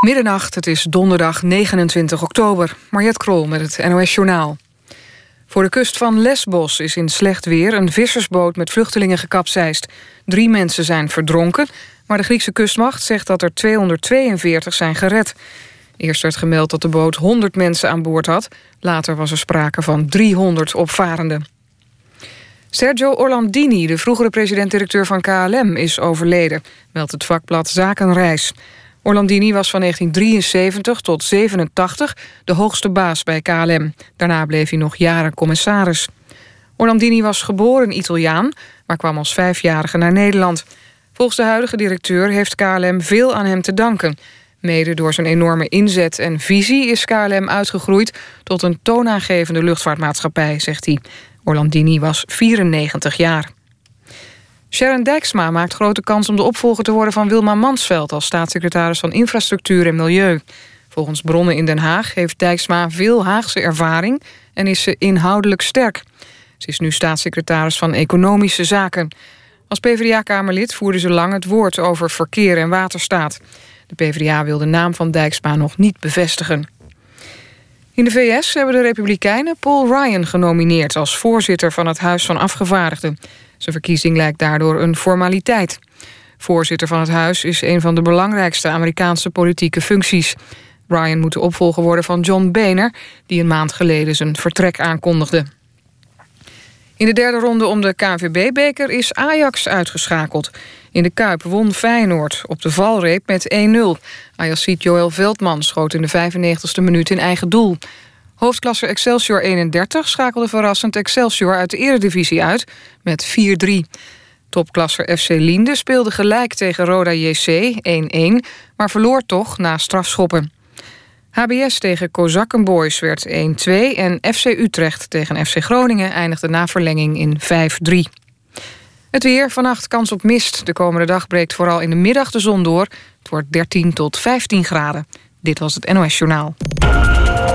Middernacht, het is donderdag 29 oktober. Mariette Krol met het NOS Journaal. Voor de kust van Lesbos is in slecht weer een vissersboot met vluchtelingen gekapseist. Drie mensen zijn verdronken, maar de Griekse kustmacht zegt dat er 242 zijn gered. Eerst werd gemeld dat de boot 100 mensen aan boord had. Later was er sprake van 300 opvarenden. Sergio Orlandini, de vroegere president-directeur van KLM, is overleden, meldt het vakblad Zakenreis. Orlandini was van 1973 tot 87 de hoogste baas bij KLM. Daarna bleef hij nog jaren commissaris. Orlandini was geboren Italiaan, maar kwam als vijfjarige naar Nederland. Volgens de huidige directeur heeft KLM veel aan hem te danken. Mede door zijn enorme inzet en visie is KLM uitgegroeid... tot een toonaangevende luchtvaartmaatschappij, zegt hij. Orlandini was 94 jaar. Sharon Dijksma maakt grote kans om de opvolger te worden van Wilma Mansveld als staatssecretaris van Infrastructuur en Milieu. Volgens bronnen in Den Haag heeft Dijksma veel Haagse ervaring en is ze inhoudelijk sterk. Ze is nu staatssecretaris van Economische Zaken. Als PvdA-kamerlid voerde ze lang het woord over verkeer en waterstaat. De PvdA wil de naam van Dijksma nog niet bevestigen. In de VS hebben de Republikeinen Paul Ryan genomineerd... als voorzitter van het Huis van Afgevaardigden. Zijn verkiezing lijkt daardoor een formaliteit. Voorzitter van het huis is een van de belangrijkste Amerikaanse politieke functies. Ryan moet de opvolger worden van John Boehner... die een maand geleden zijn vertrek aankondigde. In de derde ronde om de KNVB-beker is Ajax uitgeschakeld. In de Kuip won Feyenoord op de valreep met 1-0. Ajaxiet Joël Veldman schoot in de 95e minuut in eigen doel. Hoofdklasser Excelsior 31 schakelde verrassend Excelsior uit de eredivisie uit met 4-3. Topklasser FC Linde speelde gelijk tegen Roda JC 1-1, maar verloor toch na strafschoppen. HBS tegen Kozakkenboys werd 1-2 en FC Utrecht tegen FC Groningen eindigde na verlenging in 5-3. Het weer, vannacht kans op mist. De komende dag breekt vooral in de middag de zon door. Het wordt 13 tot 15 graden. Dit was het NOS Journaal.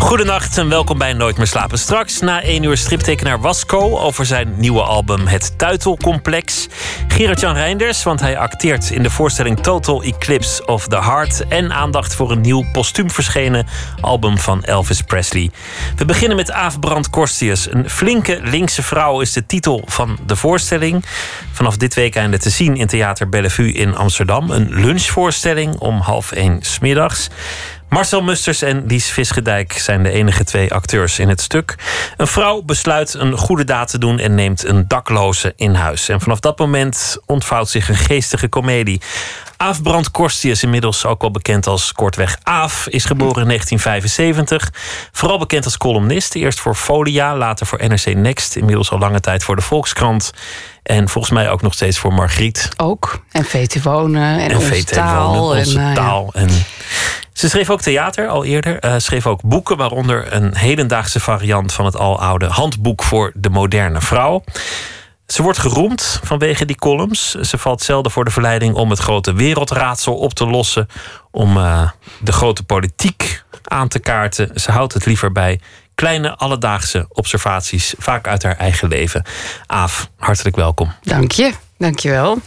Goedenacht en welkom bij Nooit meer slapen. Straks na één uur striptekenaar Wasco over zijn nieuwe album Het Tuitelcomplex. Gerard-Jan Reinders, want hij acteert in de voorstelling Total Eclipse of the Heart. En aandacht voor een nieuw postuum verschenen album van Elvis Presley. We beginnen met Aaf Brand Korstius. Een flinke linkse vrouw is de titel van de voorstelling. Vanaf dit weekend te zien in Theater Bellevue in Amsterdam. Een lunchvoorstelling om half één smiddags. Marcel Musters en Lies Visgedijk zijn de enige twee acteurs in het stuk. Een vrouw besluit een goede daad te doen en neemt een dakloze in huis. En vanaf dat moment ontvouwt zich een geestige komedie. Aaf Brand Korstius, inmiddels ook wel bekend als kortweg Aaf, is geboren in 1975. Vooral bekend als columnist, eerst voor Folia, later voor NRC Next, inmiddels al lange tijd voor de Volkskrant. En volgens mij ook nog steeds voor Margriet. Ook. En VT Wonen en, En Onze VT Taal. Wonen, Onze en, eh, taal. En ze schreef ook theater al eerder. eh, schreef ook boeken, waaronder een hedendaagse variant van het aloude handboek voor de moderne vrouw. Ze wordt geroemd vanwege die columns. Ze valt zelden voor de verleiding om het grote wereldraadsel op te lossen. Om eh, de grote politiek aan te kaarten. Ze houdt het liever bij kleine alledaagse observaties, vaak uit haar eigen leven. Aaf, hartelijk welkom. Dank je. Dank je wel.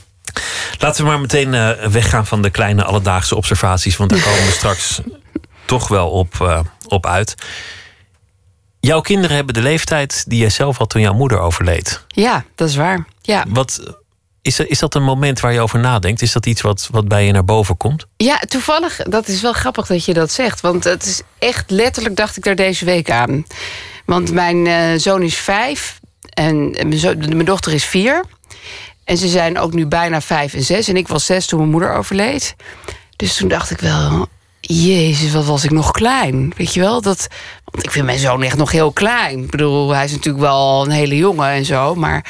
Laten we maar meteen eh, weggaan van de kleine alledaagse observaties, want daar komen we straks toch wel op, eh, op uit. Jouw kinderen hebben de leeftijd die jij zelf had toen jouw moeder overleed. Ja, dat is waar. Ja, Wat, is, is dat een moment waar je over nadenkt? Is dat iets wat, wat bij je naar boven komt? ja toevallig, dat is wel grappig dat je dat zegt. Want het is echt letterlijk, dacht ik daar deze week aan. Want mijn eh, zoon is vijf en mijn, mijn dochter is vier. En ze zijn ook nu bijna vijf en zes. En ik was zes toen mijn moeder overleed. Dus toen dacht ik wel, jezus, wat was ik nog klein. Weet je wel? Dat, want ik vind mijn zoon echt nog heel klein. Ik bedoel, hij is natuurlijk wel een hele jongen en zo. Maar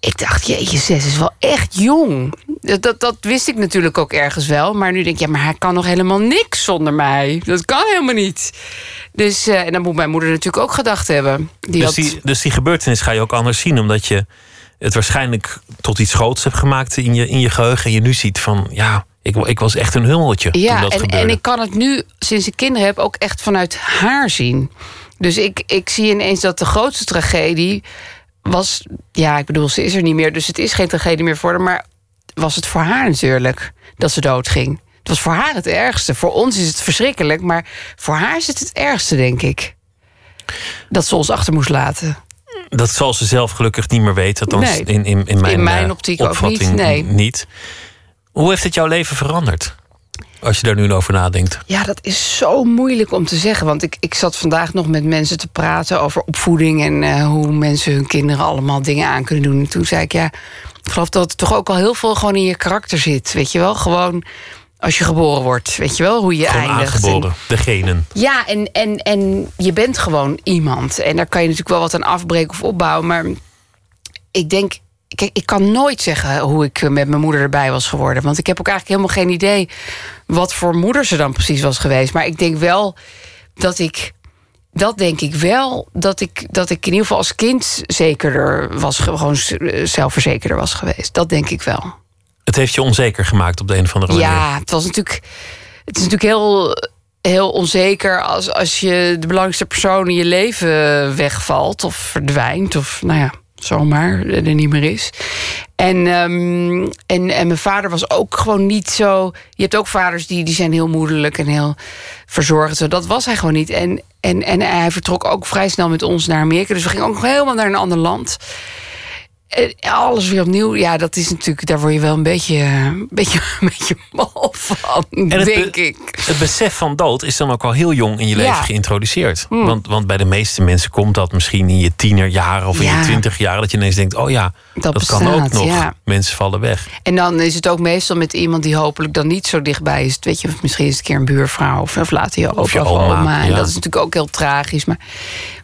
ik dacht, jeetje, zes is wel echt jong. Dat, dat, dat wist ik natuurlijk ook ergens wel. Maar nu denk ik, ja, maar hij kan nog helemaal niks zonder mij. Dat kan helemaal niet. Dus, eh, en dan moet mijn moeder natuurlijk ook gedacht hebben. Die Dus had, die, dus die gebeurtenis ga je ook anders zien, omdat je het waarschijnlijk tot iets groots hebt gemaakt in je, in je geheugen. En je nu ziet van ja, ik, ik was echt een hummeltje. toen Ja, dat en, gebeurde. en ik kan het nu, sinds ik kinderen heb, ook echt vanuit haar zien. Dus ik, ik zie ineens dat de grootste tragedie was... Ja, ik bedoel, ze is er niet meer, dus het is geen tragedie meer voor haar. Maar was het voor haar natuurlijk dat ze doodging. Het was voor haar het ergste. Voor ons is het verschrikkelijk, maar voor haar is het het ergste, denk ik. Dat ze ons achter moest laten. Dat zal ze zelf gelukkig niet meer weten. Althans, Nee. in, in, in mijn, In mijn eh, optiek ook opvatting niet, nee. niet. Hoe heeft het jouw leven veranderd? Als je daar nu over nadenkt. Ja, dat is zo moeilijk om te zeggen. Want ik, ik zat vandaag nog met mensen te praten over opvoeding en eh, hoe mensen hun kinderen allemaal dingen aan kunnen doen. En toen zei ik, ja, ik geloof dat er toch ook al heel veel gewoon in je karakter zit. Weet je wel, gewoon als je geboren wordt, weet je wel, hoe je Gewoon eindigt. aangeboren, de genen. Ja, en, en, en je bent gewoon iemand. En daar kan je natuurlijk wel wat aan afbreken of opbouwen. Maar ik denk, kijk, ik kan nooit zeggen hoe ik met mijn moeder erbij was geworden. Want ik heb ook eigenlijk helemaal geen idee wat voor moeder ze dan precies was geweest. Maar ik denk wel dat ik. Dat denk ik wel, dat ik, dat ik in ieder geval als kind zekerder was, gewoon zelfverzekerder was geweest. Dat denk ik wel. Het heeft je onzeker gemaakt op de een of andere manier. Ja, het was natuurlijk. Het is natuurlijk heel, heel onzeker als, als je de belangrijkste persoon in je leven wegvalt of verdwijnt. Of nou ja, zomaar er niet meer is. En, ehm, en, en mijn vader was ook gewoon niet zo. Je hebt ook vaders die, die zijn heel moederlijk en heel verzorgend. Zo, dat was hij gewoon niet. En, en, en hij vertrok ook vrij snel met ons naar Amerika. Dus we gingen ook helemaal naar een ander land. En alles weer opnieuw. Ja, dat is natuurlijk, daar word je wel een beetje, een beetje, een beetje mal van, En denk be- ik. Het besef van dood is dan ook al heel jong in je leven geïntroduceerd. Hmm. Want, want bij de meeste mensen komt dat misschien in je tienerjaren of in je twintigjaren. Dat je ineens denkt, oh ja, dat, Dat kan ook nog. ja. Mensen vallen weg. En dan is het ook meestal met iemand die hopelijk dan niet zo dichtbij is. Weet je, misschien is het een keer een buurvrouw of, of later je opa of, je oma, oma. En ja. dat is natuurlijk ook heel tragisch. Maar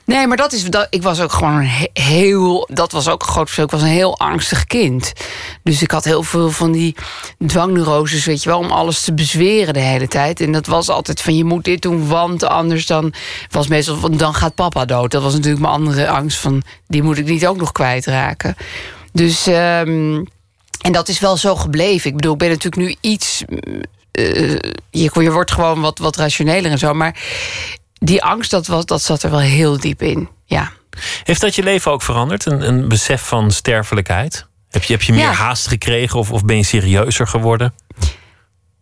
nee, maar dat is, dat, ik was ook gewoon heel, dat was ook een groot verschil. Was een heel angstig kind. Dus ik had heel veel van die dwangneuroses, weet je wel, om alles te bezweren de hele tijd. En dat was altijd van je moet dit doen, want anders dan was meestal van dan gaat papa dood. Dat was natuurlijk mijn andere angst van die moet ik niet ook nog kwijtraken. Dus ehm, en dat is wel zo gebleven. Ik bedoel, ik ben natuurlijk nu iets. eh, je, je wordt gewoon wat, wat rationeler en zo. Maar die angst, dat, was, dat zat er wel heel diep in. Ja. Heeft dat je leven ook veranderd? Een, een besef van sterfelijkheid? Heb je, heb je meer Ja. haast gekregen of, of ben je serieuzer geworden?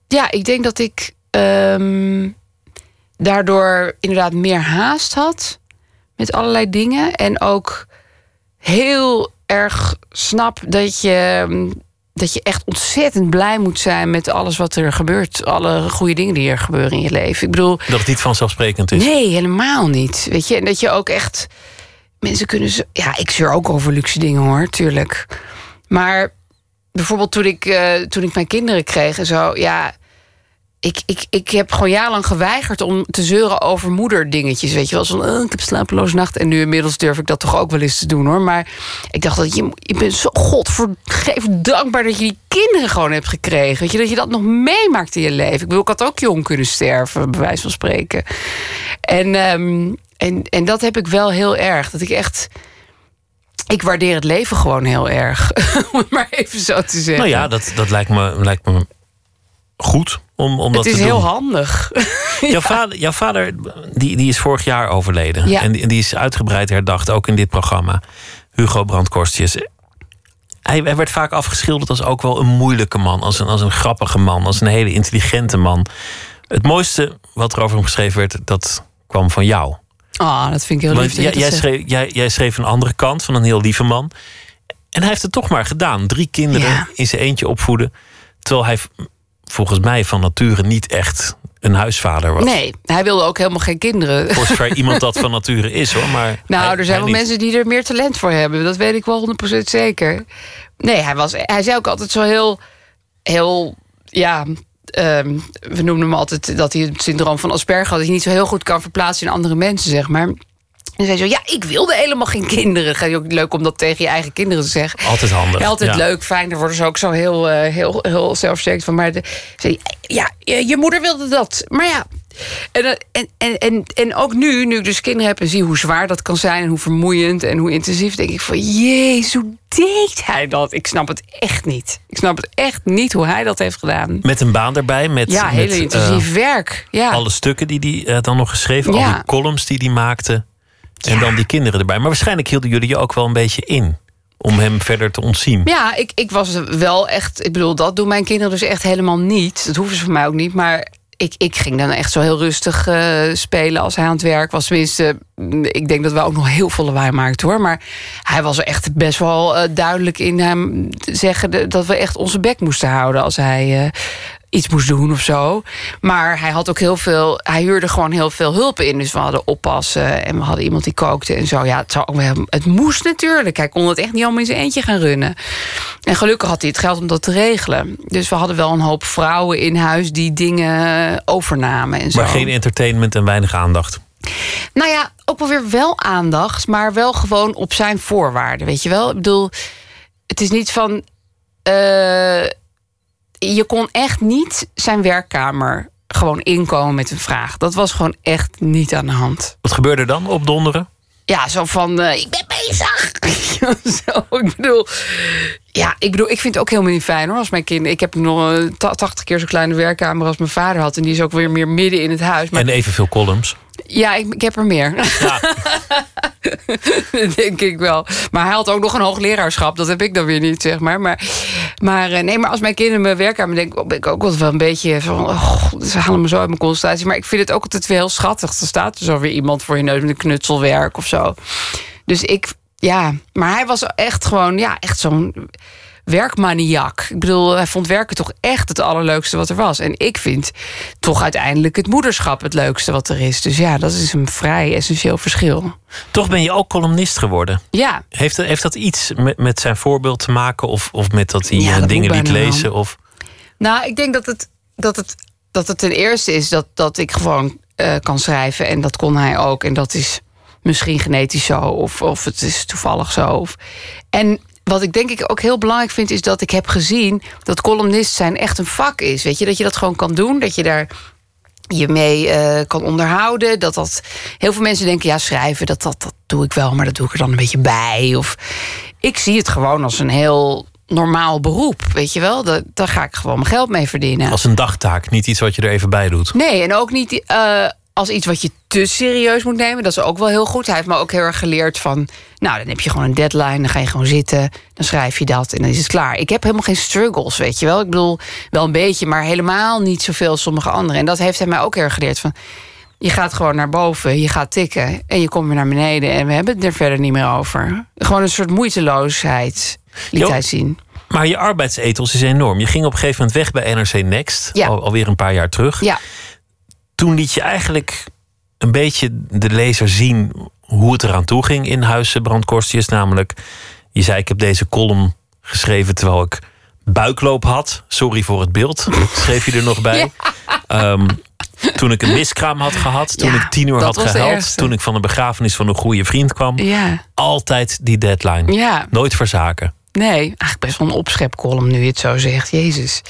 ja, ik denk dat ik ehm, daardoor inderdaad meer haast had met allerlei dingen. En ook heel erg snap dat je, dat je echt ontzettend blij moet zijn met alles wat er gebeurt. Alle goede dingen die er gebeuren in je leven. Ik bedoel, Dat het niet vanzelfsprekend is. Nee, helemaal niet. Weet je, en dat je ook echt. Mensen kunnen. Zo, ja, ik zeur ook over luxe dingen hoor, tuurlijk. Maar bijvoorbeeld toen ik, eh, toen ik mijn kinderen kreeg en zo, ja. Ik, ik, ik heb gewoon jarenlang geweigerd om te zeuren over moederdingetjes. Weet je wel, zo'n oh, ik heb slapeloze nacht. En nu inmiddels durf ik dat toch ook wel eens te doen hoor. Maar ik dacht dat je, je bent zo godvergeven dankbaar dat je die kinderen gewoon hebt gekregen. Weet je, dat je dat nog meemaakt in je leven. Ik bedoel, ik had ook jong kunnen sterven, bij wijze van spreken. En, ehm, en, en dat heb ik wel heel erg. Dat ik echt. Ik waardeer het leven gewoon heel erg. Om het maar even zo te zeggen. Nou ja, dat, dat lijkt, me, lijkt me goed om, om dat het is te doen. heel handig. Jouw vader, jouw vader die, die is vorig jaar overleden. Ja. En, die, is uitgebreid herdacht, ook in dit programma. Hugo Brandkorstjes. Hij, hij werd vaak afgeschilderd als ook wel een moeilijke man. Als een, als een grappige man. Als een hele intelligente man. Het mooiste wat er over hem geschreven werd, dat kwam van jou. Ah, dat vind ik heel Want lief. jij, schreef, jij, jij schreef een andere kant van een heel lieve man. En hij heeft het toch maar gedaan. Drie kinderen Ja. in zijn eentje opvoeden. Terwijl hij volgens mij van nature niet echt een huisvader was. Nee, hij wilde ook helemaal geen kinderen. Voor zover iemand dat van nature is hoor. Maar Nou, hij- er zijn wel niet. mensen die er meer talent voor hebben. Dat weet ik wel 100% zeker. Nee, hij, was, hij zei ook altijd zo heel... heel ja, ehm, we noemen hem altijd dat hij het syndroom van Asperger had. Dat hij niet zo heel goed kan verplaatsen in andere mensen, zeg maar. En zei zo, ja, ik wilde helemaal geen kinderen. Ga je ook leuk om dat tegen je eigen kinderen te zeggen. Altijd handig. Ja, altijd Ja. leuk, fijn. Daar worden ze ook zo heel, eh, heel, heel zelfverzekerd van. Maar de, zei, ja, je, je moeder wilde dat. Maar ja. En, eh, en, en, en, en ook nu, nu ik dus kinderen heb en zie hoe zwaar dat kan zijn... en hoe vermoeiend en hoe intensief... denk ik van, jezus, hoe deed hij dat? Ik snap het echt niet. Ik snap het echt niet hoe hij dat heeft gedaan. Met een baan erbij. Met, Ja, heel eh, intensief werk. Ja. alle stukken die hij eh, dan nog geschreven. Al Ja. die columns die hij maakte. En Ja. dan die kinderen erbij. Maar waarschijnlijk hielden jullie je ook wel een beetje in. Om hem verder te ontzien. Ja, ik, ik was wel echt. Ik bedoel, dat doen mijn kinderen dus echt helemaal niet. Dat hoeven ze van mij ook niet. Maar ik, ik ging dan echt zo heel rustig eh, spelen als hij aan het werk was. Tenminste, mm, ik denk dat we ook nog heel veel lawaai maakten hoor. Maar hij was echt best wel eh, duidelijk in hem zeggen dat we echt onze bek moesten houden als hij. Iets moest doen of zo. Maar hij had ook heel veel. Hij huurde gewoon heel veel hulp in. Dus we hadden oppassen en we hadden iemand die kookte en zo. Ja, het, zou het moest natuurlijk. Hij kon het echt niet allemaal in zijn eentje gaan runnen. En gelukkig had hij het geld om dat te regelen. Dus we hadden wel een hoop vrouwen in huis die dingen overnamen en zo. Maar geen entertainment en weinig aandacht. Nou ja, ook wel weer wel aandacht, maar wel gewoon op zijn voorwaarden. Weet je wel? Ik bedoel, het is niet van. eh, je kon echt niet zijn werkkamer gewoon inkomen met een vraag. Dat was gewoon echt niet aan de hand. Wat gebeurde er dan op donderen? Ja, zo van, eh, ik ben bezig. zo, ik bedoel, ja, ik bedoel, ik vind het ook helemaal niet fijn hoor. Als mijn kinderen, ik heb nog eh, ta- 80 keer zo'n kleine werkkamer als mijn vader had. En die is ook weer meer midden in het huis. Maar En evenveel columns. Ja, ik, ik heb er meer. Ja. Dat denk ik wel. Maar hij had ook nog een hoogleraarschap. Dat heb ik dan weer niet, zeg maar. Maar, maar eh, nee, maar als mijn kinderen mijn werkkamer denken... ben ik ook altijd wel een beetje van... Oh, ze halen me zo uit mijn concentratie. Maar ik vind het ook altijd weer heel schattig. Er staat er zo weer iemand voor je neus met een knutselwerk of zo. Dus ik... Ja, maar hij was echt gewoon... Ja, echt zo'n werkmaniak. Ik bedoel, hij vond werken toch echt het allerleukste wat er was. En ik vind toch uiteindelijk het moederschap het leukste wat er is. Dus ja, dat is een vrij essentieel verschil. Toch ben je ook columnist geworden. Ja, Heeft, dat- heeft dat iets met, met zijn voorbeeld te maken? Of, of met dat hij Ja, eh, dat dingen liet lezen? Of... Nou, ik denk dat het, dat het, dat het ten eerste is dat, dat ik gewoon eh, kan schrijven. En dat kon hij ook. En dat is misschien genetisch zo. Of, of het is toevallig zo. Of, en wat ik denk ik ook heel belangrijk vind... is dat ik heb gezien dat columnist zijn echt een vak is. Weet je, dat je dat gewoon kan doen. Dat je daar je mee eh, kan onderhouden. Dat dat heel veel mensen denken, ja, schrijven, dat, dat, dat doe ik wel, maar dat doe ik er dan een beetje bij. Of ik zie het gewoon als een heel normaal beroep, weet je wel? Dat, daar ga ik gewoon mijn geld mee verdienen. Als een dagtaak, niet iets wat je er even bij doet. Nee, en ook niet eh, als iets wat je te serieus moet nemen. Dat is ook wel heel goed. Hij heeft me ook heel erg geleerd van... nou, dan heb je gewoon een deadline, dan ga je gewoon zitten... dan schrijf je dat en dan is het klaar. Ik heb helemaal geen struggles, weet je wel. Ik bedoel, wel een beetje, maar helemaal niet zoveel als sommige anderen. En dat heeft hij mij ook heel erg geleerd van... je gaat gewoon naar boven, je gaat tikken... en je komt weer naar beneden en we hebben het er verder niet meer over. Gewoon een soort moeiteloosheid liet Jo. hij zien. Maar je arbeidsethos is enorm. Je ging op een gegeven moment weg bij NRC Next. Ja. Alweer een paar jaar terug. Ja, Toen liet je eigenlijk een beetje de lezer zien hoe het eraan toe ging in Huizen Brandkorstjes. Namelijk, je zei ik heb deze column geschreven terwijl ik buikloop had. Sorry voor het beeld, schreef je er nog bij. Ehm, toen ik een miskraam had gehad, toen Ja, ik tien uur had de gehuild, toen ik van een begrafenis van een goede vriend kwam. ja, Altijd die deadline. Nooit verzaken. Nee, eigenlijk best wel een opschepcolumn nu je het zo zegt. Jezus.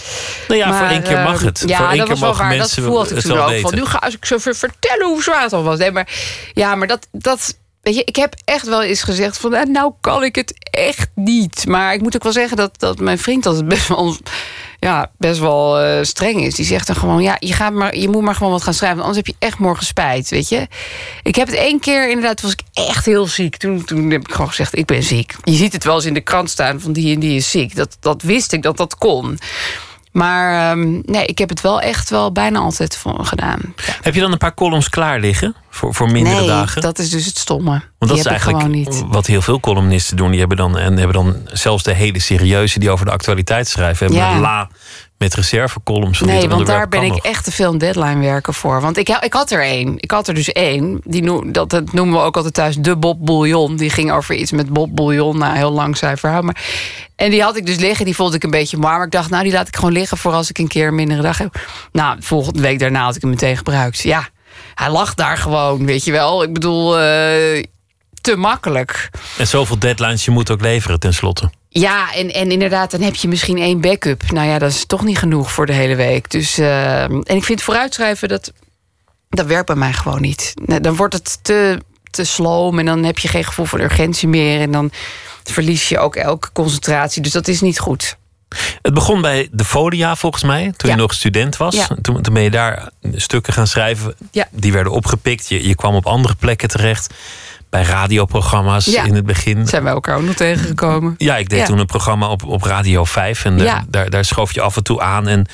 Nou ja, voor één keer mag eh, het. Ja, voor één dat keer was wel waar. Dat had ik toen ook. weten. Van, nu ga ik zo ver- vertellen hoe zwaar het al was. Nee, maar, ja, maar dat, dat... Weet je, ik heb echt wel eens gezegd van... nou, nou kan ik het echt niet. Maar ik moet ook wel zeggen dat, dat mijn vriend altijd best wel... Ja, best wel eh, streng is. Die zegt dan gewoon, ja, je, gaat maar, je moet maar gewoon wat gaan schrijven. Anders heb je echt morgen spijt, weet je. Ik heb het één keer, inderdaad, was ik echt heel ziek. Toen, toen heb ik gewoon gezegd, ik ben ziek. Je ziet het wel eens in de krant staan van die en die is ziek. Dat, dat wist ik dat dat kon. Maar ehm, nee, ik heb het wel echt wel bijna altijd voor gedaan. Heb je dan een paar columns klaar liggen voor, voor mindere nee, dagen? dat is dus het stomme. Want die dat is eigenlijk gewoon niet. wat heel veel columnisten doen. Die hebben dan, en hebben dan zelfs de hele serieuze die over de actualiteit schrijven. Hebben Ja. een la met reservecolumns. Nee, want daar ben ik nog. echt te veel een deadline werken voor. Want ik, ik had er één. Ik had er dus één. Die noem, dat, dat noemen we ook altijd thuis de Bob Bouillon. Die ging over iets met Bob Bouillon. Nou, heel lang zijn verhaal. Maar, en die had ik dus liggen. Die vond ik een beetje maar. Maar ik dacht, nou, die laat ik gewoon liggen voor als ik een keer een mindere dag heb. Nou, volgende week daarna had ik hem meteen gebruikt. Ja, hij lag daar gewoon, weet je wel. Ik bedoel, eh, te makkelijk. En zoveel deadlines, je moet ook leveren tenslotte. Ja, en, en inderdaad, dan heb je misschien één backup. Nou ja, dat is toch niet genoeg voor de hele week. Dus, uh, en ik vind vooruitschrijven, dat, dat werkt bij mij gewoon niet. Dan wordt het te, te sloom en dan heb je geen gevoel van urgentie meer. En dan verlies je ook elke concentratie. Dus dat is niet goed. Het begon bij de Folia volgens mij, toen je nog student was. Ja. Toen, toen ben je daar stukken gaan schrijven. Ja. Die werden opgepikt. Je, je kwam op andere plekken terecht. Bij radioprogramma's Ja. in het begin. Zijn we elkaar ook nog tegengekomen? Ja, ik deed Ja. toen een programma op, op Radio 5. En Ja. daar, daar schoof je af en toe aan. En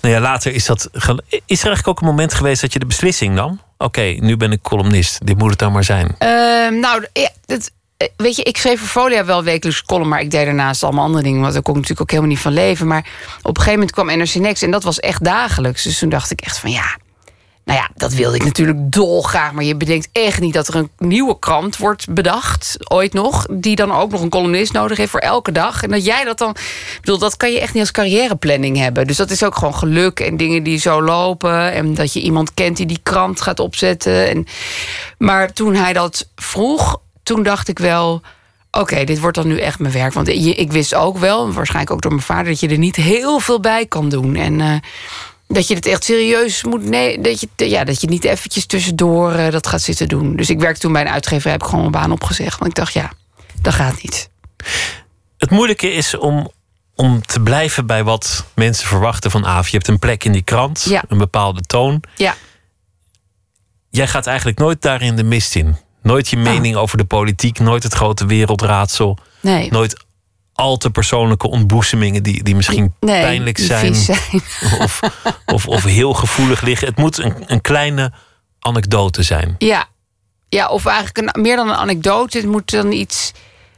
nou ja, later is dat. Is er eigenlijk ook een moment geweest dat je de beslissing nam? Oké, nu ben ik columnist. Dit moet het dan maar zijn. Ehm, nou, ja, het, eh, weet je, ik schreef voor Folia wel wekelijks column... maar ik deed daarnaast allemaal andere dingen... want daar kon ik natuurlijk ook helemaal niet van leven. Maar op een gegeven moment kwam NRC Next... en dat was echt dagelijks. Dus toen dacht ik echt van ja... Nou ja, dat wilde ik natuurlijk dolgraag. Maar je bedenkt echt niet dat er een nieuwe krant wordt bedacht. Ooit nog. Die dan ook nog een columnist nodig heeft voor elke dag. En dat jij dat dan... Ik bedoel, dat kan je echt niet als carrièreplanning hebben. Dus dat is ook gewoon geluk en dingen die zo lopen. En dat je iemand kent die die krant gaat opzetten. En, maar toen hij dat vroeg, toen dacht ik wel... Oké, dit wordt dan nu echt mijn werk. Want ik wist ook wel, waarschijnlijk ook door mijn vader... dat je er niet heel veel bij kan doen. En eh, dat je het echt serieus moet... Nee, dat je, ja, dat je niet eventjes tussendoor eh, dat gaat zitten doen. Dus ik werkte toen bij een uitgever, heb ik gewoon mijn baan opgezegd. Want ik dacht, ja, dat gaat niet. Het moeilijke is om, om te blijven bij wat mensen verwachten van Aaf. Je hebt een plek in die krant, Ja. een bepaalde toon. Ja, Jij gaat eigenlijk nooit daarin de mist in. Nooit je mening over de politiek, nooit het grote wereldraadsel. nee. Nooit al te persoonlijke ontboezemingen die, die misschien nee, pijnlijk zijn. zijn. Of, of, of heel gevoelig liggen. Het moet een, een kleine anekdote zijn. Ja. ja, of eigenlijk een, meer dan een anekdote. Het moet dan iets.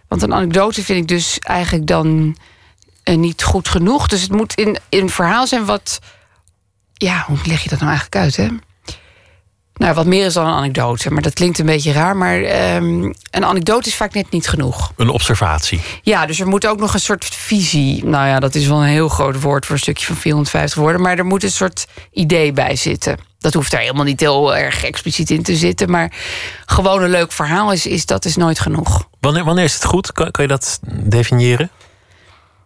Want een anekdote vind ik dus eigenlijk dan eh, niet goed genoeg. Dus het moet in, in een verhaal zijn wat. Ja, hoe leg je dat nou eigenlijk uit, hè? Nou, wat meer is dan een anekdote. Maar dat klinkt een beetje raar. Maar ehm, een anekdote is vaak net niet genoeg. Een observatie. Ja, dus er moet ook nog een soort visie. Nou ja, dat is wel een heel groot woord voor een stukje van 450 woorden. Maar er moet een soort idee bij zitten. Dat hoeft er helemaal niet heel erg expliciet in te zitten. Maar gewoon een leuk verhaal is, is dat is nooit genoeg. Wanneer, wanneer is het goed? Kan, kan je dat definiëren?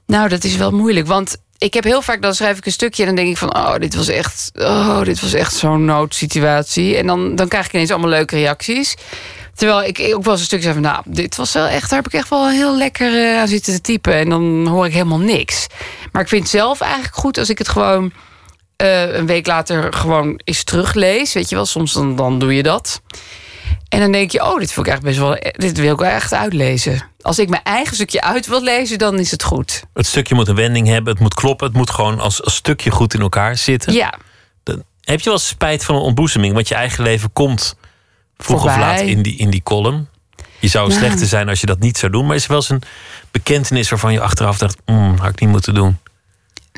Nou, dat is wel moeilijk. Want ik heb heel vaak, dan schrijf ik een stukje en dan denk ik van, oh, dit was echt, oh, dit was echt zo'n noodsituatie. En dan, dan krijg ik ineens allemaal leuke reacties. Terwijl ik ook wel eens een stukje zei van, nou, dit was wel echt, daar heb ik echt wel heel lekker eh, aan zitten te typen. En dan hoor ik helemaal niks. Maar ik vind het zelf eigenlijk goed als ik het gewoon eh, een week later gewoon eens teruglees. Weet je wel, soms dan, dan doe je dat. En dan denk je, oh, dit vind ik echt best wel, dit wil ik wel echt uitlezen. Als ik mijn eigen stukje uit wil lezen, dan is het goed. Het stukje moet een wending hebben, het moet kloppen, het moet gewoon als, als stukje goed in elkaar zitten. Ja, Dan- heb je wel spijt van een ontboezeming? Want je eigen leven komt vroeg of laat in die, in die column. Je zou Nou. slechter zijn als je dat niet zou doen. Maar is er wel eens een bekentenis waarvan je achteraf dacht... "Mm, had ik niet moeten doen.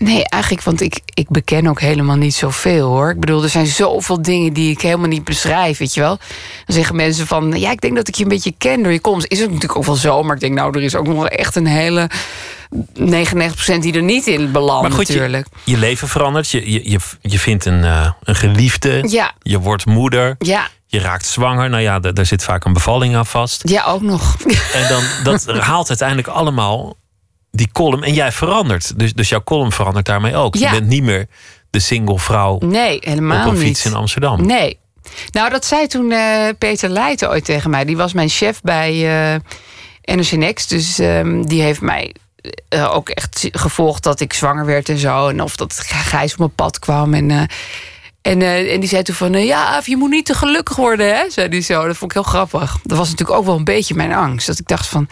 Nee, eigenlijk, want ik, ik beken ook helemaal niet zoveel hoor. Ik bedoel, er zijn zoveel dingen die ik helemaal niet beschrijf, weet je wel. Dan zeggen mensen van, ja, ik denk dat ik je een beetje ken door je komst. Is het natuurlijk ook wel zo, maar ik denk, nou, er is ook nog echt een hele 99% die er niet in belandt Maar goed, je, natuurlijk. je leven verandert. Je, je, je, vindt een, eh, een geliefde. Ja, Je wordt moeder. ja, Je raakt zwanger. Nou ja, daar daar zit vaak een bevalling aan vast. ja, ook nog. En dan, dat haalt uiteindelijk allemaal die column. En jij verandert. Dus, dus jouw column verandert daarmee ook. Ja. Je bent niet meer de single vrouw Nee, helemaal op een niet. fiets in Amsterdam. Nee. Nou, dat zei toen eh, Peter Leijten ooit tegen mij. Die was mijn chef bij eh NRC Next. Dus ehm, die heeft mij eh, ook echt gevolgd dat ik zwanger werd en zo. En of dat Gijs op mijn pad kwam. En, en, en die zei toen van... ja, je moet niet te gelukkig worden, hè? Zei die zo. Dat vond ik heel grappig. Dat was natuurlijk ook wel een beetje mijn angst. Dat ik dacht van...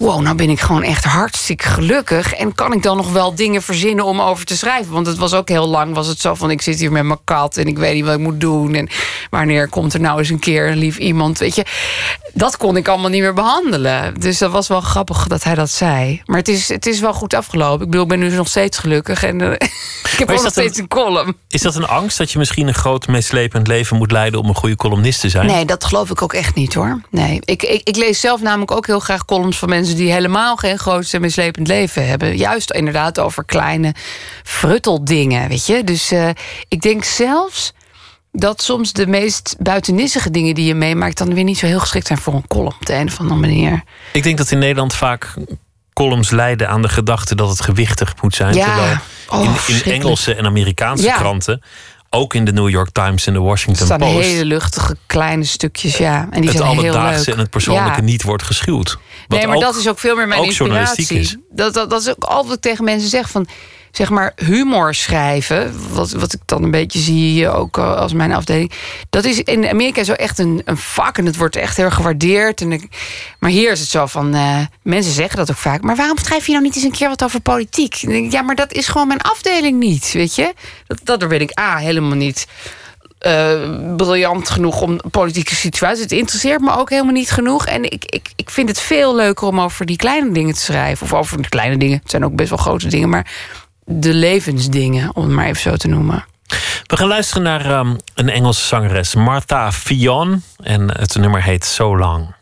Wow, nou ben ik gewoon echt hartstikke gelukkig. En kan ik dan nog wel dingen verzinnen om over te schrijven? Want het was ook heel lang, was het zo van... ik zit hier met mijn kat en ik weet niet wat ik moet doen. En wanneer komt er nou eens een keer een lief iemand, weet je? Dat kon ik allemaal niet meer behandelen. Dus dat was wel grappig dat hij dat zei. Maar het is, het is wel goed afgelopen. Ik bedoel, ik ben nu nog steeds gelukkig. En eh, ik heb ook nog een- steeds een column. Is dat een angst dat je misschien een groot, meeslepend leven moet leiden om een goede columnist te zijn? Nee, dat geloof ik ook echt niet hoor. Nee, ik, ik, ik lees zelf namelijk ook heel graag columns van mensen die helemaal geen groot en mislepend leven hebben. Juist inderdaad over kleine frutteldingen, weet je. Dus eh, ik denk zelfs dat soms de meest buitennissige dingen die je meemaakt... dan weer niet zo heel geschikt zijn voor een column op de een of andere manier. Ik denk dat in Nederland vaak columns leiden aan de gedachte dat het gewichtig moet zijn. Ja. Terwijl Oh, in, in verschrikkelijk. Engelse en Amerikaanse Ja. kranten, ook in de New York Times en de Er Washington staan Post, hele luchtige kleine stukjes, ja. En die het zijn heel leuk. alledaagse en het persoonlijke Ja. niet wordt geschuwd. Nee, maar ook- dat is ook veel meer mijn ook journalistiek inspiratie. is. Dat, dat, dat is ook al wat ik tegen mensen zeg van zeg maar humor schrijven, wat, wat ik dan een beetje zie ook eh, als mijn afdeling. Dat is in Amerika zo echt een, een vak en het wordt echt heel gewaardeerd. En ik, maar hier is het zo van eh, mensen zeggen dat ook vaak. Maar waarom schrijf je nou niet eens een keer wat over politiek? Ja, maar dat is gewoon mijn afdeling niet, weet je? Dat, dat ben ik a helemaal niet eh, briljant genoeg om politieke situaties. Het interesseert me ook helemaal niet genoeg. En ik, ik, ik vind het veel leuker om over die kleine dingen te schrijven. Of over de kleine dingen. Het zijn ook best wel grote dingen. Maar de levensdingen, om het maar even zo te noemen. We gaan luisteren naar ehm, een Engelse zangeres, Martha Fionn. En het nummer heet So Long.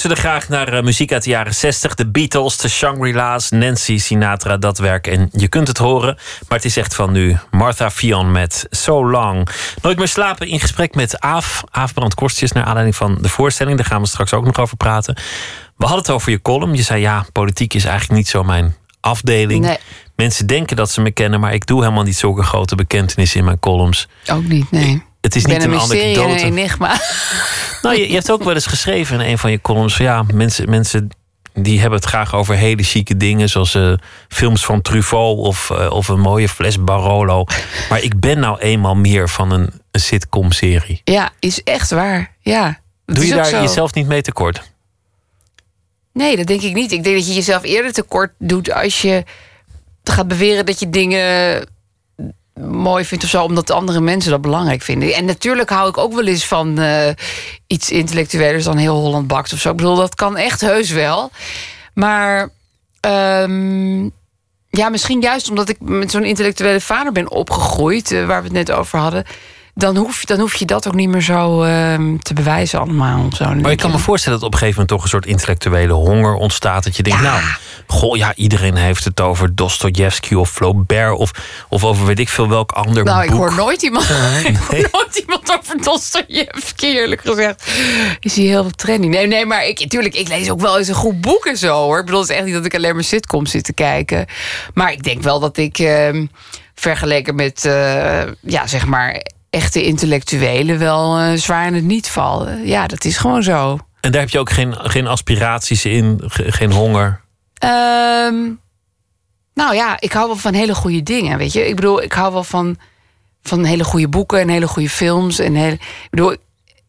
Ze luisterden graag naar eh, muziek uit de jaren 60. De Beatles, de Shangri-La's, Nancy Sinatra, dat werk. En je kunt het horen, maar het is echt van nu. Martha Fionn met So Long. Nooit meer slapen in gesprek met Aaf. Aaf Brand Korstjes, naar aanleiding van de voorstelling. Daar gaan we straks ook nog over praten. We hadden het over je column. Je zei ja, politiek is eigenlijk niet zo mijn afdeling. Nee. Mensen denken dat ze me kennen, maar ik doe helemaal niet zulke grote bekentenissen in mijn columns. Ook niet, nee. Het is niet een een en een anekdote. enigma. Nou, je, je hebt ook wel eens geschreven in een van je columns. van, Ja, mensen, mensen die hebben het graag over hele chique dingen. Zoals eh, films van Truffaut of, eh, of een mooie fles Barolo. Maar ik ben nou eenmaal meer van een, een sitcom-serie. Ja, is echt waar. Ja. Doe je daar zo. jezelf niet mee tekort? Nee, dat denk ik niet. Ik denk dat je jezelf eerder tekort doet als je gaat beweren dat je dingen mooi vindt of zo, omdat andere mensen dat belangrijk vinden. En natuurlijk hou ik ook wel eens van eh, iets intellectuelers dan heel Holland bakt of zo. Ik bedoel, dat kan echt heus wel. Maar ehm, ja, misschien juist omdat ik met zo'n intellectuele vader ben opgegroeid, eh, waar we het net over hadden. Dan hoef, dan hoef je dat ook niet meer zo ehm, te bewijzen allemaal. Zo. Maar ik kan me voorstellen dat op een gegeven moment toch een soort intellectuele honger ontstaat. Dat je denkt, Ja. nou, goh, ja, iedereen heeft het over Dostoevsky of Flaubert of, of over weet ik veel welk ander Nou, ik hoor nooit iemand, ik hoor nooit iemand over Dostoevsky, eerlijk gezegd. Is hij heel trendy? Nee, nee, maar ik, tuurlijk, ik lees ook wel eens een goed boek en zo, hoor. Ik bedoel, het is echt niet dat ik alleen maar sitcoms zit te kijken. Maar ik denk wel dat ik, ehm, vergeleken met, eh, ja, zeg maar, echte intellectuelen... wel eh, zwaar in het niet vallen. Ja, dat is gewoon zo. En daar heb je ook geen, geen aspiraties in, ge- geen honger. Ehm, nou ja, ik hou wel van hele goede dingen, weet je. Ik bedoel, ik hou wel van, van hele goede boeken en hele goede films. En hele, ik bedoel,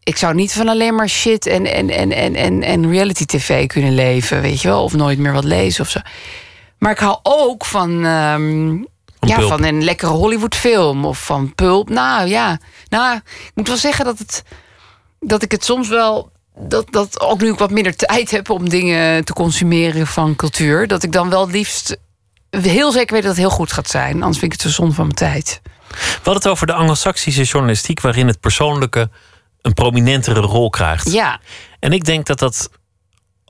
ik zou niet van alleen maar shit en, en, en, en, en, en reality tv kunnen leven, weet je wel. Of nooit meer wat lezen of zo. Maar ik hou ook van, ehm, ja, Pulp. van een lekkere Hollywood film of van Pulp. Nou ja, nou, ik moet wel zeggen dat, het, dat ik het soms wel... Dat, dat ook nu ik wat minder tijd heb om dingen te consumeren van cultuur... dat ik dan wel liefst heel zeker weet dat het heel goed gaat zijn. Anders vind ik het zo zonde van mijn tijd. We hadden het over de anglo-saxische journalistiek... waarin het persoonlijke een prominentere rol krijgt. Ja, En ik denk dat dat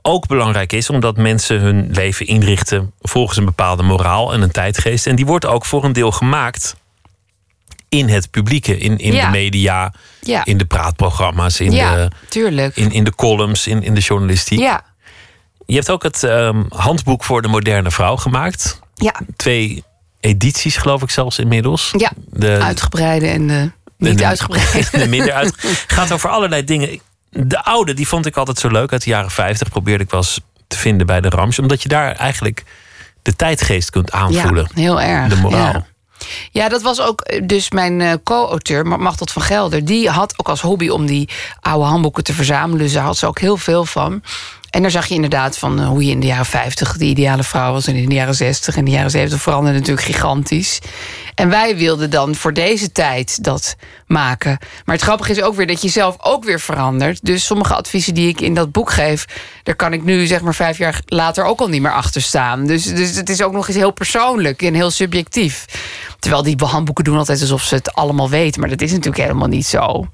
ook belangrijk is... omdat mensen hun leven inrichten volgens een bepaalde moraal en een tijdgeest. En die wordt ook voor een deel gemaakt in het publieke. In, in Ja. de media, ja, in de praatprogramma's, in, ja de, tuurlijk. in, in de columns, in, in de journalistiek. Ja, Je hebt ook het ehm, handboek voor de moderne vrouw gemaakt. ja, Twee edities, geloof ik zelfs inmiddels. ja. De, uitgebreide en de niet de- uitgebreide. de minder uit. Gaat over allerlei dingen. De oude, die vond ik altijd zo leuk. Uit de jaren 50 probeerde ik wel eens te vinden bij de Rams. Omdat je daar eigenlijk de tijdgeest kunt aanvoelen. Ja, heel erg. De moraal. Ja. Ja, dat was ook eh, dus mijn eh, co-auteur, Ma- Machteld van Gelder. Die had ook als hobby om die oude handboeken te verzamelen. Dus daar had ze ook heel veel van. En daar zag je inderdaad van eh, hoe je in de jaren 50 de ideale vrouw was. En in de jaren 60 en de jaren 70 veranderde natuurlijk gigantisch. En wij wilden dan voor deze tijd dat maken. Maar het grappige is ook weer dat je zelf ook weer verandert. Dus sommige adviezen die ik in dat boek geef... daar kan ik nu zeg maar vijf jaar later ook al niet meer achter staan. Dus, dus het is ook nog eens heel persoonlijk en heel subjectief. Terwijl die handboeken doen altijd alsof ze het allemaal weten. Maar dat is natuurlijk helemaal niet zo.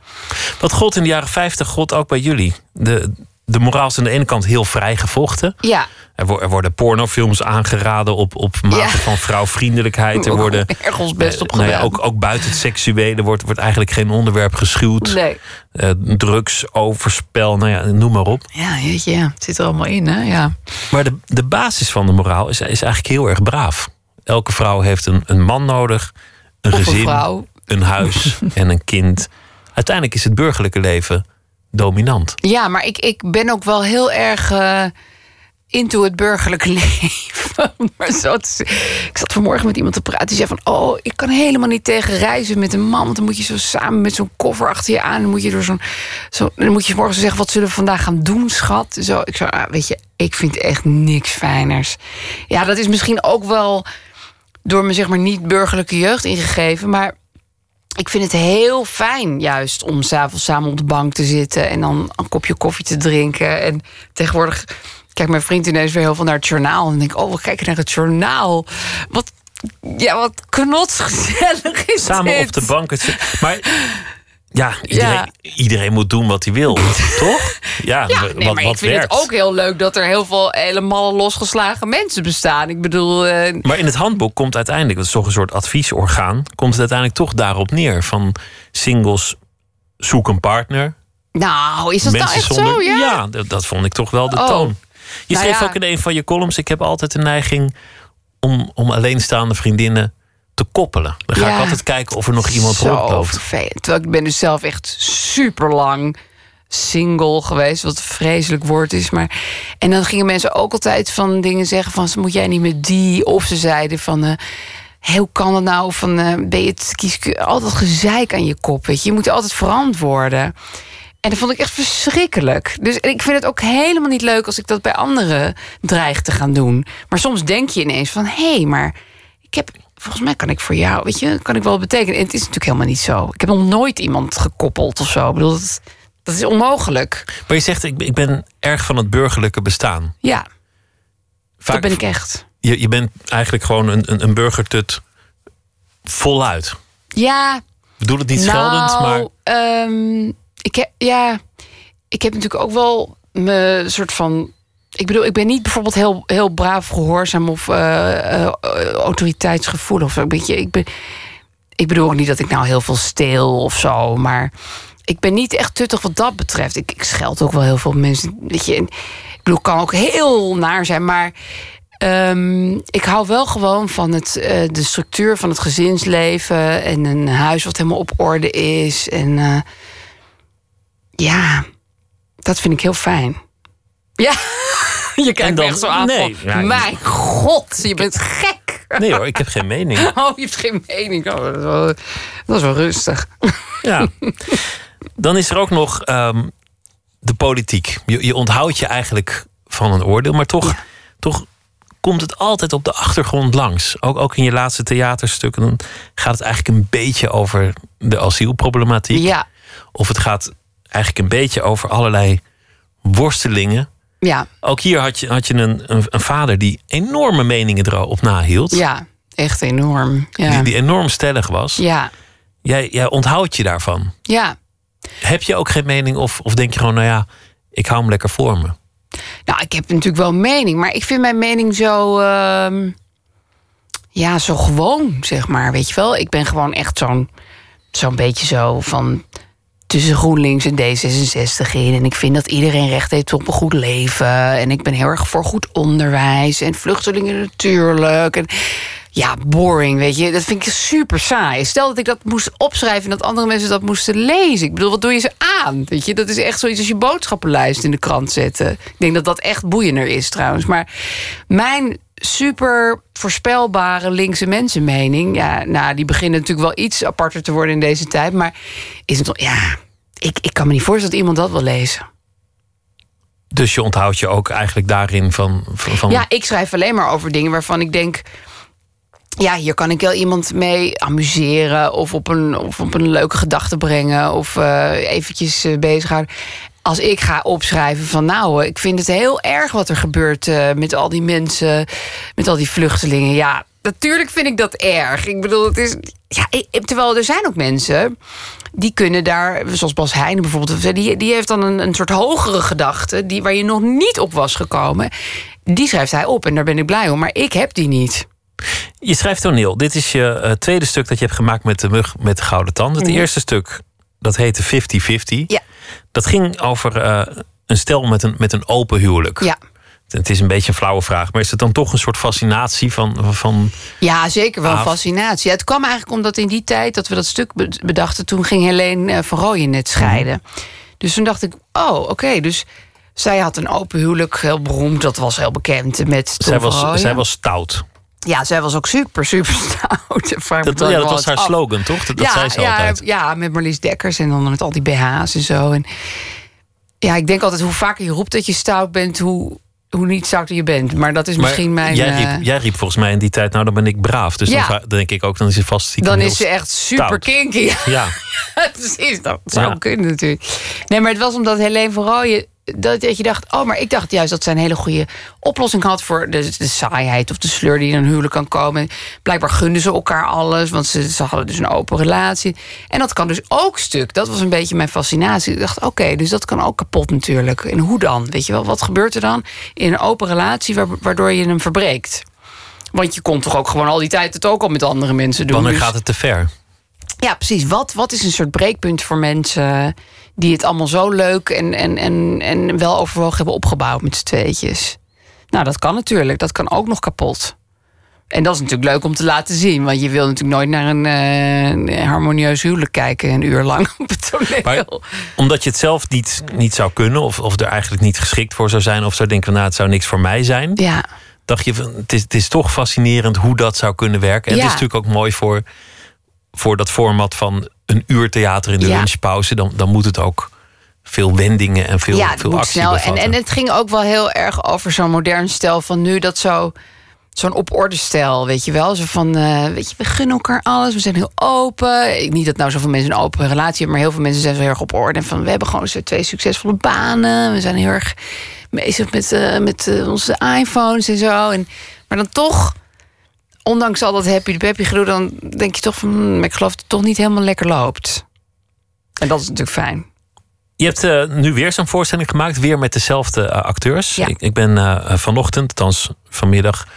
Wat gold in de jaren 50 gold ook bij jullie. De, de moraal is aan de ene kant heel vrij gevochten. Ja, Er, wo- er worden pornofilms aangeraden op, op mate Ja. van vrouwvriendelijkheid. Er worden erg ons best op eh, nou ja, gedaan. ook, ook buiten het seksuele wordt, wordt eigenlijk geen onderwerp geschuwd. Nee. Eh, drugs, overspel, nou ja, noem maar op. Ja, jeetje, ja. Het zit er allemaal in, hè? Ja. Maar de, de basis van de moraal is, is eigenlijk heel erg braaf. Elke vrouw heeft een, een man nodig, een Of gezin, een huis en een kind. Uiteindelijk is het burgerlijke leven dominant. Ja, maar ik, ik ben ook wel heel erg eh, into het burgerlijke leven. maar ik zat vanmorgen met iemand te praten. Die zei van, oh, ik kan helemaal niet tegen reizen met een man. Want dan moet je zo samen met zo'n koffer achter je aan. Dan moet je door zo'n, zo, dan moet je morgen zeggen, wat zullen we vandaag gaan doen, schat? Zo, ik zou, ah, weet je, ik vind echt niks fijners. Ja, dat is misschien ook wel door mijn zeg maar niet burgerlijke jeugd ingegeven, maar ik vind het heel fijn juist om s'avonds samen op de bank te zitten en dan een kopje koffie te drinken. En tegenwoordig kijkt mijn vriend ineens weer heel veel naar het journaal. En denk ik, oh, we kijken naar het journaal. Wat, ja, wat knotsgezellig is Samen dit. op de bank. het- Maar ja, iedereen, Ja. iedereen moet doen wat hij wil, toch? Ja, Ja, wat, maar wat ik vind werkt. het ook heel leuk dat er heel veel helemaal losgeslagen mensen bestaan. Ik bedoel, eh, Maar in het handboek komt uiteindelijk, dat is toch een soort adviesorgaan, komt het uiteindelijk toch daarop neer van singles zoek een partner. nou, is dat nou echt zonder. zo? Ja. dat, dat vond ik toch wel de Oh. toon. Je Nou schreef ook in een van je columns: ik heb altijd de neiging om, om alleenstaande vriendinnen te koppelen. Dan ga Ja. ik altijd kijken of er nog iemand Zo rondloopt. vervelend. Terwijl ik ben dus zelf echt super lang single geweest, wat een vreselijk woord is. Maar... En dan gingen mensen ook altijd van dingen zeggen van... moet jij niet met die? Of ze zeiden van... "Hé, hoe kan dat nou? Van, eh, ben je het kies altijd gezeik aan je kop, weet je? Je moet je altijd verantwoorden. En dat vond ik echt verschrikkelijk. Dus ik vind het ook helemaal niet leuk als ik dat bij anderen dreig te gaan doen. Maar soms denk je ineens van... hé, hey, maar ik heb... Volgens mij kan ik voor jou, weet je, kan ik wel betekenen. En het is natuurlijk helemaal niet zo. Ik heb nog nooit iemand gekoppeld of zo. Ik bedoel, dat, dat is onmogelijk. Maar je zegt, ik, ik ben erg van het burgerlijke bestaan. Ja, Vaak, dat ben ik echt. Je, je bent eigenlijk gewoon een, een, een burgertut voluit. Ja, Ik bedoel het niet scheldend, maar ehm, ik heb, ja, ik heb natuurlijk ook wel me soort van. Ik bedoel, ik ben niet bijvoorbeeld heel, heel braaf, gehoorzaam of eh, eh, autoriteitsgevoelig of. Ik, beetje, ik, ben, ik bedoel ook niet dat ik nou heel veel steel of zo, maar ik ben niet echt tuttig wat dat betreft. Ik, ik scheld ook wel heel veel mensen. Weet je, ik bedoel, kan ook heel naar zijn, maar Ehm, ik hou wel gewoon van het, eh, de structuur van het gezinsleven en een huis wat helemaal op orde is. En ja, dat vind ik heel fijn. Ja, je kijkt dan- me echt zo aan. nee, ja, Mijn god, je bent gek. nee hoor, ik heb geen mening. Oh, je hebt geen mening. Oh, dat, is wel, dat is wel rustig. Ja. Dan is er ook nog ehm, de politiek. Je, je onthoudt je eigenlijk van een oordeel, maar toch, toch komt het altijd op de achtergrond langs. Ook, ook in je laatste theaterstukken dan gaat het eigenlijk een beetje over de asielproblematiek. Ja, Of het gaat eigenlijk een beetje over allerlei worstelingen. Ja, Ook hier had je, had je een, een, een vader die enorme meningen erop nahield. ja, echt enorm. Ja, Die, die enorm stellig was. ja, Jij, jij onthoudt je daarvan. ja. Heb je ook geen mening of, of denk je gewoon, nou ja, ik hou hem lekker voor me? Nou, ik heb natuurlijk wel een mening, maar ik vind mijn mening zo. ehm, ja, zo gewoon, zeg maar. Weet je wel? Ik ben gewoon echt zo'n. Zo'n beetje zo van. Tussen GroenLinks en D66 in. En ik vind dat iedereen recht heeft op een goed leven. En ik ben heel erg voor goed onderwijs. En vluchtelingen natuurlijk. En ja, boring, weet je. Dat vind ik super saai. Stel dat ik dat moest opschrijven en dat andere mensen dat moesten lezen. Ik bedoel, wat doe je ze aan? Weet je, dat is echt zoiets als je boodschappenlijst in de krant zetten. Ik denk dat dat echt boeiender is trouwens. Maar mijn super voorspelbare linkse mensenmening... ja, nou, die beginnen natuurlijk wel iets aparter te worden in deze tijd. Maar is het toch, ja... Ik, ik kan me niet voorstellen dat iemand dat wil lezen. Dus je onthoudt je ook eigenlijk daarin van. van, van- Ja, ik schrijf alleen maar over dingen waarvan ik denk. Ja, hier kan ik wel iemand mee amuseren. Of op een, of op een leuke gedachte brengen. Of eh, eventjes eh, bezighouden. Als ik ga opschrijven van nou, ik vind het heel erg wat er gebeurt eh, met al die mensen, met al die vluchtelingen. Ja, natuurlijk vind ik dat erg. Ik bedoel, het is. Ja, terwijl er zijn ook mensen die kunnen daar, zoals Bas Heijnen bijvoorbeeld, die, die heeft dan een, een soort hogere gedachte, die, waar je nog niet op was gekomen. Die schrijft hij op en daar ben ik blij om, maar ik heb die niet. Je schrijft toneel. Dit is je eh, tweede stuk dat je hebt gemaakt met de mug met de gouden tand. Het Mhm. eerste stuk, dat heette 50-50. Ja. Dat ging over eh, een stel met een, met een open huwelijk. Ja. Het is een beetje een flauwe vraag, maar is het dan toch een soort fascinatie van. van Ja, zeker wel Ah. fascinatie. Ja, het kwam eigenlijk omdat in die tijd dat we dat stuk be- bedachten, toen ging Helene eh, van Rooyen net scheiden. Dus toen dacht ik, oh, oké, dus zij had een open huwelijk, heel beroemd, dat was heel bekend met Tom zij, was, zij was stout. Ja, zij was ook super, super stout. Dat, ja, dat was haar af. slogan, toch? Dat, dat ja, zei ze ja, altijd. Ja, met Marlies Dekkers en dan met al die BH's en zo. En ja, ik denk altijd hoe vaker je roept dat je stout bent, hoe, hoe niet stouter je bent. Maar dat is Maar misschien mijn... jij, eh, riep, jij riep volgens mij in die tijd, nou dan ben ik braaf. Dus Ja. dan, denk ik ook, dan is ze vast stiekem dan is ze echt super stout. kinky. Ja, Precies, dat zou kunnen natuurlijk. Nee, maar het was omdat Helene van Rooyen... Dat, dat je dacht, oh, maar ik dacht juist dat zij een hele goede oplossing had... voor de, de saaiheid of de sleur die in een huwelijk kan komen. Blijkbaar gunden ze elkaar alles, want ze, ze hadden dus een open relatie. En dat kan dus ook stuk. Dat was een beetje mijn fascinatie. Ik dacht, oké, dus dat kan ook kapot natuurlijk. En hoe dan? Weet je wel, wat gebeurt er dan in een open relatie... wa- waardoor je hem verbreekt? Want je kon toch ook gewoon al die tijd het ook al met andere mensen doen. wanneer Dus- gaat het te ver? ja, precies. Wat, wat is een soort breekpunt voor mensen die het allemaal zo leuk en, en, en, en wel overwogen hebben opgebouwd met z'n tweetjes? Nou, dat kan natuurlijk. Dat kan ook nog kapot. En dat is natuurlijk leuk om te laten zien. Want je wil natuurlijk nooit naar een, eh, harmonieus huwelijk kijken... een uur lang op het toneel. Maar omdat je het zelf niet, niet zou kunnen, of, of er eigenlijk niet geschikt voor zou zijn, of zou denken nou, het zou niks voor mij zijn. Ja, Dacht je van het is, het is toch fascinerend hoe dat zou kunnen werken. En Ja. het is natuurlijk ook mooi voor, voor dat format van een uur theater in de Ja. lunchpauze. Dan, dan moet het ook veel wendingen en veel, ja het veel moet actie snel. En, en het ging ook wel heel erg over zo'n modern stijl van nu... dat zo zo'n op orde stijl, weet je wel. Zo van, eh, weet je, we gunnen elkaar alles. We zijn heel open. Ik- Niet dat nou zoveel mensen een open relatie hebben... maar heel veel mensen zijn zo heel erg op orde. En van, we hebben gewoon zo twee succesvolle banen. We zijn heel erg bezig met, eh, met eh, onze iPhones en zo. En, maar dan toch, ondanks al dat happy de peppy gedoe... dan denk je toch van, hmm, ik geloof dat het toch niet helemaal lekker loopt. En dat is natuurlijk fijn. Je hebt eh, nu weer zo'n voorstelling gemaakt, weer met dezelfde eh, acteurs. Ja. Ik, ik ben eh, vanochtend, althans vanmiddag,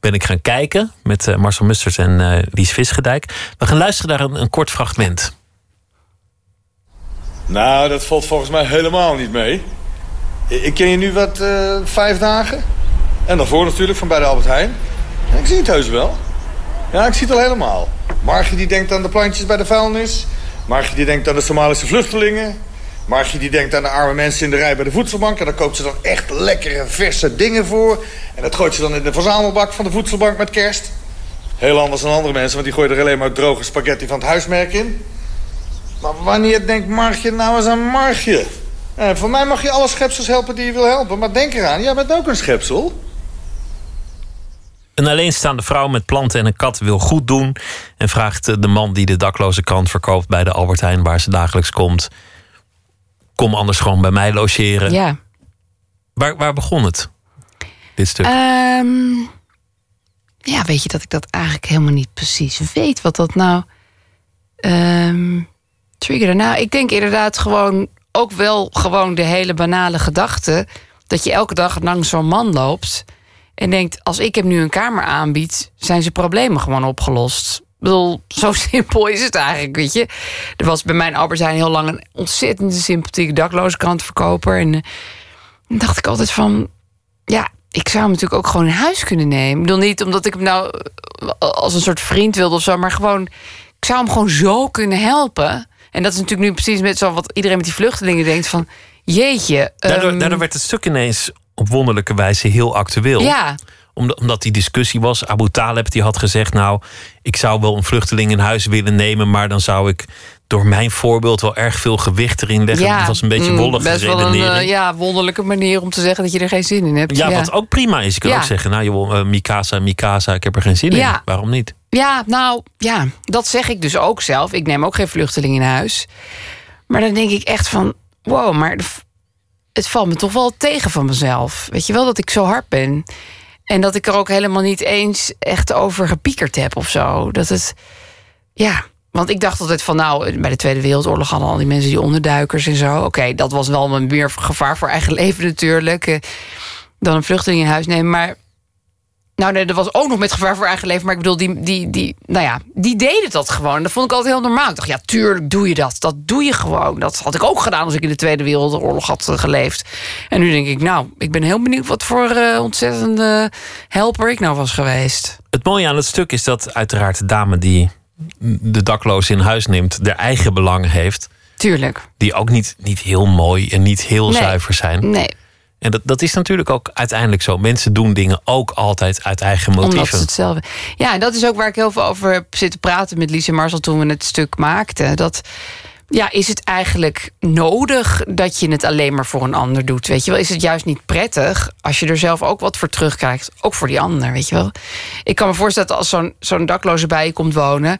ben ik gaan kijken met eh, Marcel Musters en eh Lies Visgedijk. We gaan luisteren naar een, een kort fragment. Nou, dat valt volgens mij helemaal niet mee. Ik ken je nu wat eh, vijf dagen. En daarvoor natuurlijk van bij de Albert Heijn. Ik zie het heus wel. Ja, ik zie het al helemaal. Margie die denkt aan de plantjes bij de vuilnis. Margie die denkt aan de Somalische vluchtelingen. Margie die denkt aan de arme mensen in de rij bij de voedselbank. En daar koopt ze dan echt lekkere, verse dingen voor. En dat gooit ze dan in de verzamelbak van de voedselbank met kerst. Heel anders dan andere mensen, want die gooien er alleen maar droge spaghetti van het huismerk in. Maar wanneer denkt Margje nou eens aan Margje? Eh, voor mij mag je alle schepsels helpen die je wil helpen. Maar denk eraan, jij bent ook een schepsel. Een alleenstaande vrouw met planten en een kat wil goed doen. En vraagt de man die de dakloze krant verkoopt bij de Albert Heijn, waar ze dagelijks komt. Kom anders gewoon bij mij logeren. Ja. Waar, waar begon het? Dit stuk. Ehm, ja, weet je dat ik dat eigenlijk helemaal niet precies weet wat dat nou ehm triggerde. Nou, ik denk inderdaad gewoon ook wel gewoon de hele banale gedachte dat je elke dag langs zo'n man loopt en denkt: als ik hem nu een kamer aanbied, zijn zijn problemen gewoon opgelost. Ik bedoel, zo simpel is het eigenlijk, weet je. Er was bij mijn Albert Heijn heel lang een ontzettend sympathieke dakloze krantverkoper. En eh, dan dacht ik altijd van, ja, ik zou hem natuurlijk ook gewoon in huis kunnen nemen. Ik bedoel niet omdat ik hem nou eh, als een soort vriend wilde of zo, maar gewoon, ik zou hem gewoon zo kunnen helpen. En dat is natuurlijk nu precies met zo wat iedereen met die vluchtelingen denkt van, jeetje. daardoor, ehm, daardoor werd het stuk ineens op wonderlijke wijze heel actueel. Ja, Omdat, omdat die discussie was. Abu Taleb die had gezegd: Nou, ik zou wel een vluchteling in huis willen nemen. Maar dan zou ik door mijn voorbeeld wel erg veel gewicht erin leggen. ja. Dat was een beetje Mm, Best wel een eh, ja, wonderlijke manier om te zeggen dat je er geen zin in hebt. ja, wat ook prima is. Je kan Ja. ook zeggen: Nou, joh, eh, Mikasa, Mikasa, ik heb er geen zin in. Waarom niet? Ja, nou ja, dat zeg ik dus ook zelf. Ik neem ook geen vluchteling in huis. Maar dan denk ik echt van, wow, maar het valt me toch wel tegen van mezelf. Weet je wel dat ik zo hard ben. En dat ik er ook helemaal niet eens echt over gepiekerd heb of zo. Dat het, ja, want ik dacht altijd van, nou, bij de Tweede Wereldoorlog hadden al die mensen die onderduikers en zo. Oké, dat was wel een meer gevaar voor eigen leven natuurlijk. eh, Dan een vluchteling in huis nemen. Maar nou, nee, dat was ook nog met gevaar voor eigen leven. Maar ik bedoel, die, die, die, nou ja, die deden dat gewoon. Dat vond ik altijd heel normaal. Ik dacht, ja, tuurlijk doe je dat. Dat doe je gewoon. Dat had ik ook gedaan als ik in de Tweede Wereldoorlog had eh, geleefd. En nu denk ik, nou, ik ben heel benieuwd wat voor eh, ontzettende helper ik nou was geweest. Het mooie aan het stuk is dat uiteraard de dame die de dakloze in huis neemt, de eigen belangen heeft. Tuurlijk. Die ook niet, niet heel mooi en niet heel Nee. zuiver zijn. Nee, En dat, dat is natuurlijk ook uiteindelijk zo. Mensen doen dingen ook altijd uit eigen omdat motieven. ze hetzelfde. Ja, en dat is ook waar ik heel veel over heb zitten praten met Lies en Marcel toen we het stuk maakten. Dat ja, is het eigenlijk nodig dat je het alleen maar voor een ander doet? Weet je wel, is het juist niet prettig als je er zelf ook wat voor terugkrijgt? Ook voor die ander, weet je wel? Ik kan me voorstellen dat als zo'n zo'n dakloze bij je komt wonen.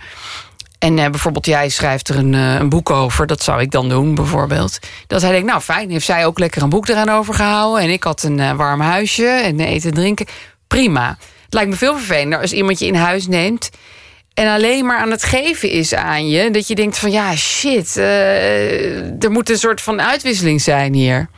En eh, bijvoorbeeld jij schrijft er een, eh, een boek over. Dat zou ik dan doen, bijvoorbeeld. Dat hij denkt, nou fijn, heeft zij ook lekker een boek eraan overgehouden. En ik had een eh, warm huisje en eten en drinken. Prima. Het lijkt me veel vervelender als iemand je in huis neemt... en alleen maar aan het geven is aan je. Dat je denkt van, ja, shit, er moet een soort van uitwisseling zijn hier.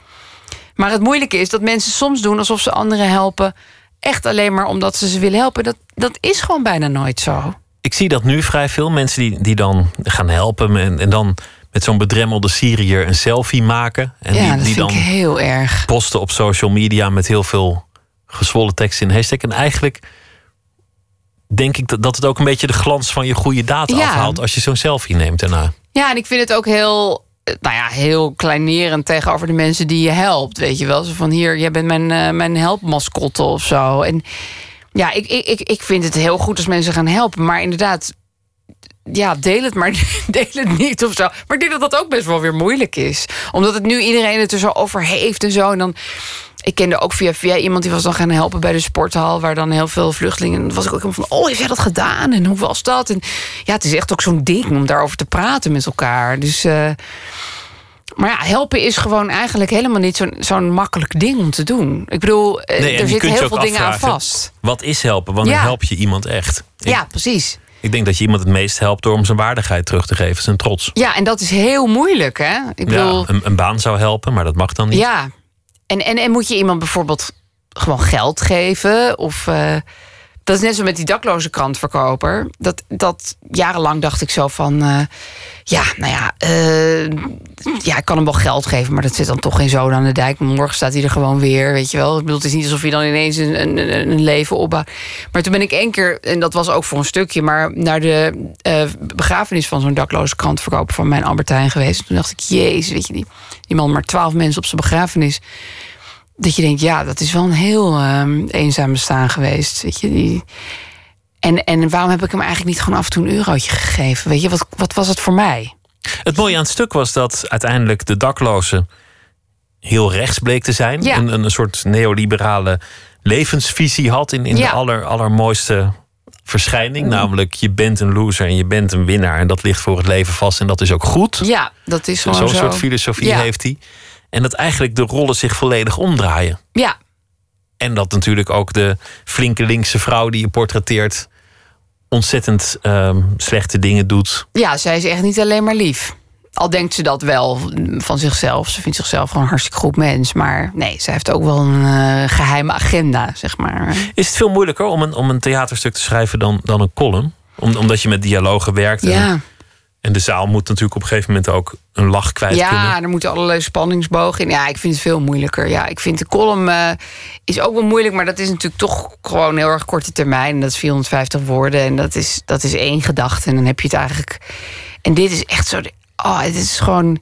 Maar het moeilijke is dat mensen soms doen alsof ze anderen helpen... echt alleen maar omdat ze ze willen helpen. Dat, dat is gewoon bijna nooit zo. Ik zie dat nu vrij veel mensen die, die dan gaan helpen en, en dan met zo'n bedremmelde Syriër een selfie maken. En ja, die, dat die vind dan ik heel erg. posten op social media met heel veel gezwollen tekst in hashtag. En eigenlijk denk ik dat, dat het ook een beetje de glans van je goede daad Ja. afhaalt als je zo'n selfie neemt daarna. Ja, en ik vind het ook heel, eh, nou ja, heel kleinerend tegenover de mensen die je helpt. Weet je wel, zo van hier, jij bent mijn, eh, mijn helpmascotte of zo. En ja, ik, ik, ik, vind het heel goed als mensen gaan helpen. Maar inderdaad, ja, deel het maar, deel het niet of zo. Maar ik denk dat dat ook best wel weer moeilijk is. Omdat het nu iedereen het er zo over heeft en zo. En dan, ik kende ook via, via iemand die was dan gaan helpen bij de sporthal... waar dan heel veel vluchtelingen... En was ik ook helemaal van, oh, heeft jij dat gedaan? En hoe was dat? En ja, het is echt ook zo'n ding om daarover te praten met elkaar. Dus... eh, maar ja, helpen is gewoon eigenlijk helemaal niet zo'n zo'n makkelijk ding om te doen. Ik bedoel, eh, Nee, er zitten heel veel dingen aan vast. Wat is helpen? Wanneer Ja. help je iemand echt? Ik, Ja, precies. ik denk dat je iemand het meest helpt door hem zijn waardigheid terug te geven, zijn trots. Ja, en dat is heel moeilijk, hè? Ik bedoel, Ja, een, een baan zou helpen, maar dat mag dan niet. Ja, en, en, en moet je iemand bijvoorbeeld gewoon geld geven? Of eh, dat is net zo met die dakloze krantverkoper. Dat, dat jarenlang dacht ik zo van, eh, ja, nou ja, eh, ja, ik kan hem wel geld geven, maar dat zit dan toch in zoden aan de dijk. Morgen staat hij er gewoon weer, weet je wel. Ik bedoel, het is niet alsof je dan ineens een, een, een een leven opbouwt. Maar toen ben ik één keer, en dat was ook voor een stukje, maar naar de eh, begrafenis van zo'n dakloze krantverkoper van mijn Albertijn geweest. Toen dacht ik, jezus, weet je, die, die man maar twaalf mensen op zijn begrafenis dat je denkt, ja, dat is wel een heel ehm, eenzaam bestaan geweest. Weet je, die... en, en waarom heb ik hem eigenlijk niet gewoon af en toe een eurotje gegeven? Weet je, wat, wat was het voor mij? Het mooie aan het stuk was dat uiteindelijk de dakloze heel rechts bleek te zijn. Ja. Een, een soort neoliberale levensvisie had in, in Ja. de aller, allermooiste verschijning. Namelijk, je bent een loser en je bent een winnaar. En dat ligt voor het leven vast en dat is ook goed. Ja, dat is gewoon Zo'n zo. soort filosofie Ja. heeft hij. En dat eigenlijk de rollen zich volledig omdraaien. Ja, En dat natuurlijk ook de flinke linkse vrouw die je portretteert... ontzettend ehm, slechte dingen doet. ja, zij is echt niet alleen maar lief. Al denkt ze dat wel van zichzelf. Ze vindt zichzelf gewoon een hartstikke goed mens. Maar nee, ze heeft ook wel een eh, geheime agenda, zeg maar. Is het veel moeilijker om een, om een theaterstuk te schrijven dan, dan een column? Om, omdat je met dialogen werkt. Ja. en de zaal moet natuurlijk op een gegeven moment ook een lach kwijt Ja, kunnen. er moeten allerlei spanningsbogen in. Ja, ik vind het veel moeilijker. Ja, ik vind de column eh, is ook wel moeilijk, maar dat is natuurlijk toch gewoon heel erg korte termijn. En dat is 450 woorden en dat is, dat is één gedachte. En dan heb je het eigenlijk. En dit is echt zo. Oh, het is gewoon.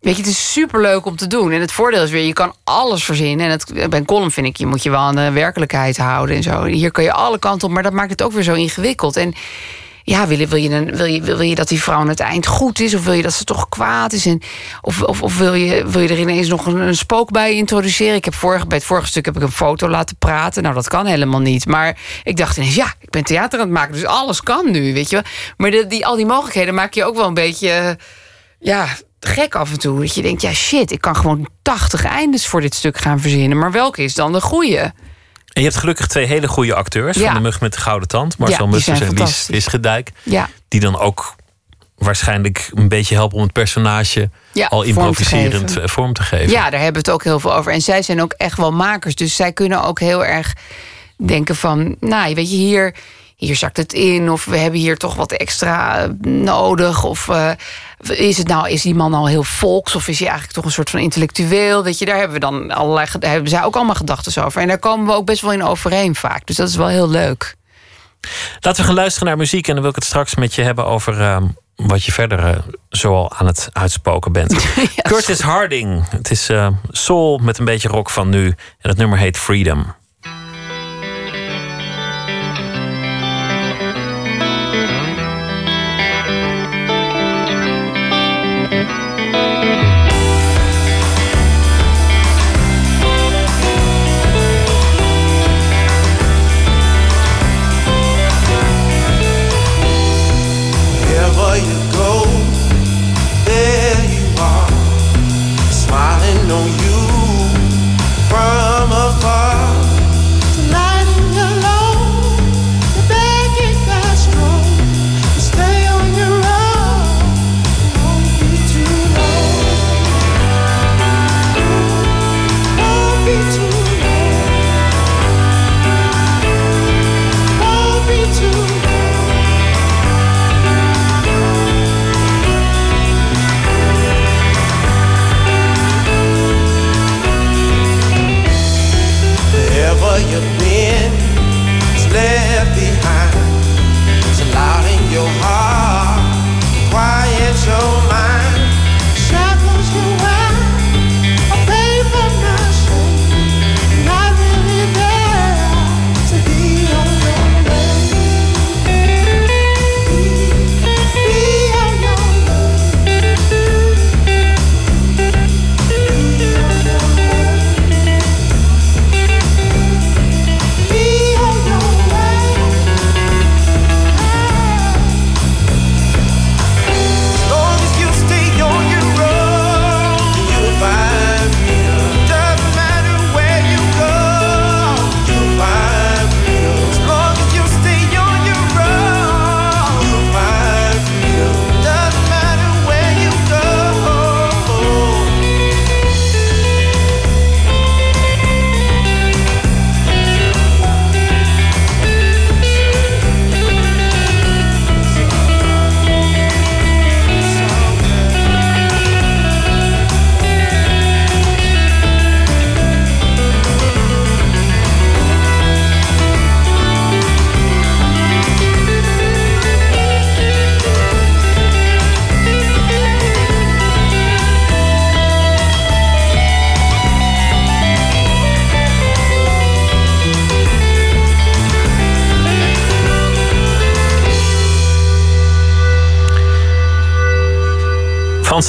Weet je, het is superleuk om te doen. En het voordeel is weer, je kan alles verzinnen. En het, bij een column vind ik, je moet je wel aan de werkelijkheid houden en zo. Hier kan je alle kanten op, maar dat maakt het ook weer zo ingewikkeld. En ja, wil je, wil, je, wil, je, wil je dat die vrouw aan het eind goed is? Of wil je dat ze toch kwaad is? En, of of, of wil, je, wil je er ineens nog een, spook bij introduceren? Ik heb vorige, bij het vorige stuk heb ik een foto laten praten. Nou, dat kan helemaal niet. Maar ik dacht ineens, ja, ik ben theater aan het maken. Dus alles kan nu, weet je wel. Maar die, al die mogelijkheden maak je ook wel een beetje... eh, ja, gek af en toe. Dat je denkt, ja shit, ik kan gewoon 80 eindes voor dit stuk gaan verzinnen. Maar welke is dan de goede? En je hebt gelukkig twee hele goede acteurs. Ja. Van de Mug met de Gouden Tand. Marcel Ja, Musters en Lies. Wischedijk. Ja, Die dan ook waarschijnlijk een beetje helpen om het personage Ja, al vorm te improviserend eh, vorm te geven. Ja, daar hebben we het ook heel veel over. En zij zijn ook echt wel makers. Dus zij kunnen ook heel erg denken van... nou, weet je, hier, hier zakt het in. Of we hebben hier toch wat extra eh, nodig. Of eh, is, het nou, is die man al heel volks? Of is hij eigenlijk toch een soort van intellectueel? Weet je, daar hebben we dan allerlei... Hebben zij ook allemaal gedachten over. En daar komen we ook best wel in overeen vaak. Dus dat is wel heel leuk. Laten we gaan luisteren naar muziek. En dan wil ik het straks met je hebben over ehm, wat je verder eh, zoal aan het uitspoken bent. Curtis Harding. Het is soul met een beetje rock van nu. En het nummer heet Freedom.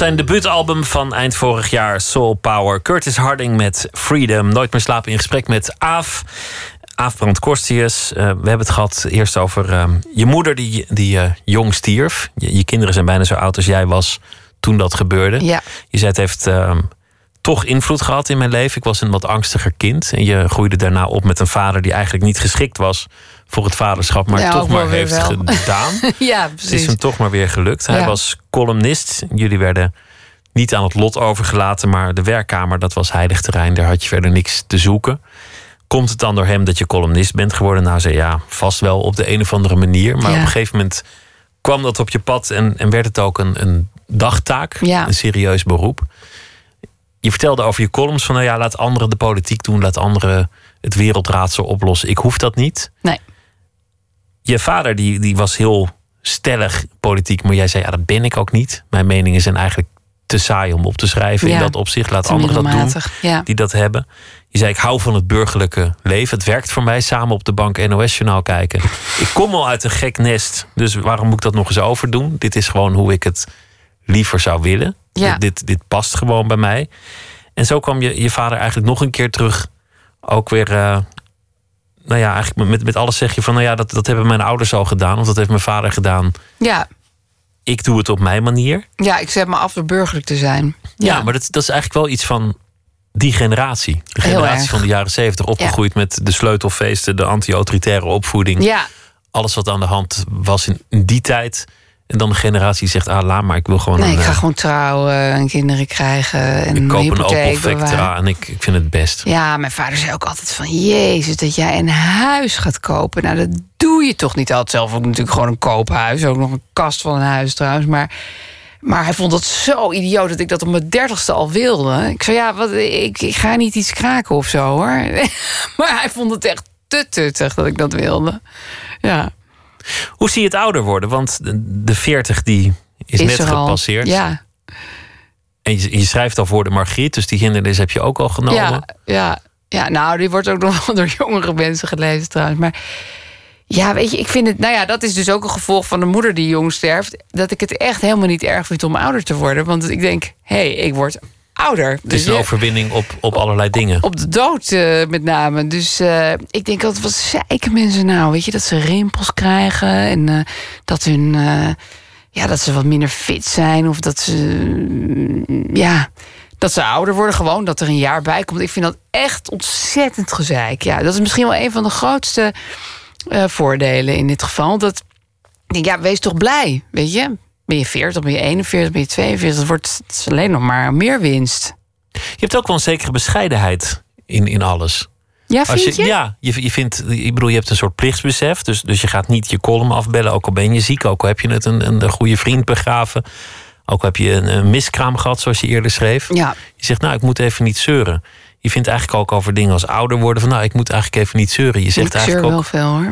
Zijn debuutalbum van eind vorig jaar, Soul Power. Curtis Harding met Freedom. Nooit meer slapen in gesprek met Aaf. Aaf Brand Korstius. Eh, we hebben het gehad eerst over ehm, je moeder die, die eh, jong stierf. Je, je kinderen zijn bijna zo oud als jij was toen dat gebeurde. Ja. Je zei het heeft ehm, toch invloed gehad in mijn leven. Ik was een wat angstiger kind. En je groeide daarna op met een vader die eigenlijk niet geschikt was voor het vaderschap. Maar Ja, toch maar heeft wel. gedaan. ja, Het is precies. hem toch maar weer gelukt. Hij Ja. was columnist. Jullie werden niet aan het lot overgelaten, maar de werkkamer, dat was heilig terrein. Daar had je verder niks te zoeken. Komt het dan door hem dat je columnist bent geworden? Nou, zei ja, vast wel op de een of andere manier. Maar Ja. op een gegeven moment kwam dat op je pad en, en werd het ook een, een dagtaak, Ja. een serieus beroep. Je vertelde over je columns van, nou ja, laat anderen de politiek doen, laat anderen het wereldraadsel oplossen. Ik hoef dat niet Nee. Je vader die, die was heel stellig politiek, maar jij zei ja, dat ben ik ook niet. Mijn meningen zijn eigenlijk te saai om op te schrijven. In dat opzicht laat anderen dat doen ja. die dat hebben. Je zei ik hou van het burgerlijke leven. Het werkt voor mij samen op de bank NOS-journaal kijken. Ik kom al uit een gek nest, dus waarom moet ik dat nog eens overdoen? Dit is gewoon hoe ik het liever zou willen. Ja. Dit, dit, dit past gewoon bij mij. En zo kwam je, je vader eigenlijk nog een keer terug. Ook weer eh, nou ja, eigenlijk met, met alles zeg je van, nou ja, dat, dat hebben mijn ouders al gedaan, of dat heeft mijn vader gedaan. Ja. Ik doe het op mijn manier. ja, ik zet me af door burgerlijk te zijn. Ja, maar dat, dat is eigenlijk wel iets van die generatie. De generatie van de jaren zeventig, opgegroeid met de sleutelfeesten, de anti-autoritaire opvoeding. Ja, Alles wat aan de hand was in die tijd. En dan de generatie zegt, ah, laat maar, ik wil gewoon nee, een, ik ga eh, gewoon trouwen en kinderen krijgen en ik koop een Opel Vectra en ik, ik vind het best. Ja, mijn vader zei ook altijd van... Jezus, dat jij een huis gaat kopen. Nou, dat doe je toch niet. Had zelf ook natuurlijk gewoon een koophuis. Ook nog een kast van een huis trouwens. Maar, maar hij vond dat zo idioot dat ik dat op mijn dertigste al wilde. Ik zei, ja, wat, ik, ik ga niet iets kraken of zo, hoor. maar hij vond het echt te tuttig dat ik dat wilde. Ja, Hoe zie je het ouder worden? Want de- de 40 die is, net er gepasseerd. Ja, En je, je schrijft al voor de Margriet, dus die hindernis heb je ook al genomen. Ja, ja, ja, nou, die wordt ook nog wel door jongere mensen gelezen trouwens. Maar ja, weet je, ik vind het... Nou ja, dat is dus ook een gevolg van de moeder die jong sterft. Dat ik het echt helemaal niet erg vind om ouder te worden. Want ik denk, hé, hey, ik word ouder. Het is Dus een overwinning op, op allerlei dingen. op de dood eh, met name. Dus eh, ik denk altijd, wat zeiken mensen nou? Weet je, dat ze rimpels krijgen en eh, dat hun... ja, dat ze wat minder fit zijn of dat ze... mm, ja, dat ze ouder worden gewoon, dat er een jaar bij komt. Ik vind dat echt ontzettend gezeik. Ja, dat is misschien wel een van de grootste voordelen in dit geval. Dat, ik denk, ja, wees toch blij, weet je? Ben je 40, ben je 41, ben je 42, dat wordt het is alleen nog maar meer winst. Je hebt ook wel een zekere bescheidenheid in, in alles. Ja, vind je? Ja, je, je vindt, ik bedoel, je hebt een soort plichtsbesef. Dus, dus je gaat niet je column afbellen, ook al ben je ziek, ook al heb je het een, een, een goede vriend begraven. Ook al heb je een, een miskraam gehad, zoals je eerder schreef. Ja, Je zegt, nou, ik moet even niet zeuren. Je vindt eigenlijk ook over dingen als ouder worden van, nou, ik moet eigenlijk even niet zeuren. Je zegt ik zeur eigenlijk wel ook, veel hoor.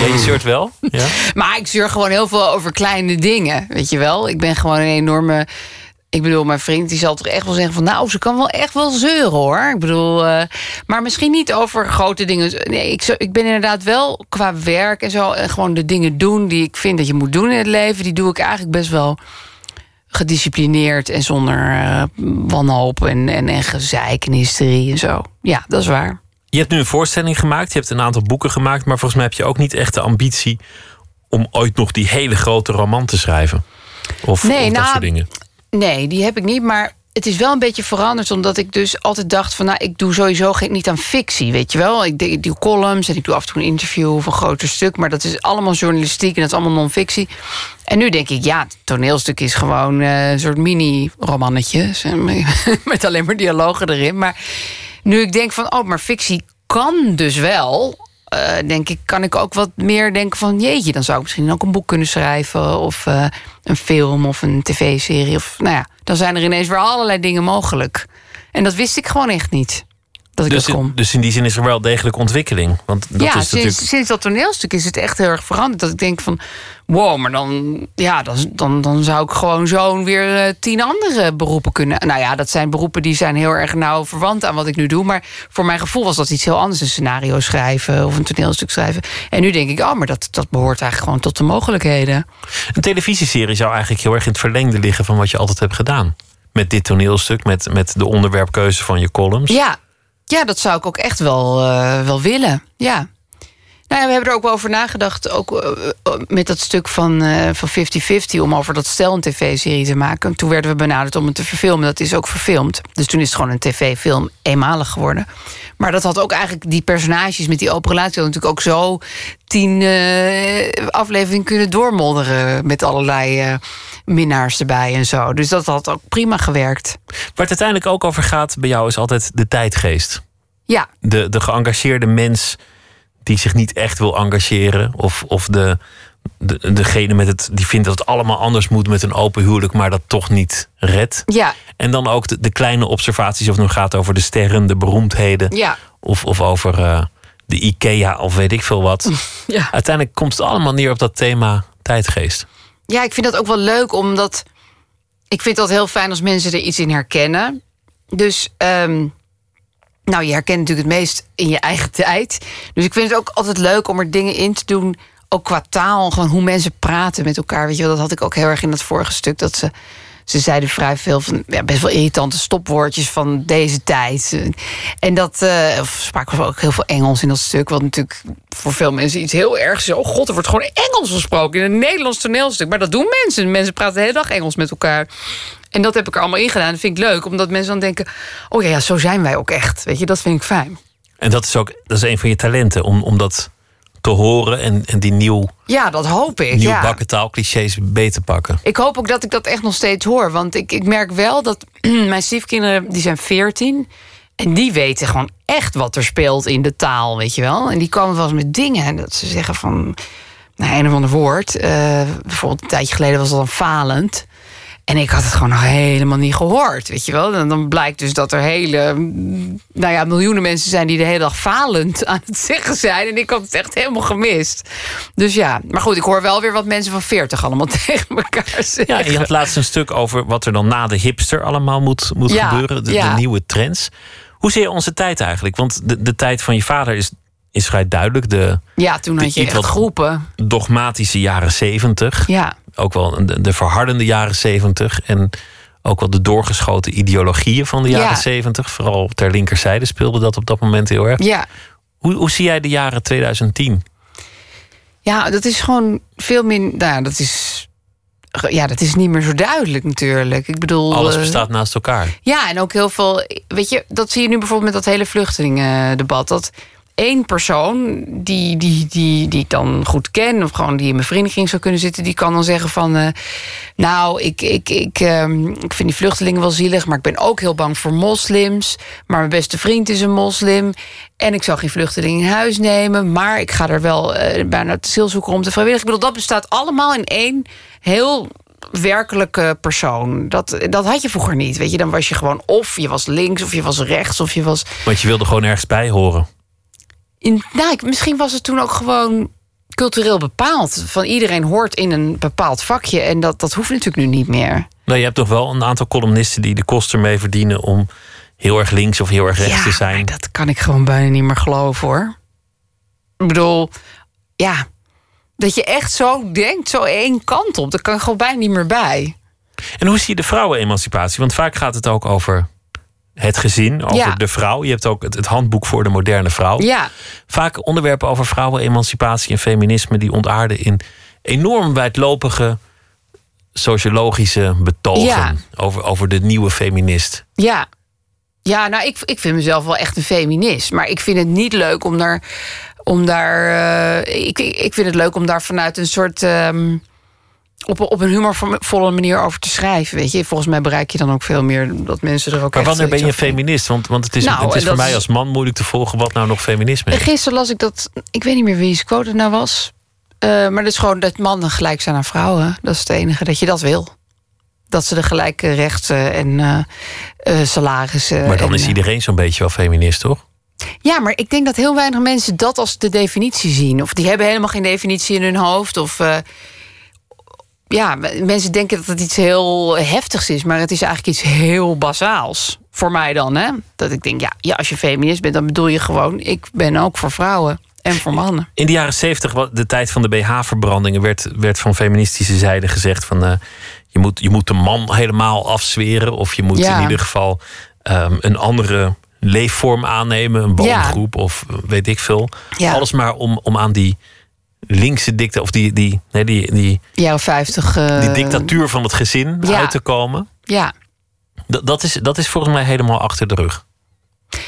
ja, je zeurt wel. Ja? Maar ik zeur gewoon heel veel over kleine dingen, weet je wel. Ik ben gewoon een enorme... Ik bedoel, mijn vriend die zal toch echt wel zeggen van... nou, ze kan wel echt wel zeuren, hoor. Ik bedoel, eh, maar misschien niet over grote dingen. Nee, ik, ik ben inderdaad wel qua werk en zo... en gewoon de dingen doen die ik vind dat je moet doen in het leven... die doe ik eigenlijk best wel gedisciplineerd... en zonder eh, wanhoop en, en, en gezeik en hysterie en zo. Ja, dat is waar. Je hebt nu een voorstelling gemaakt, je hebt een aantal boeken gemaakt, maar volgens mij heb je ook niet echt de ambitie om ooit nog die hele grote roman te schrijven. Of, Nee, of dat nou, soort dingen. Nee, die heb ik niet. Maar het is wel een beetje veranderd. Omdat ik dus altijd dacht van... nou, ik doe sowieso geen, niet aan fictie, weet je wel. Ik, doe columns en ik doe af en toe een interview of een groter stuk. Maar dat is allemaal journalistiek en dat is allemaal non-fictie. En nu denk ik, ja, het toneelstuk is gewoon eh, een soort mini-romannetje. Met alleen maar dialogen erin. Maar nu ik denk van, oh, maar fictie kan dus wel... eh, denk ik, kan ik ook wat meer denken van... jeetje, dan zou ik misschien ook een boek kunnen schrijven... of eh, een film of een tv-serie. Of, nou ja, dan zijn er ineens weer allerlei dingen mogelijk. En dat wist ik gewoon echt niet. Dat ik Dus, dat kon. dus in die zin is er wel degelijk ontwikkeling. Want dat ja, is sinds, natuurlijk. sinds dat toneelstuk is het echt heel erg veranderd. Dat ik denk van, wow, maar dan, ja, dan, dan, dan zou ik gewoon zo weer eh, tien andere beroepen kunnen. Nou ja, dat zijn beroepen die zijn heel erg nauw verwant aan wat ik nu doe. Maar voor mijn gevoel was dat iets heel anders. Een scenario schrijven of een toneelstuk schrijven. En nu denk ik, oh, maar dat, dat behoort eigenlijk gewoon tot de mogelijkheden. Een televisieserie zou eigenlijk heel erg in het verlengde liggen van wat je altijd hebt gedaan. Met dit toneelstuk, met, met de onderwerpkeuze van je columns. Ja, ja dat zou ik ook echt wel, eh, wel willen. Ja. Nou we hebben er ook wel over nagedacht. Ook eh, eh, met dat stuk van eh, van 50-50 om over dat stel een tv-serie te maken. Toen werden we benaderd om het te verfilmen. Dat is ook verfilmd. Dus toen is het gewoon een tv-film eenmalig geworden. Maar dat had ook eigenlijk die personages met die open relatie... natuurlijk ook zo tien afleveringen kunnen doormodderen... met allerlei minnaars erbij en zo. Dus dat had ook prima gewerkt. Waar het uiteindelijk ook over gaat bij jou is altijd de tijdgeest. Ja, De, de geëngageerde mens die zich niet echt wil engageren. Of, of de, de, degene met het, die vindt dat het allemaal anders moet met een open huwelijk, maar dat toch niet redt. ja, En dan ook de, de kleine observaties, of het nu gaat over de sterren, de beroemdheden. ja. Of, of over eh, de IKEA of weet ik veel wat. ja. Uiteindelijk komt het allemaal neer op dat thema tijdgeest. Ja, ik vind dat ook wel leuk, omdat ik vind dat heel fijn als mensen er iets in herkennen. Dus, ehm, nou, je herkent natuurlijk het meest in je eigen tijd. Dus ik vind het ook altijd leuk om er dingen in te doen, ook qua taal, gewoon hoe mensen praten met elkaar. Weet je, wel, dat had ik ook heel erg in dat vorige stuk, dat ze. Ze zeiden vrij veel van ja, best wel irritante stopwoordjes van deze tijd. En dat of spraken we ook heel veel Engels in dat stuk. Wat natuurlijk voor veel mensen iets heel ergs is. Oh god, er wordt gewoon Engels gesproken in een Nederlands toneelstuk. Maar dat doen mensen. Mensen praten de hele dag Engels met elkaar. En dat heb ik er allemaal in gedaan. Dat vind ik leuk, omdat mensen dan denken: oh ja, ja, zo zijn wij ook echt. Weet je, dat vind ik fijn. En dat is ook dat is een van je talenten, om, om dat te horen en, en die nieuw, Ja, dat hoop ik. nieuw ja. bakken taalclichés beter te pakken. Ik hoop ook dat ik dat echt nog steeds hoor. Want ik, ik merk wel dat mijn stiefkinderen, die zijn 14. En die weten gewoon echt wat er speelt in de taal, weet je wel. En die komen wel eens met dingen. En dat ze zeggen van, nou, een of ander woord. eh, bijvoorbeeld een tijdje geleden was dat dan falend. En ik had het gewoon nog helemaal niet gehoord, weet je wel. En dan blijkt dus dat er hele, mm, nou ja, miljoenen mensen zijn... die de hele dag falend aan het zeggen zijn. En ik had het echt helemaal gemist. Dus ja, maar goed, ik hoor wel weer wat mensen van 40 allemaal tegen elkaar zeggen. Ja, je had laatst een stuk over wat er dan na de hipster allemaal moet, moet Ja, gebeuren. De, ja. de nieuwe trends. Hoe zie je onze tijd eigenlijk? Want de, de tijd van je vader is, is vrij duidelijk. De Ja, toen had je echt groepen. dogmatische jaren zeventig. Ja, Ook wel de, de verhardende jaren zeventig. En ook wel de doorgeschoten ideologieën van de Ja. jaren zeventig. Vooral ter linkerzijde speelde dat op dat moment heel erg. ja. Hoe, hoe zie jij de jaren 2010? Ja, dat is gewoon veel minder. Nou, ja, dat is. Ja, dat is niet meer zo duidelijk natuurlijk. Ik bedoel. Alles eh, bestaat naast elkaar. Ja, en ook heel veel. Weet je, dat zie je nu bijvoorbeeld met dat hele vluchtelingendebat. Dat één persoon die, die, die, die ik dan goed ken, of gewoon die in mijn vriendenkring zou kunnen zitten, die kan dan zeggen van. eh, nou, ik, ik, ik, ehm, ik vind die vluchtelingen wel zielig, maar ik ben ook heel bang voor moslims. Maar mijn beste vriend is een moslim. En ik zou geen vluchteling in huis nemen, maar ik ga er wel eh bijna het zielzoeker om te vrijwillig. Ik bedoel, dat bestaat allemaal in één heel werkelijke persoon. Dat, dat had je vroeger niet. Weet je, dan was je gewoon of je was links of je was rechts of je was. Want je wilde gewoon ergens bij horen. In, nou, ik- misschien was het toen ook gewoon cultureel bepaald. Van iedereen hoort in een bepaald vakje. En dat, dat hoeft natuurlijk nu niet meer. Nou, je hebt toch wel een aantal columnisten die de kosten mee verdienen om heel erg links of heel erg rechts te zijn. maar dat kan ik gewoon bijna niet meer geloven hoor. Ik bedoel, ja. Dat je echt zo denkt, zo één kant op. Dat kan gewoon bijna niet meer bij. En hoe zie je de vrouwenemancipatie? Want vaak gaat het ook over het gezin, over Ja. de vrouw. Je hebt ook het, het handboek voor de moderne vrouw. Ja, Vaak onderwerpen over vrouwenemancipatie en feminisme die ontaarden in enorm wijdlopige sociologische betogen Ja. over, over de nieuwe feminist. Ja. Ja, nou, ik, ik vind mezelf wel echt een feminist. Maar ik vind het niet leuk om daar. Om daar ik, ik ik vind het leuk om daar vanuit een soort. ehm, op, op een humorvolle manier over te schrijven. Weet je, volgens mij bereik je dan ook veel meer dat mensen er ook Maar wanneer ben je feminist? Want, want het is, Nou, het is voor mij is- als man moeilijk te volgen wat nou nog feminisme is. Gisteren las ik dat. Ik weet niet meer wie quote het nou was. Eh, maar dat is gewoon dat mannen gelijk zijn aan vrouwen. Dat is het enige dat je dat wil. Dat ze de gelijke rechten en eh, eh, salarissen. Maar dan en, is iedereen zo'n beetje wel feminist, toch? Ja, maar ik denk dat heel weinig mensen dat als de definitie zien. Of die hebben helemaal geen definitie in hun hoofd. Of ja, mensen denken dat het iets heel heftigs is, maar het is eigenlijk iets heel basaals. Voor mij dan, hè? Dat ik denk, ja, ja, als je feminist bent, dan bedoel je gewoon, ik ben ook voor vrouwen en voor mannen. In de jaren zeventig, de tijd van de BH-verbrandingen, werd, werd van feministische zijde gezegd van eh, je, moet, je moet de man helemaal afzweren. Of je moet Ja. in ieder geval ehm, een andere leefvorm aannemen, een boomgroep of weet ik veel. Ja. Alles maar om, om aan die linkse dicta of die, die, nee, die, die, Jaren 50. eh, die dictatuur van het gezin ja. uit te komen. Ja, Dat, dat, is, dat is volgens mij helemaal achter de rug.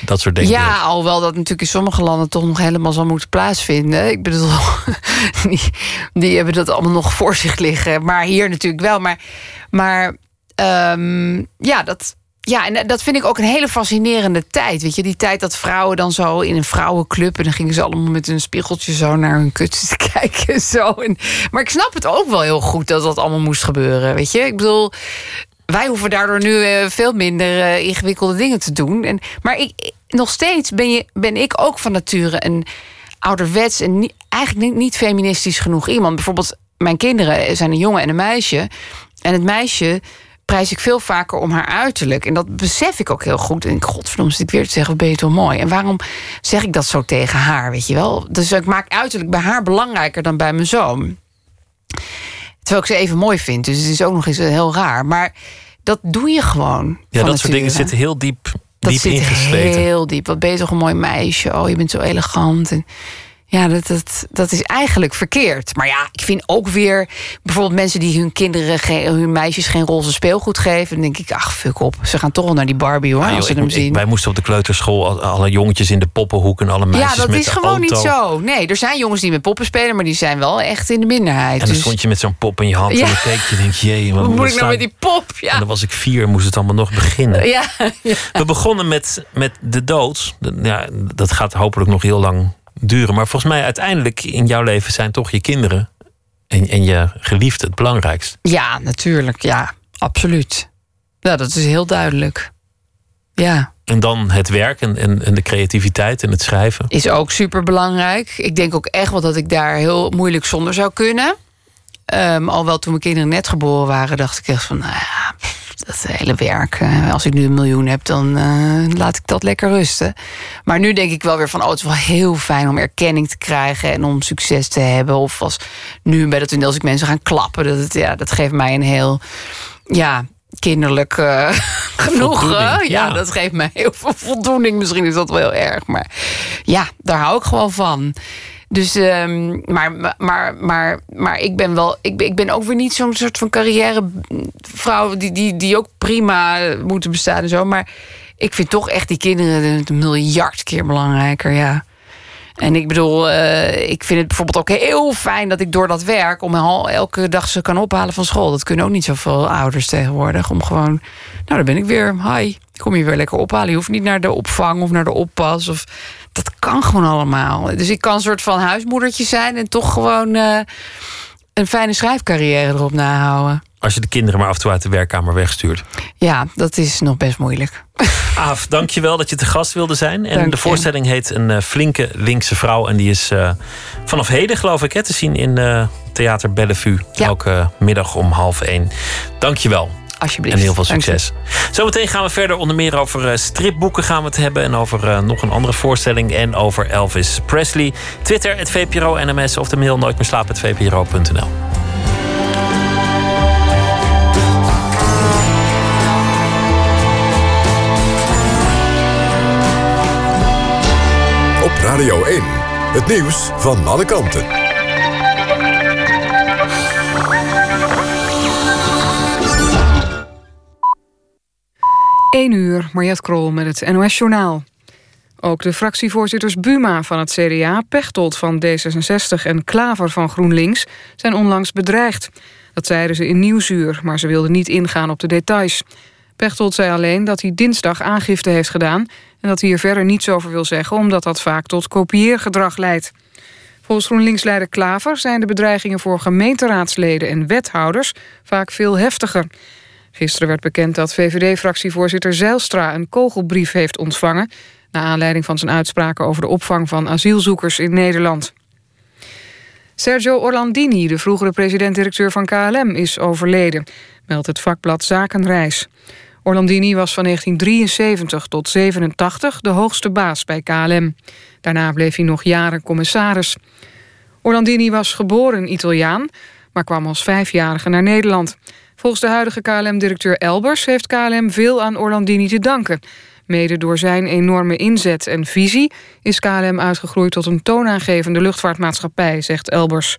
Dat soort dingen. Ja, alhoewel dat natuurlijk in sommige landen toch nog helemaal zal moeten plaatsvinden. Ik bedoel, die, die hebben dat allemaal nog voor zich liggen. Maar hier natuurlijk wel. Maar, maar ehm, ja, dat, ja, en dat vind ik ook een hele fascinerende tijd. Weet je, die tijd dat vrouwen dan zo in een vrouwenclub... en dan gingen ze allemaal met een spiegeltje zo naar hun kut te kijken. en Zo. En, maar ik snap het ook wel heel goed dat dat allemaal moest gebeuren. Weet je, ik bedoel wij hoeven daardoor nu eh, veel minder eh, ingewikkelde dingen te doen. En, maar ik, nog steeds ben, je, ben ik ook van nature een ouderwets en niet, eigenlijk niet feministisch genoeg iemand. Bijvoorbeeld, mijn kinderen zijn een jongen en een meisje. En het meisje prijs ik veel vaker om haar uiterlijk. En dat besef ik ook heel goed. En ik, godverdomme, zit ik weer te zeggen, wat ben je toch mooi. En waarom zeg ik dat zo tegen haar, weet je wel? Dus ik maak uiterlijk bij haar belangrijker dan bij mijn zoon. Terwijl ik ze even mooi vind. Dus het is ook nog eens eh, heel raar. Maar dat doe je gewoon. Ja, dat soort dingen zitten heel diep, Dat diep zit ingesleten. heel diep. Wat ben je toch een mooi meisje. Oh, je bent zo elegant. En ja, dat, dat, dat is eigenlijk verkeerd. Maar ja, ik vind ook weer... bijvoorbeeld mensen die hun kinderen... Geen, hun meisjes geen roze speelgoed geven... dan denk ik, ach, fuck op. Ze gaan toch wel naar die Barbie, hoor, Ah, joh, als ze ik- hem ik- zien. wij moesten op de kleuterschool al- alle jongetjes in de poppenhoek en alle meisjes ja, dat met is gewoon auto. niet zo. Nee, er zijn jongens die met poppen spelen... maar die zijn wel echt in de minderheid. En dan dus stond je met zo'n pop in je hand Ja. en dan keek je en denk je, jee, wat moet ik nou met die pop? En Ja, dan was ik vier en moest het allemaal nog beginnen. ja, ja. We begonnen met, met de dood. Ja, dat gaat hopelijk nog heel lang duren. Maar volgens mij uiteindelijk in jouw leven zijn toch je kinderen en, en je geliefde het belangrijkst. ja natuurlijk. Ja, absoluut. Ja, dat is heel duidelijk. Ja. En dan het werk en, en, en de creativiteit en het schrijven. is ook super belangrijk. Ik denk ook echt wel dat ik daar heel moeilijk zonder zou kunnen. Ehm, alhoewel toen mijn kinderen net geboren waren, dacht ik echt van, nou ja, pff, dat hele werk. eh, als ik nu een miljoen heb, dan eh, laat ik dat lekker rusten. Maar nu denk ik wel weer van, oh, het is wel heel fijn om erkenning te krijgen en om succes te hebben. Of als nu bij dat toneel, als ik mensen gaan klappen, dat, het, ja, dat geeft mij een heel, ja, kinderlijk eh, genoegen. Ja, ja. dat geeft mij heel veel voldoening. Misschien is dat wel heel erg, maar ja, daar hou ik gewoon van. Dus, ehm, maar, maar, maar, maar ik ben wel, ik ben, ik ben ook weer niet zo'n soort van carrièrevrouw die, die, die ook prima moeten bestaan en zo. Maar ik vind toch echt die kinderen een miljard keer belangrijker, ja. En ik bedoel, eh, ik vind het bijvoorbeeld ook heel fijn dat ik door dat werk om elke dag ze kan ophalen van school. Dat kunnen ook niet zoveel ouders tegenwoordig. Om gewoon, nou, daar ben ik weer. Hi, kom je weer lekker ophalen. Je hoeft niet naar de opvang of naar de oppas. Of, dat kan gewoon allemaal. Dus ik kan een soort van huismoedertje zijn en toch gewoon eh, een fijne schrijfcarrière erop nahouden. Als je de kinderen maar af en toe uit de werkkamer wegstuurt. Ja, dat is nog best moeilijk. Aaf, dankjewel dat je te gast wilde zijn. En Dank de je. voorstelling heet Een eh, flinke linkse vrouw. En die is eh, vanaf heden, geloof ik, hè, te zien in eh, Theater Bellevue. Ja. Elke middag om half één. Dankjewel. Alsjeblieft. En heel veel succes. Zometeen gaan we verder onder meer over eh, stripboeken gaan we het hebben. En over eh, nog een andere voorstelling. En over Elvis Presley. Twitter, het VPRO NMS. Of de mail nooit meer slapen, het VPRO.nl. Op Radio 1. Het nieuws van alle kanten. 1 uur, Mariette Krol met het NOS-journaal. Ook de fractievoorzitters Buma van het CDA, Pechtold van D66 en Klaver van GroenLinks zijn onlangs bedreigd. Dat zeiden ze in Nieuwsuur, maar ze wilden niet ingaan op de details. Pechtold zei alleen dat hij dinsdag aangifte heeft gedaan... en dat hij er verder niets over wil zeggen... omdat dat vaak tot kopieergedrag leidt. Volgens GroenLinks-leider Klaver zijn de bedreigingen voor gemeenteraadsleden en wethouders vaak veel heftiger. Gisteren werd bekend dat VVD-fractievoorzitter Zijlstra... een kogelbrief heeft ontvangen... naar aanleiding van zijn uitspraken over de opvang van asielzoekers in Nederland. Sergio Orlandini, de vroegere president-directeur van KLM, is overleden, meldt het vakblad Zakenreis. Orlandini was van 1973 tot 87 de hoogste baas bij KLM. Daarna bleef hij nog jaren commissaris. Orlandini was geboren Italiaan, maar kwam als vijfjarige naar Nederland. Volgens de huidige KLM-directeur Elbers heeft KLM veel aan Orlandini te danken. Mede door zijn enorme inzet en visie is KLM uitgegroeid tot een toonaangevende luchtvaartmaatschappij, zegt Elbers.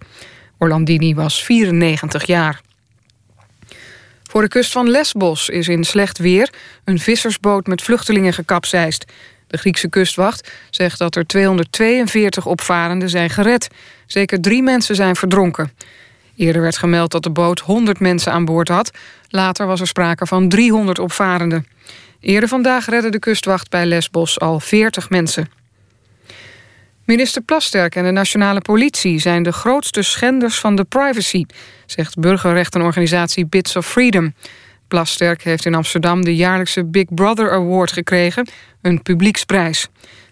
Orlandini was 94 jaar. Voor de kust van Lesbos is in slecht weer een vissersboot met vluchtelingen gekapseist. De Griekse kustwacht zegt dat er 242 opvarenden zijn gered. Zeker drie mensen zijn verdronken. Eerder werd gemeld dat de boot 100 mensen aan boord had. Later was er sprake van 300 opvarenden. Eerder vandaag redde de kustwacht bij Lesbos al 40 mensen. Minister Plasterk en de nationale politie zijn de grootste schenders van de privacy, zegt burgerrechtenorganisatie Bits of Freedom. Plasterk heeft in Amsterdam de jaarlijkse Big Brother Award gekregen, een publieksprijs.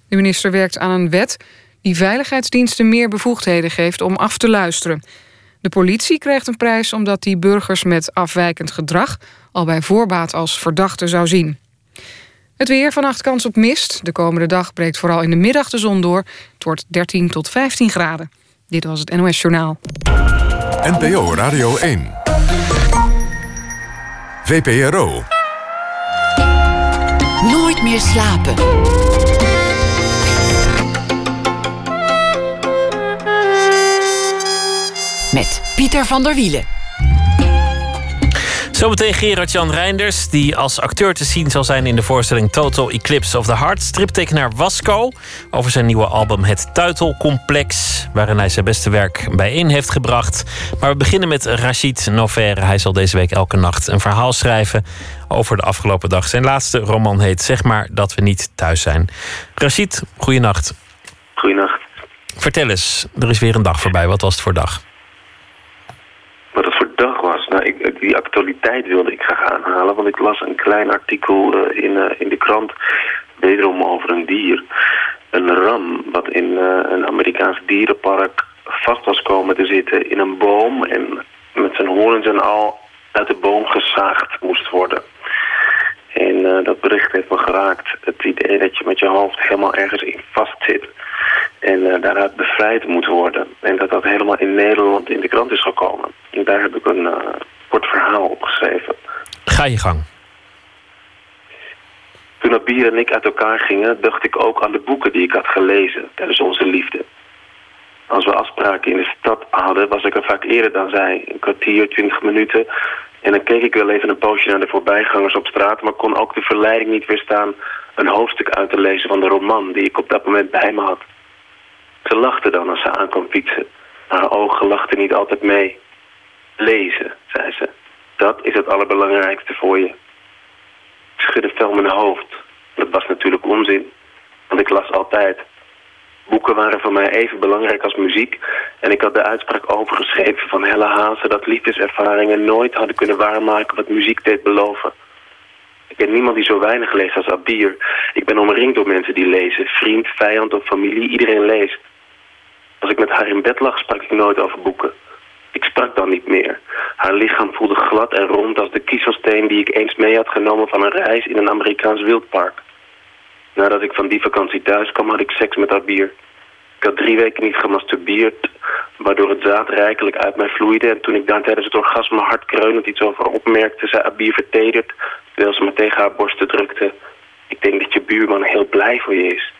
De minister werkt aan een wet die veiligheidsdiensten meer bevoegdheden geeft om af te luisteren. De politie krijgt een prijs omdat die burgers met afwijkend gedrag al bij voorbaat als verdachte zou zien. Het weer, vannacht kans op mist. De komende dag breekt vooral in de middag de zon door. Het wordt 13 tot 15 graden. Dit was het NOS Journaal. NPO Radio 1. VPRO. Nooit meer slapen. Met Pieter van der Wielen. Zometeen Gerard-Jan Reinders, die als acteur te zien zal zijn in de voorstelling Total Eclipse of the Heart. Striptekenaar Wasco over zijn nieuwe album Het Tuitelcomplex, waarin hij zijn beste werk bijeen heeft gebracht. Maar we beginnen met Rachid Noverre. Hij zal deze week elke nacht een verhaal schrijven over de afgelopen dag. Zijn laatste roman heet Zeg maar dat we niet thuis zijn. Rachid, goeienacht. Goeienacht. Vertel eens, er is weer een dag voorbij. Wat was het voor dag? Wat het voor dag was? Nou, ik, ik- die actualiteit wilde ik graag aanhalen, want ik las een klein artikel eh, in, eh, in de krant, wederom over een dier. Een ram, wat in eh, een Amerikaans dierenpark vast was komen te zitten in een boom en met zijn horens en al uit de boom gezaagd moest worden. En eh, dat bericht heeft me geraakt. Het idee dat je met je hoofd helemaal ergens in vastzit. En eh, daaruit bevrijd moet worden. En dat dat helemaal in Nederland in de krant is gekomen. En daar heb ik een eh, kort verhaal op geschreven. Ga je gang. Toen Abir en ik uit elkaar gingen, dacht ik ook aan de boeken die ik had gelezen tijdens onze liefde. Als we afspraken in de stad hadden, was ik er vaak eerder dan zij. Een kwartier, twintig minuten. En dan keek ik wel even een poosje naar de voorbijgangers op straat... maar kon ook de verleiding niet weerstaan een hoofdstuk uit te lezen van de roman... die ik op dat moment bij me had. Ze lachte dan als ze aankwam fietsen. Haar ogen lachten niet altijd mee. Lezen, zei ze. Dat is het allerbelangrijkste voor je. Ik schudde fel mijn hoofd. Dat was natuurlijk onzin, want ik las altijd. Boeken waren voor mij even belangrijk als muziek... en ik had de uitspraak overgeschreven van Helle Hazen... dat liefdeservaringen nooit hadden kunnen waarmaken wat muziek deed beloven. Ik ken niemand die zo weinig leest als Abir. Ik ben omringd door mensen die lezen. Vriend, vijand of familie, iedereen leest. Als ik met haar in bed lag, sprak ik nooit over boeken. Ik sprak dan niet meer. Haar lichaam voelde glad en rond als de kiezelsteen die ik eens mee had genomen van een reis in een Amerikaans wildpark. Nadat ik van die vakantie thuis kwam, had ik seks met Abir. Ik had drie weken niet gemasturbeerd, waardoor het zaad rijkelijk uit mij vloeide. En toen ik daar tijdens het orgasme hard kreunend iets over opmerkte, zei Abir vertederd, terwijl ze me tegen haar borsten drukte. Ik denk dat je buurman heel blij voor je is.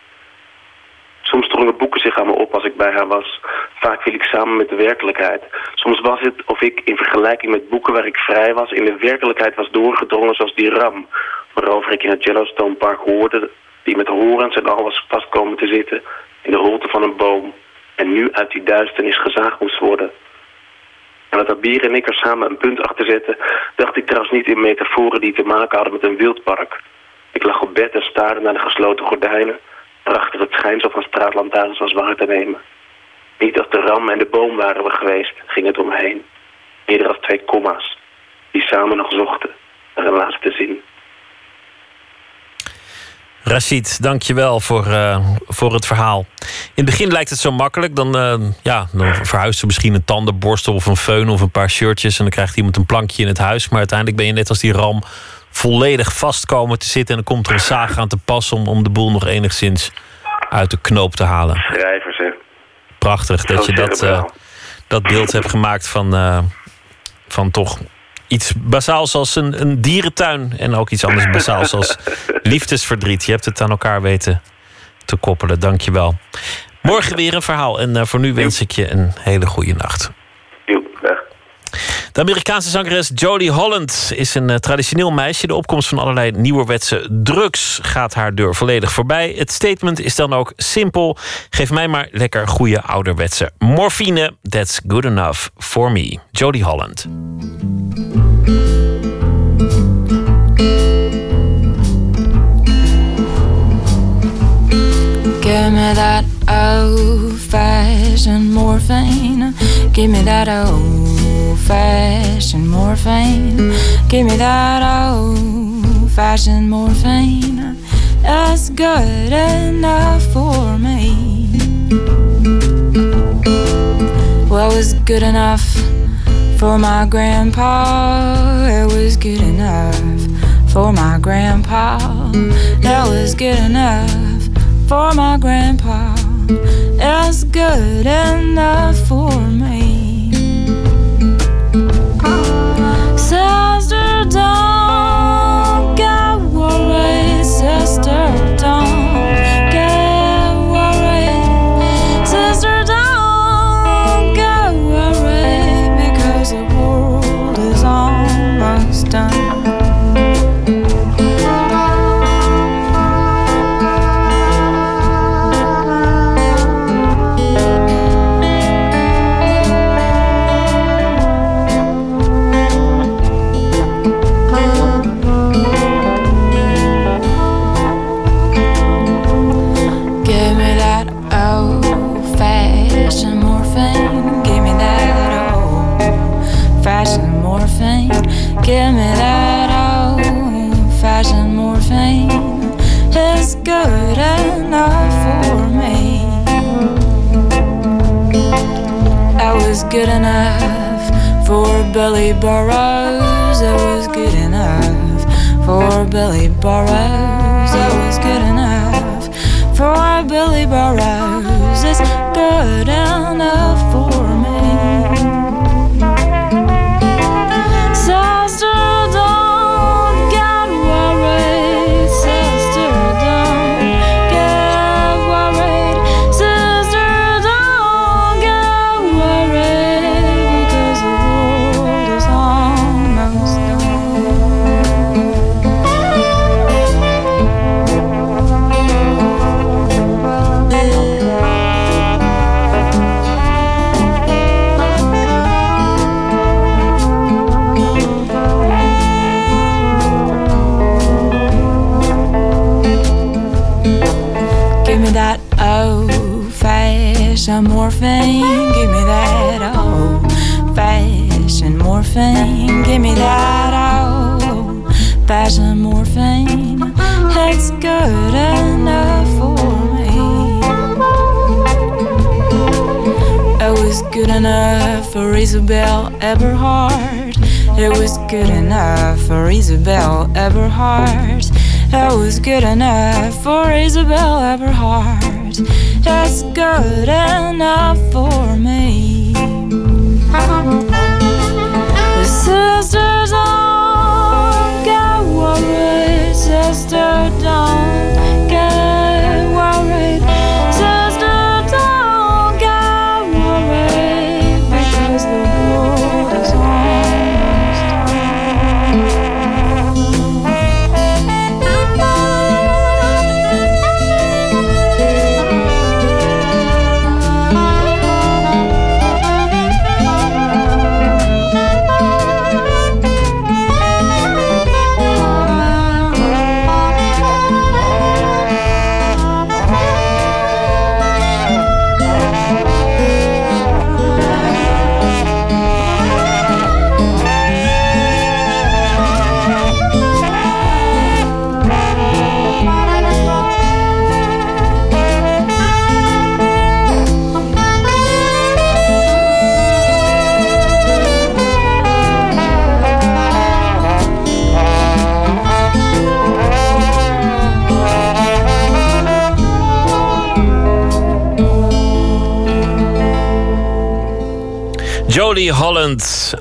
Soms drongen boeken zich aan me op als ik bij haar was. Vaak viel ik samen met de werkelijkheid. Soms was het of ik in vergelijking met boeken waar ik vrij was... in de werkelijkheid was doorgedrongen zoals die ram... waarover ik in het Yellowstone Park hoorde... die met horens en al was vastkomen te zitten... in de holte van een boom... en nu uit die duisternis gezaagd moest worden. En dat Abir en ik er samen een punt achter zetten... dacht ik trouwens niet in metaforen die te maken hadden met een wildpark. Ik lag op bed en staarde naar de gesloten gordijnen... Prachtig het schijnsel van straatlantaarns was waar te nemen. Niet als de ram en de boom waren we geweest, ging het omheen. Eerder als twee komma's, die samen nog zochten. relatie te zien. Rashid, dankjewel voor, eh voor het verhaal. In het begin lijkt het zo makkelijk. Dan, eh, ja, dan verhuist er misschien een tandenborstel of een föhn of een paar shirtjes... en dan krijgt iemand een plankje in het huis. Maar uiteindelijk ben je net als die ram volledig vastkomen te zitten... en dan komt er een zaag aan te pas om, om de boel nog enigszins uit de knoop te halen. Schrijvers, hè. Prachtig dat je dat, eh, dat beeld hebt gemaakt van, eh, van toch iets bazaals als een, een dierentuin. En ook iets anders bazaals als liefdesverdriet. Je hebt het aan elkaar weten te koppelen. Dank je wel. Morgen weer een verhaal. En eh, voor nu wens ik je een hele goede nacht. De Amerikaanse zangeres Jodie Holland is een eh, traditioneel meisje. De opkomst van allerlei nieuwerwetse drugs gaat haar deur volledig voorbij. Het statement is dan ook simpel. Geef mij maar lekker goede ouderwetse morfine. That's good enough for me. Jodie Holland. Give me that old fashioned morphine. Give me that old fashioned morphine. Give me that old fashioned morphine. That's good enough for me. Well, it was good enough for my grandpa. It was good enough for my grandpa. That was good enough for my grandpa. That's good enough for me. door.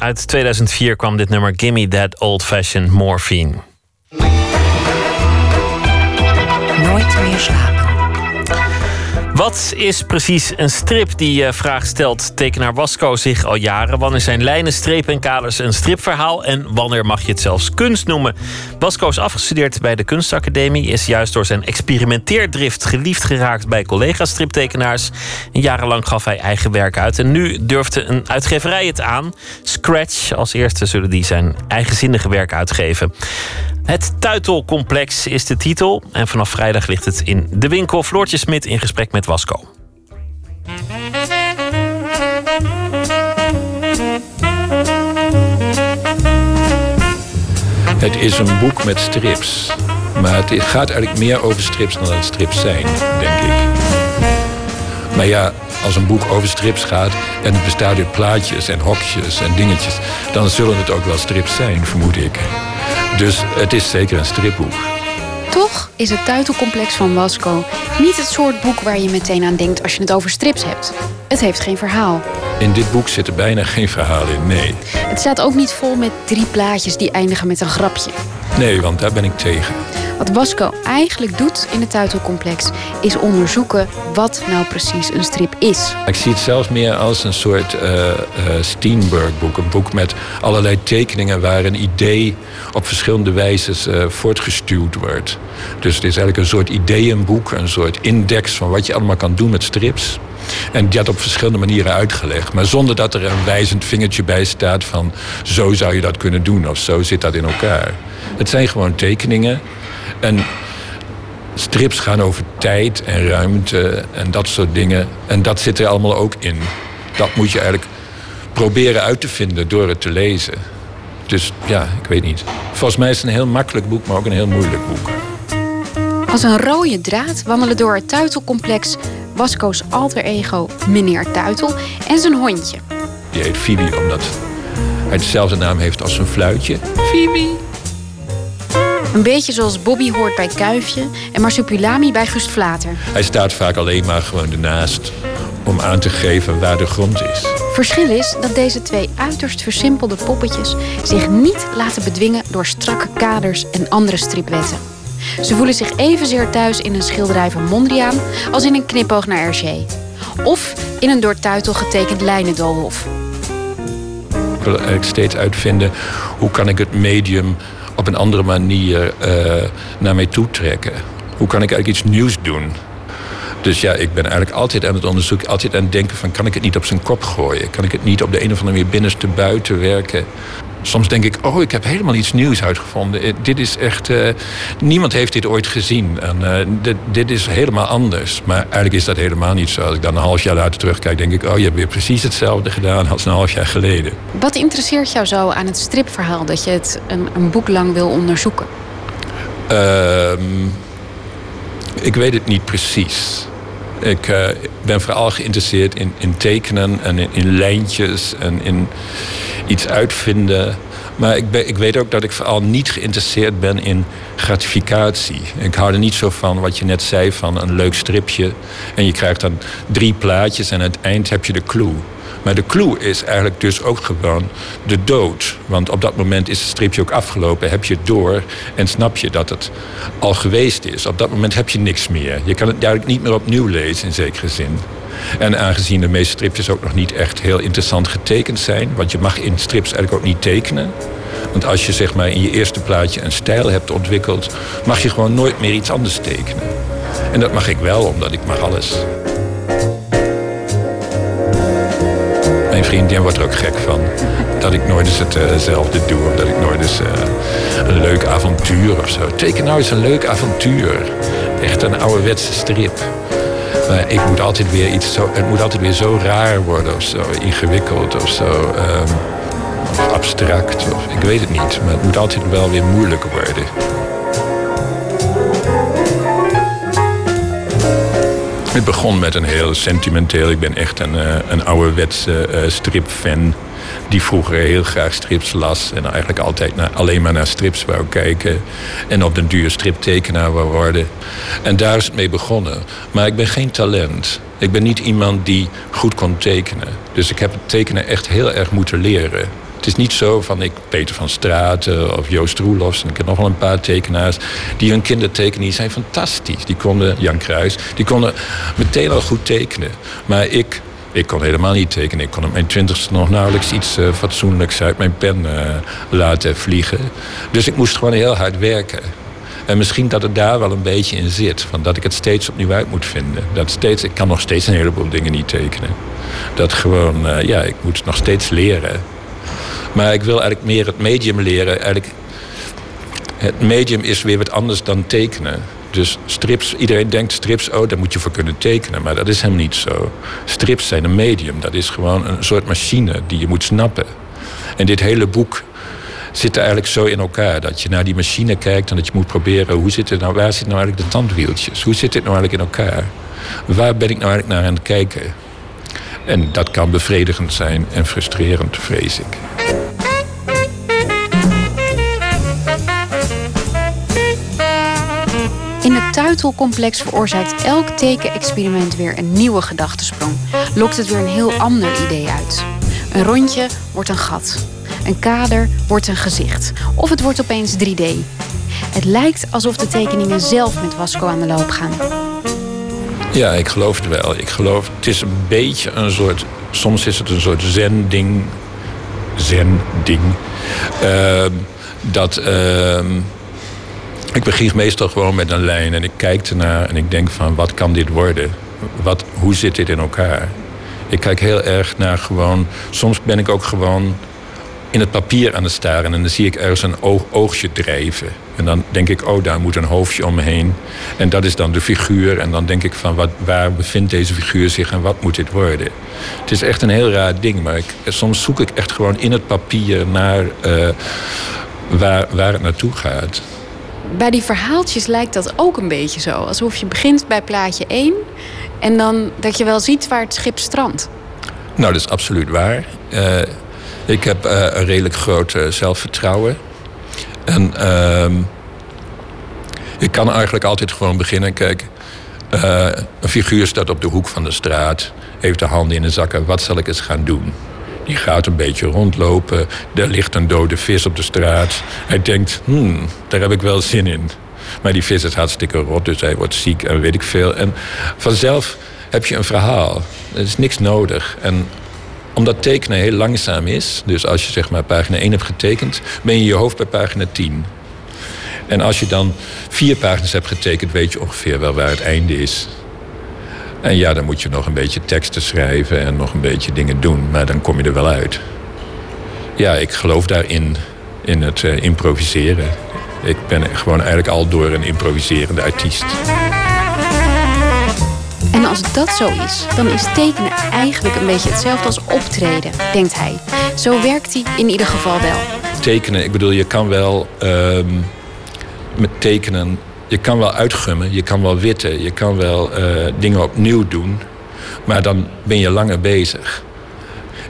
Uit 2004 kwam dit nummer Gimme That Old Fashioned Morphine. Nooit meer slapen. Wat is precies een strip? Die vraag stelt tekenaar Wasco zich al jaren. Wanneer zijn lijnen, strepen en kaders een stripverhaal? En wanneer mag je het zelfs kunst noemen? Wasco is afgestudeerd bij de Kunstacademie. Is juist door zijn experimenteerdrift geliefd geraakt bij collega-striptekenaars. En jarenlang gaf hij eigen werk uit. En nu durfde een uitgeverij het aan. Scratch. Als eerste zullen die zijn eigenzinnige werk uitgeven. Het Tuitelcomplex is de titel. En vanaf vrijdag ligt het in de winkel. Floortje Smit in gesprek met Wasco. Het is een boek met strips. Maar het gaat eigenlijk meer over strips dan dat strips zijn, denk ik. Maar ja, als een boek over strips gaat en het bestaat uit plaatjes en hokjes en dingetjes, dan zullen het ook wel strips zijn, vermoed ik. Dus het is zeker een stripboek. Toch is het Tuitelcomplex van Wasco niet het soort boek waar je meteen aan denkt als je het over strips hebt. Het heeft geen verhaal. In dit boek zit er bijna geen verhaal in, nee. Het staat ook niet vol met drie plaatjes die eindigen met een grapje. Nee, want daar ben ik tegen. Wat Wasco eigenlijk doet in het Tuitelcomplex is onderzoeken wat nou precies een strip is. Ik zie het zelfs meer als een soort eh eh, Steenberg-boek. Een boek met allerlei tekeningen waar een idee op verschillende wijzes eh, voortgestuwd wordt. Dus het is eigenlijk een soort ideeënboek, een soort index van wat je allemaal kan doen met strips. En had op verschillende manieren uitgelegd. Maar zonder dat er een wijzend vingertje bij staat van zo zou je dat kunnen doen of zo zit dat in elkaar. Het zijn gewoon tekeningen. En strips gaan over tijd en ruimte en dat soort dingen. En dat zit er allemaal ook in. Dat moet je eigenlijk proberen uit te vinden door het te lezen. Dus ja, ik weet niet. Volgens mij is het een heel makkelijk boek, maar ook een heel moeilijk boek. Als een rode draad wandelen door het Tuitelcomplex Wasco's alter ego meneer Tuitel en zijn hondje. Die heet Phoebe omdat hij dezelfde naam heeft als zijn fluitje. Phoebe. Een beetje zoals Bobby hoort bij Kuifje en Marsupilami bij Gust Vlater. Hij staat vaak alleen maar gewoon ernaast om aan te geven waar de grond is. Verschil is dat deze twee uiterst versimpelde poppetjes zich niet laten bedwingen door strakke kaders en andere stripwetten. Ze voelen zich evenzeer thuis in een schilderij van Mondriaan als in een knipoog naar Hergé. Of in een door Tuitel getekend lijnendoolhof. Ik wil eigenlijk steeds uitvinden hoe kan ik het medium op een andere manier eh, naar mij toe trekken. Hoe kan ik eigenlijk iets nieuws doen? Dus ja, ik ben eigenlijk altijd aan het onderzoeken, altijd aan het denken van kan ik het niet op zijn kop gooien? Kan ik het niet op de een of andere manier binnenste buiten werken? Soms denk ik, oh, ik heb helemaal iets nieuws uitgevonden. Eh, Dit is echt, eh, niemand heeft dit ooit gezien. En eh, dit, dit is helemaal anders. Maar eigenlijk is dat helemaal niet zo. Als ik dan een half jaar later terugkijk, denk ik, oh, je hebt weer precies hetzelfde gedaan als een half jaar geleden. Wat interesseert jou zo aan het stripverhaal dat je het een, een boek lang wil onderzoeken? Ehm, ik weet het niet precies. Ik eh, ben vooral geïnteresseerd in, in tekenen en in, in lijntjes en in iets uitvinden. Maar ik, ben, ik weet ook dat ik vooral niet geïnteresseerd ben in gratificatie. Ik hou er niet zo van wat je net zei van een leuk stripje. En je krijgt dan drie plaatjes en aan het eind heb je de clue. Maar de clue is eigenlijk dus ook gewoon de dood. Want op dat moment is het stripje ook afgelopen, heb je het door en snap je dat het al geweest is. Op dat moment heb je niks meer. Je kan het eigenlijk niet meer opnieuw lezen in zekere zin. En aangezien de meeste stripjes ook nog niet echt heel interessant getekend zijn, want je mag in strips eigenlijk ook niet tekenen. Want als je zeg maar in je eerste plaatje een stijl hebt ontwikkeld, mag je gewoon nooit meer iets anders tekenen. En dat mag ik wel, omdat ik mag alles. Mijn vriendin wordt er ook gek van. Dat ik nooit eens hetzelfde doe. Of dat ik nooit eens eh, een leuk avontuur of zo. Teken nou eens een leuk avontuur. Echt een ouderwetse strip. Maar ik moet altijd weer iets zo, het moet altijd weer zo raar worden of zo. Ingewikkeld of zo. ehm, of abstract. Of, ik weet het niet. Maar het moet altijd wel weer moeilijk worden. Het begon met een heel sentimenteel. Ik ben echt een, eh, een ouderwetse eh, stripfan. die vroeger heel graag strips las en eigenlijk altijd naar, alleen maar naar strips wou kijken. En op den duur striptekenaar wou worden. En daar is het mee begonnen. Maar ik ben geen talent. Ik ben niet iemand die goed kon tekenen. Dus ik heb het tekenen echt heel erg moeten leren. Het is niet zo van ik, Peter van Straten of Joost Roelofs... en ik heb nog wel een paar tekenaars die hun. Die zijn fantastisch. Die konden, Jan Kruis, die konden meteen al goed tekenen. Maar ik, ik kon helemaal niet tekenen. Ik kon op mijn twintigste nog nauwelijks iets uh, fatsoenlijks uit mijn pen uh, laten vliegen. Dus ik moest gewoon heel hard werken. En misschien dat het daar wel een beetje in zit. Van dat ik het steeds opnieuw uit moet vinden. Dat steeds, ik kan nog steeds een heleboel dingen niet tekenen. Dat gewoon, uh, ja, ik moet nog steeds leren. Maar ik wil eigenlijk meer het medium leren. Eigenlijk, het medium is weer wat anders dan tekenen. Dus strips, iedereen denkt strips, oh, daar moet je voor kunnen tekenen. Maar dat is helemaal niet zo. Strips zijn een medium. Dat is gewoon een soort machine die je moet snappen. En dit hele boek zit eigenlijk zo in elkaar. Dat je naar die machine kijkt en dat je moet proberen... Hoe zit het nou, waar zitten nou eigenlijk de tandwieltjes? Hoe zit dit nou eigenlijk in elkaar? Waar ben ik nou eigenlijk naar aan het kijken? En dat kan bevredigend zijn en frustrerend, vrees ik. Tuitelcomplex veroorzaakt elk tekenexperiment weer een nieuwe gedachtesprong. Lokt het weer een heel ander idee uit. Een rondje wordt een gat. Een kader wordt een gezicht. Of het wordt opeens 3D. Het lijkt alsof de tekeningen zelf met Wasco aan de loop gaan. Ja, ik geloof het wel. Ik geloof, het is een beetje een soort... Soms is het een soort zen-ding. Zen-ding. Uh, dat... Uh, ik begin meestal gewoon met een lijn en ik kijk ernaar en ik denk van wat kan dit worden? Wat, hoe zit dit in elkaar? Ik kijk heel erg naar gewoon. Soms ben ik ook gewoon in het papier aan het staren en dan zie ik ergens een oog, oogje drijven. En dan denk ik, oh, daar moet een hoofdje om me heen. En dat is dan de figuur. En dan denk ik van, wat, waar bevindt deze figuur zich en wat moet dit worden? Het is echt een heel raar ding, maar ik, soms zoek ik echt gewoon in het papier naar uh, waar, waar het naartoe gaat bij die verhaaltjes lijkt dat ook een beetje zo. Alsof je begint bij plaatje 1 en dan dat je wel ziet waar het schip strandt. Nou, dat is absoluut waar. Uh, ik heb uh, een redelijk groot uh, zelfvertrouwen. En ik kan eigenlijk altijd gewoon beginnen. Kijk, een figuur staat op de hoek van de straat, heeft de handen in de zakken. Wat zal ik eens gaan doen? Die gaat een beetje rondlopen. Er ligt een dode vis op de straat. Hij denkt, hmm, daar heb ik wel zin in. Maar die vis is hartstikke rot, dus hij wordt ziek en weet ik veel. En vanzelf heb je een verhaal. Er is niks nodig. En omdat tekenen heel langzaam is... dus als je zeg maar pagina 1 hebt getekend... ben je je hoofd bij pagina 10. En als je dan vier pagina's hebt getekend... weet je ongeveer wel waar het einde is. En ja, dan moet je nog een beetje teksten schrijven en nog een beetje dingen doen. Maar dan kom je er wel uit. Ja, ik geloof daarin, in het uh, improviseren. Ik ben gewoon eigenlijk al door een improviserende artiest. En als dat zo is, dan is tekenen eigenlijk een beetje hetzelfde als optreden, denkt hij. Zo werkt hij in ieder geval wel. Tekenen, ik bedoel, je kan wel uh, met tekenen je kan wel uitgummen, je kan wel witten, je kan wel uh, dingen opnieuw doen. Maar dan ben je langer bezig.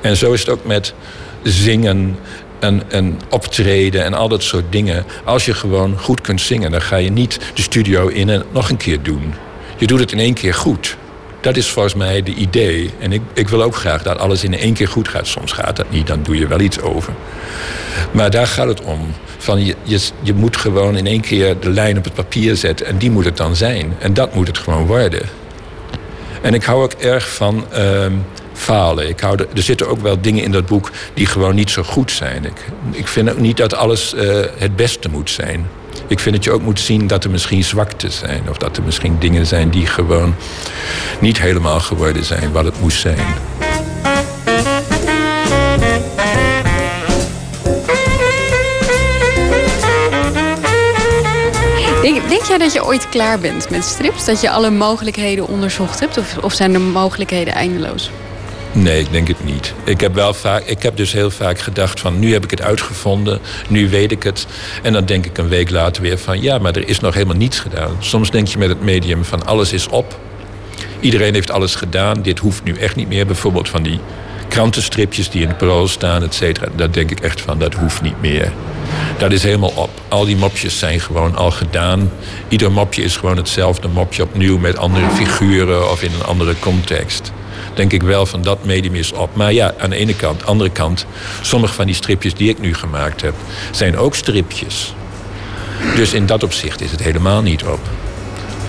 En zo is het ook met zingen en, en optreden en al dat soort dingen. Als je gewoon goed kunt zingen, dan ga je niet de studio in en nog een keer doen. Je doet het in één keer goed. Dat is volgens mij de idee. En ik, ik wil ook graag dat alles in één keer goed gaat. Soms gaat dat niet, dan doe je wel iets over. Maar daar gaat het om. Van je, je, je moet gewoon in één keer de lijn op het papier zetten en die moet het dan zijn. En dat moet het gewoon worden. En ik hou ook erg van uh, falen. Ik hou er zitten ook wel dingen in dat boek die gewoon niet zo goed zijn. Ik, ik vind ook niet dat alles uh, het beste moet zijn. Ik vind dat je ook moet zien dat er misschien zwaktes zijn. Of dat er misschien dingen zijn die gewoon niet helemaal geworden zijn wat het moest zijn. Denk, jij dat je ooit klaar bent met strips? Dat je alle mogelijkheden onderzocht hebt? Of zijn de mogelijkheden eindeloos? Nee, ik denk het niet. Ik heb, wel vaak, ik heb dus heel vaak gedacht van nu heb ik het uitgevonden, nu weet ik het. En dan denk ik een week later weer van ja, maar er is nog helemaal niets gedaan. Soms denk je met het medium van alles is op. Iedereen heeft alles gedaan, dit hoeft nu echt niet meer. Bijvoorbeeld van die krantenstripjes die in de parool staan, et cetera. Daar denk ik echt van, dat hoeft niet meer. Dat is helemaal op. Al die mopjes zijn gewoon al gedaan. Ieder mopje is gewoon hetzelfde mopje opnieuw met andere figuren of in een andere context. Denk ik wel van dat medium is op. Maar ja, aan de ene kant, aan de andere kant, sommige van die stripjes die ik nu gemaakt heb, zijn ook stripjes. Dus in dat opzicht is het helemaal niet op.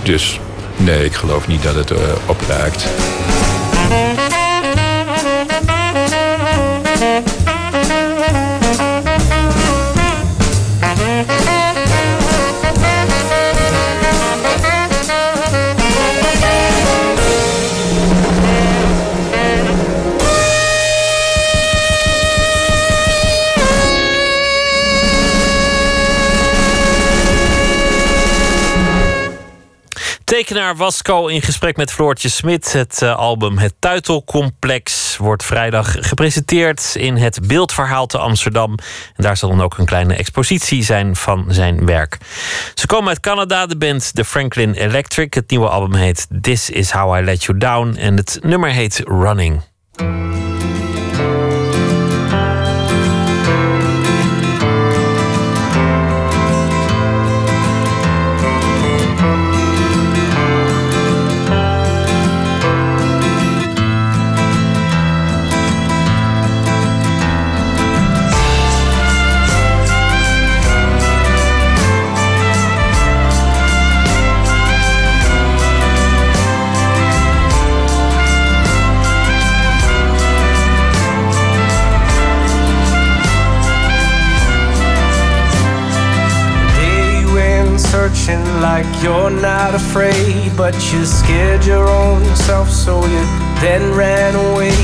Dus nee, ik geloof niet dat het uh, opraakt. Tekenaar Wasco in gesprek met Floortje Smit. Het uh, album Het Tuitelcomplex wordt vrijdag gepresenteerd in het Beeldverhaal te Amsterdam. En daar zal dan ook een kleine expositie zijn van zijn werk. Ze komen uit Canada, de band The Franklin Electric. Het nieuwe album heet This Is How I Let You Down en het nummer heet Running. Like you're not afraid, but you scared your own self, so you then ran away.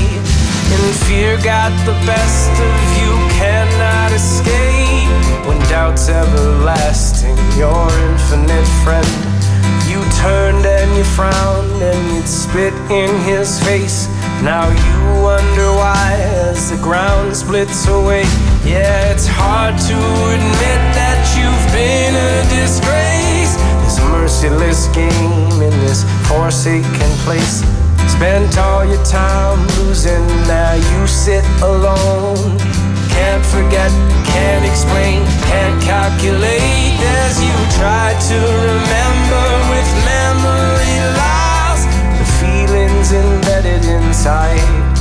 And fear got the best of you, cannot escape. When doubt's everlasting, your infinite friend. You turned and you frowned and you'd spit in his face. Now you wonder why as the ground splits away. Yeah, it's hard to admit that you've been a disgrace. Merciless game in this forsaken place. Spent all your time losing, now you sit alone. Can't forget, can't explain, can't calculate as you try to remember with memory lost the feelings embedded inside.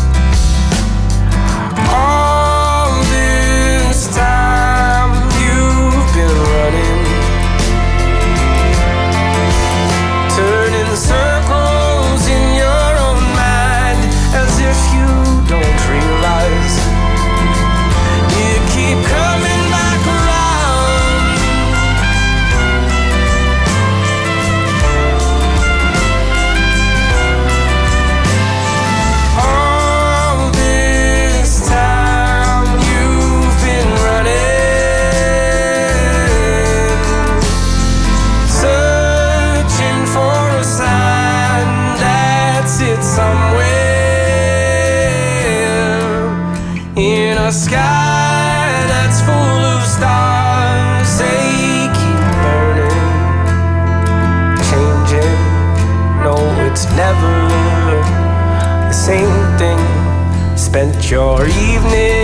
the your evening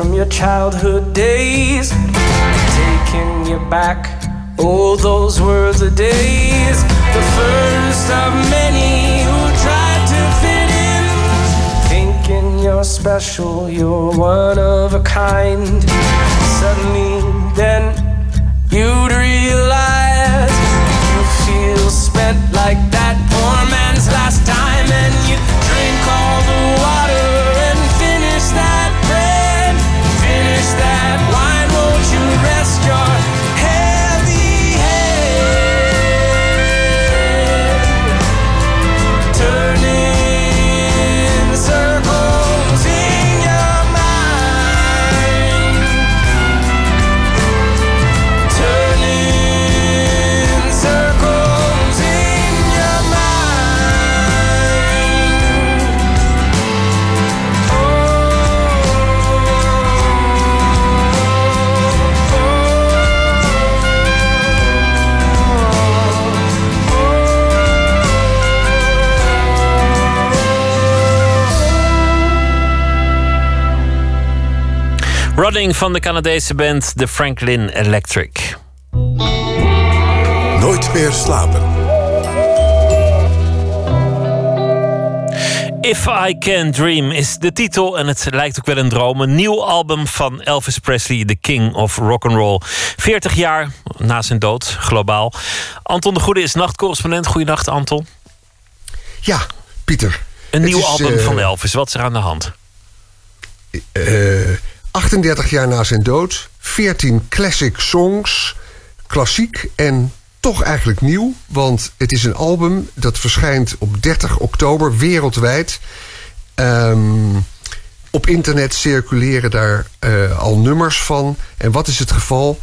from your childhood days, taking you back. Oh, those were the days, the first of many who tried to fit in, thinking your special, you're one of a kind. Suddenly, then you'd realize you feel spent like that poor man's last time, and you drink all the water Running van de Canadese band The Franklin Electric. Nooit meer slapen. If I Can Dream is de titel en het lijkt ook wel een droom. Een nieuw album van Elvis Presley, The King of Rock and Roll. 40 jaar na zijn dood, globaal. Anton de Goede is nachtcorrespondent. Goedenacht, Anton. Ja, Pieter. Een Het nieuw is, album eh, van Elvis. Wat is er aan de hand? Eh, 38 jaar na zijn dood, 14 classic songs, klassiek en toch eigenlijk nieuw. Want het is een album dat verschijnt op 30 oktober wereldwijd. Ehm, op internet circuleren daar eh, al nummers van. En wat is het geval?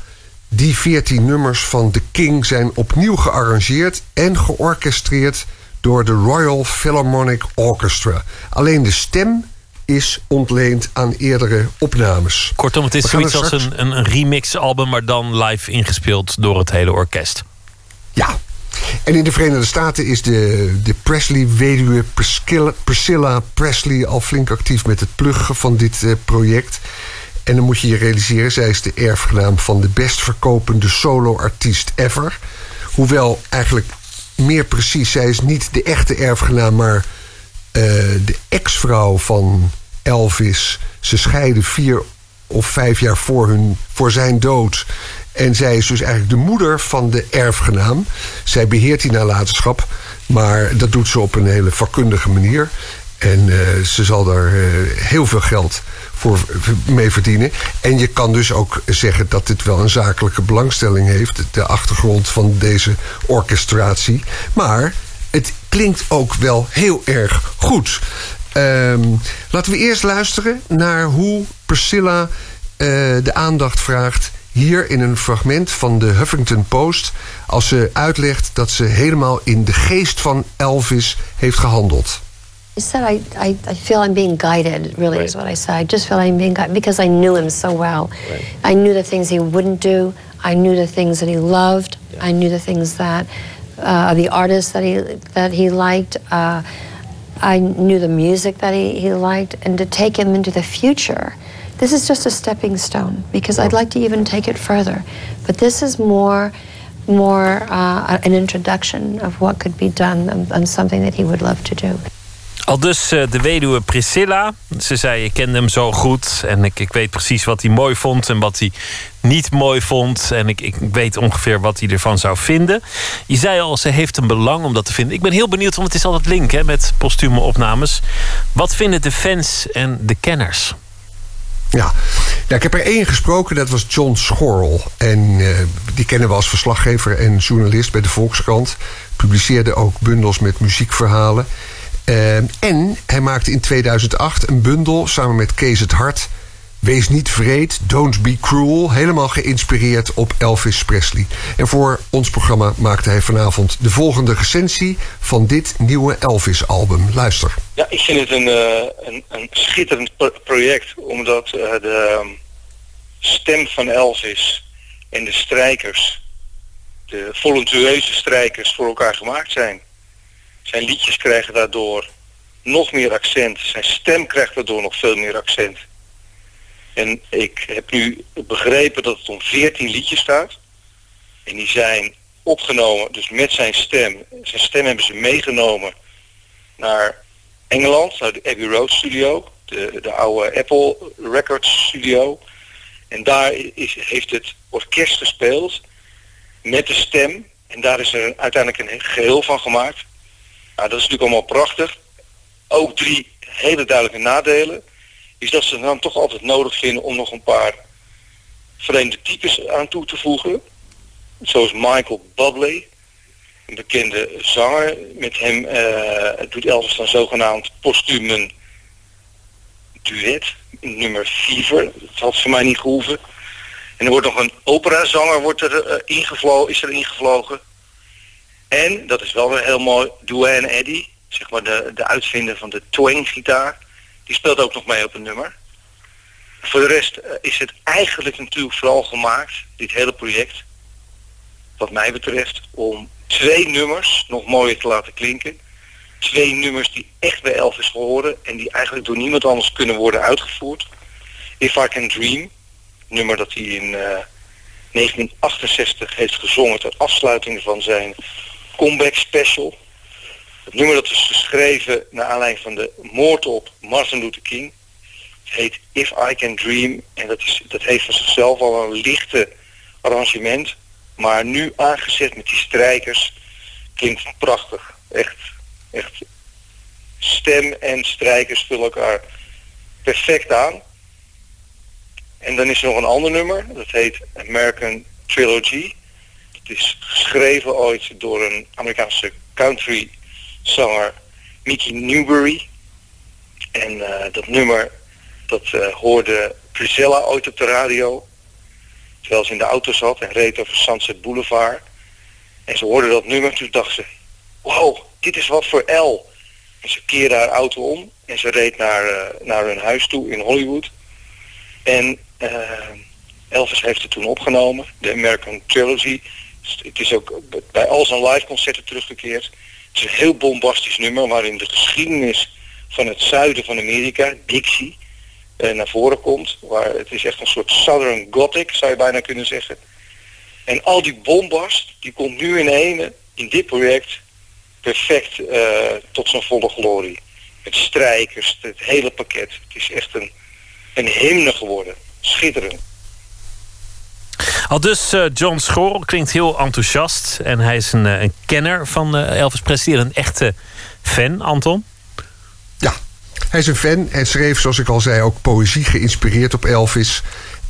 Die 14 nummers van The King zijn opnieuw gearrangeerd en georchestreerd door de Royal Philharmonic Orchestra. Alleen de stem is ontleend aan eerdere opnames. Kortom, het is We zoiets als een, een, een remix-album, maar dan live ingespeeld door het hele orkest. Ja. En in de Verenigde Staten is de, de Presley-weduwe Priscilla, Priscilla Presley al flink actief met het pluggen van dit eh, project. En dan moet je je realiseren, zij is de erfgenaam van de best verkopende solo-artiest ever. Hoewel eigenlijk meer precies, zij is niet de echte erfgenaam, maar de ex-vrouw van Elvis. Ze scheiden vier of vijf jaar voor, hun, voor zijn dood. En zij is dus eigenlijk de moeder van de erfgenaam. Zij beheert die nalatenschap, maar dat doet ze op een hele vakkundige manier. En eh, ze zal daar eh, heel veel geld voor mee verdienen. En je kan dus ook zeggen dat dit wel een zakelijke belangstelling heeft, de achtergrond van deze orchestratie. Maar het klinkt ook wel heel erg goed. Ehm, laten we eerst luisteren naar hoe Priscilla eh, de aandacht vraagt. Hier in een fragment van de Huffington Post. Als ze uitlegt dat ze helemaal in de geest van Elvis heeft gehandeld. I said I, I, I feel I'm being guided, really is what I said. I just feel I'm being guided because I knew him so well. I knew the things he wouldn't do. I knew the things that he loved. I knew the things that, uh, the artists that he, that he liked. Uh, I knew the music that he, he liked. And to take him into the future, this is just a stepping stone because I'd like to even take it further. But this is more, more uh, an introduction of what could be done and, and something that he would love to do. Al dus eh, de weduwe Priscilla. Ze zei, ik kende hem zo goed. En ik, ik weet precies wat hij mooi vond en wat hij niet mooi vond. En ik, ik weet ongeveer wat hij ervan zou vinden. Je zei al, ze heeft een belang om dat te vinden. Ik ben heel benieuwd, want het is altijd link hè, met postume opnames. Wat vinden de fans en de kenners? Ja, nou, ik heb er één gesproken, dat was John Schorl. En eh, die kennen we als verslaggever en journalist bij de Volkskrant. Publiceerde ook bundels met muziekverhalen. Eh, en hij maakte in 2008 een bundel samen met Kees het Hart. Wees niet vreed, don't be cruel. Helemaal geïnspireerd op Elvis Presley. En voor ons programma maakte hij vanavond de volgende recensie van dit nieuwe Elvis-album. Luister. Ja, ik vind het een, eh, een, een schitterend pro- project, omdat eh, de ehm, stem van Elvis en de strijkers, de voluntueuze strijkers, voor elkaar gemaakt zijn. Zijn liedjes krijgen daardoor nog meer accent, zijn stem krijgt daardoor nog veel meer accent. En ik heb nu begrepen dat het om 14 liedjes staat. En die zijn opgenomen, dus met zijn stem. Zijn stem hebben ze meegenomen naar Engeland, naar de Abbey Road Studio. de, de oude Apple Records studio. En daar is, heeft het orkest gespeeld met de stem. En daar is er uiteindelijk een geheel van gemaakt. Dat is natuurlijk allemaal prachtig. Ook drie hele duidelijke nadelen. Is dat ze dan toch altijd nodig vinden om nog een paar vreemde types aan toe te voegen. Zoals Michael Bublé, een bekende zanger. Met hem eh, doet Elvis dan zogenaamd postuum een duet, nummer Fever. Dat had voor mij niet gehoeven. En er wordt nog een operazanger wordt er, eh, ingevlogen, is er ingevlogen. En, dat is wel weer heel mooi, Duane Eddy, zeg maar de, de uitvinder van de twang-gitaar. Die speelt ook nog mee op een nummer. Voor de rest eh, is het eigenlijk natuurlijk vooral gemaakt, dit hele project, wat mij betreft, om twee nummers nog mooier te laten klinken. Twee nummers die echt bij Elvis horen en die eigenlijk door niemand anders kunnen worden uitgevoerd. If I Can Dream, nummer dat hij in eh, 1968 heeft gezongen ter afsluiting van zijn comeback special. Het nummer dat is geschreven naar aanleiding van de moord op Martin Luther King. Het heet If I Can Dream en dat, is, dat heeft van zichzelf al een lichte arrangement. Maar nu aangezet met die strijkers klinkt prachtig. Echt, echt. Stem en strijkers vullen elkaar perfect aan. En dan is er nog een ander nummer, dat heet American Trilogy. Het is geschreven ooit door een Amerikaanse country zanger Mickey Newbury. En eh, dat nummer, dat eh, hoorde Priscilla ooit op de radio. Terwijl ze in de auto zat en reed over Sunset Boulevard. En ze hoorde dat nummer, toen dacht ze, wow, dit is wat voor L. En ze keerde haar auto om en ze reed naar, eh, naar hun huis toe in Hollywood. En Elvis heeft het toen opgenomen, de American Trilogy. Het is ook bij al zijn live concerten teruggekeerd. Het is een heel bombastisch nummer waarin de geschiedenis van het zuiden van Amerika, Dixie, eh, naar voren komt. Waar het is echt een soort Southern Gothic, zou je bijna kunnen zeggen. En al die bombast, die komt nu in ene, in dit project, perfect eh, tot zijn volle glorie. Met strijkers, het hele pakket. Het is echt een, een hymne geworden. Schitterend. Al dus eh, John Schorl klinkt heel enthousiast. En hij is een, eh, een kenner van eh, Elvis Presley. Een echte fan, Anton. Hij is een fan en schreef, zoals ik al zei, ook poëzie geïnspireerd op Elvis.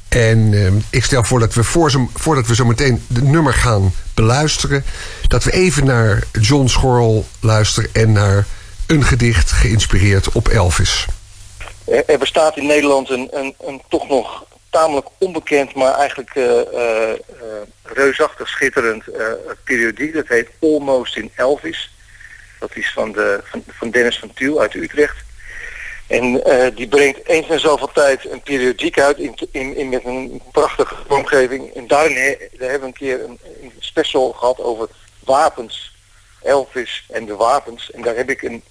En eh, ik stel voor dat we voor zo, voordat we zo meteen het nummer gaan beluisteren, dat we even naar John Schorl luisteren en naar een gedicht geïnspireerd op Elvis. Er, er bestaat in Nederland een, een, een toch nog tamelijk onbekend, maar eigenlijk eh, eh, eh, reusachtig schitterend periodiek. Dat heet Almost in Elvis. Dat is van, de, van, Dennis van Tiel uit Utrecht. En die brengt eens in zoveel tijd een periodiek uit in, in, in met een prachtige vormgeving. En daarin daar hebben we een keer een, een special gehad over wapens. Elvis en de wapens. En daar heb ik een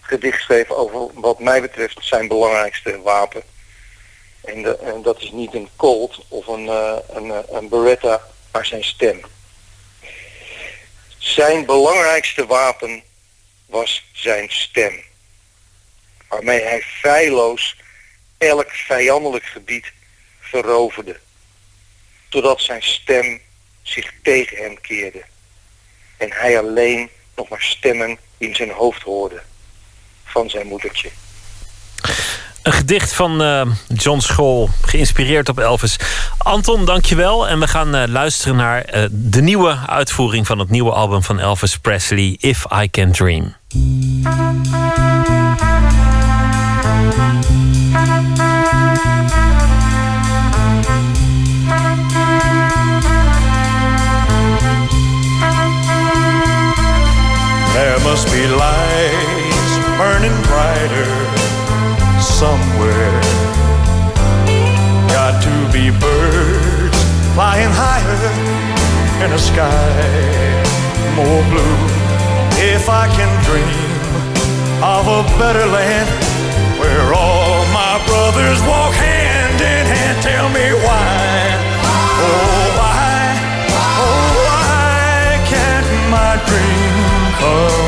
gedicht geschreven over wat mij betreft zijn belangrijkste wapen. En, dat is niet een Colt of een, eh, een, eh, een Beretta, maar zijn stem. Zijn belangrijkste wapen was zijn stem. Waarmee hij feilloos elk vijandelijk gebied veroverde. Totdat zijn stem zich tegen hem keerde. En hij alleen nog maar stemmen in zijn hoofd hoorde. Van zijn moedertje. Een gedicht van eh, John School, geïnspireerd op Elvis. Anton, dankjewel. En we gaan eh, luisteren naar eh, de nieuwe uitvoering van het nieuwe album van Elvis Presley, If I Can Dream. There must be lights burning brighter somewhere. Got to be birds flying higher in a sky more blue. If I can dream of a better land where all my brothers walk hand in hand, tell me why. Oh, why? Oh, why can't my dream come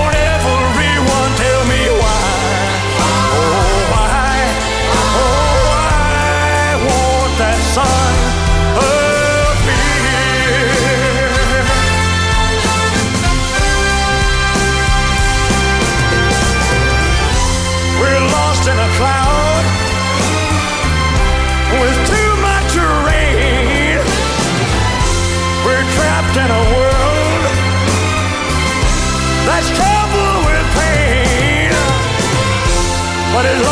what is love?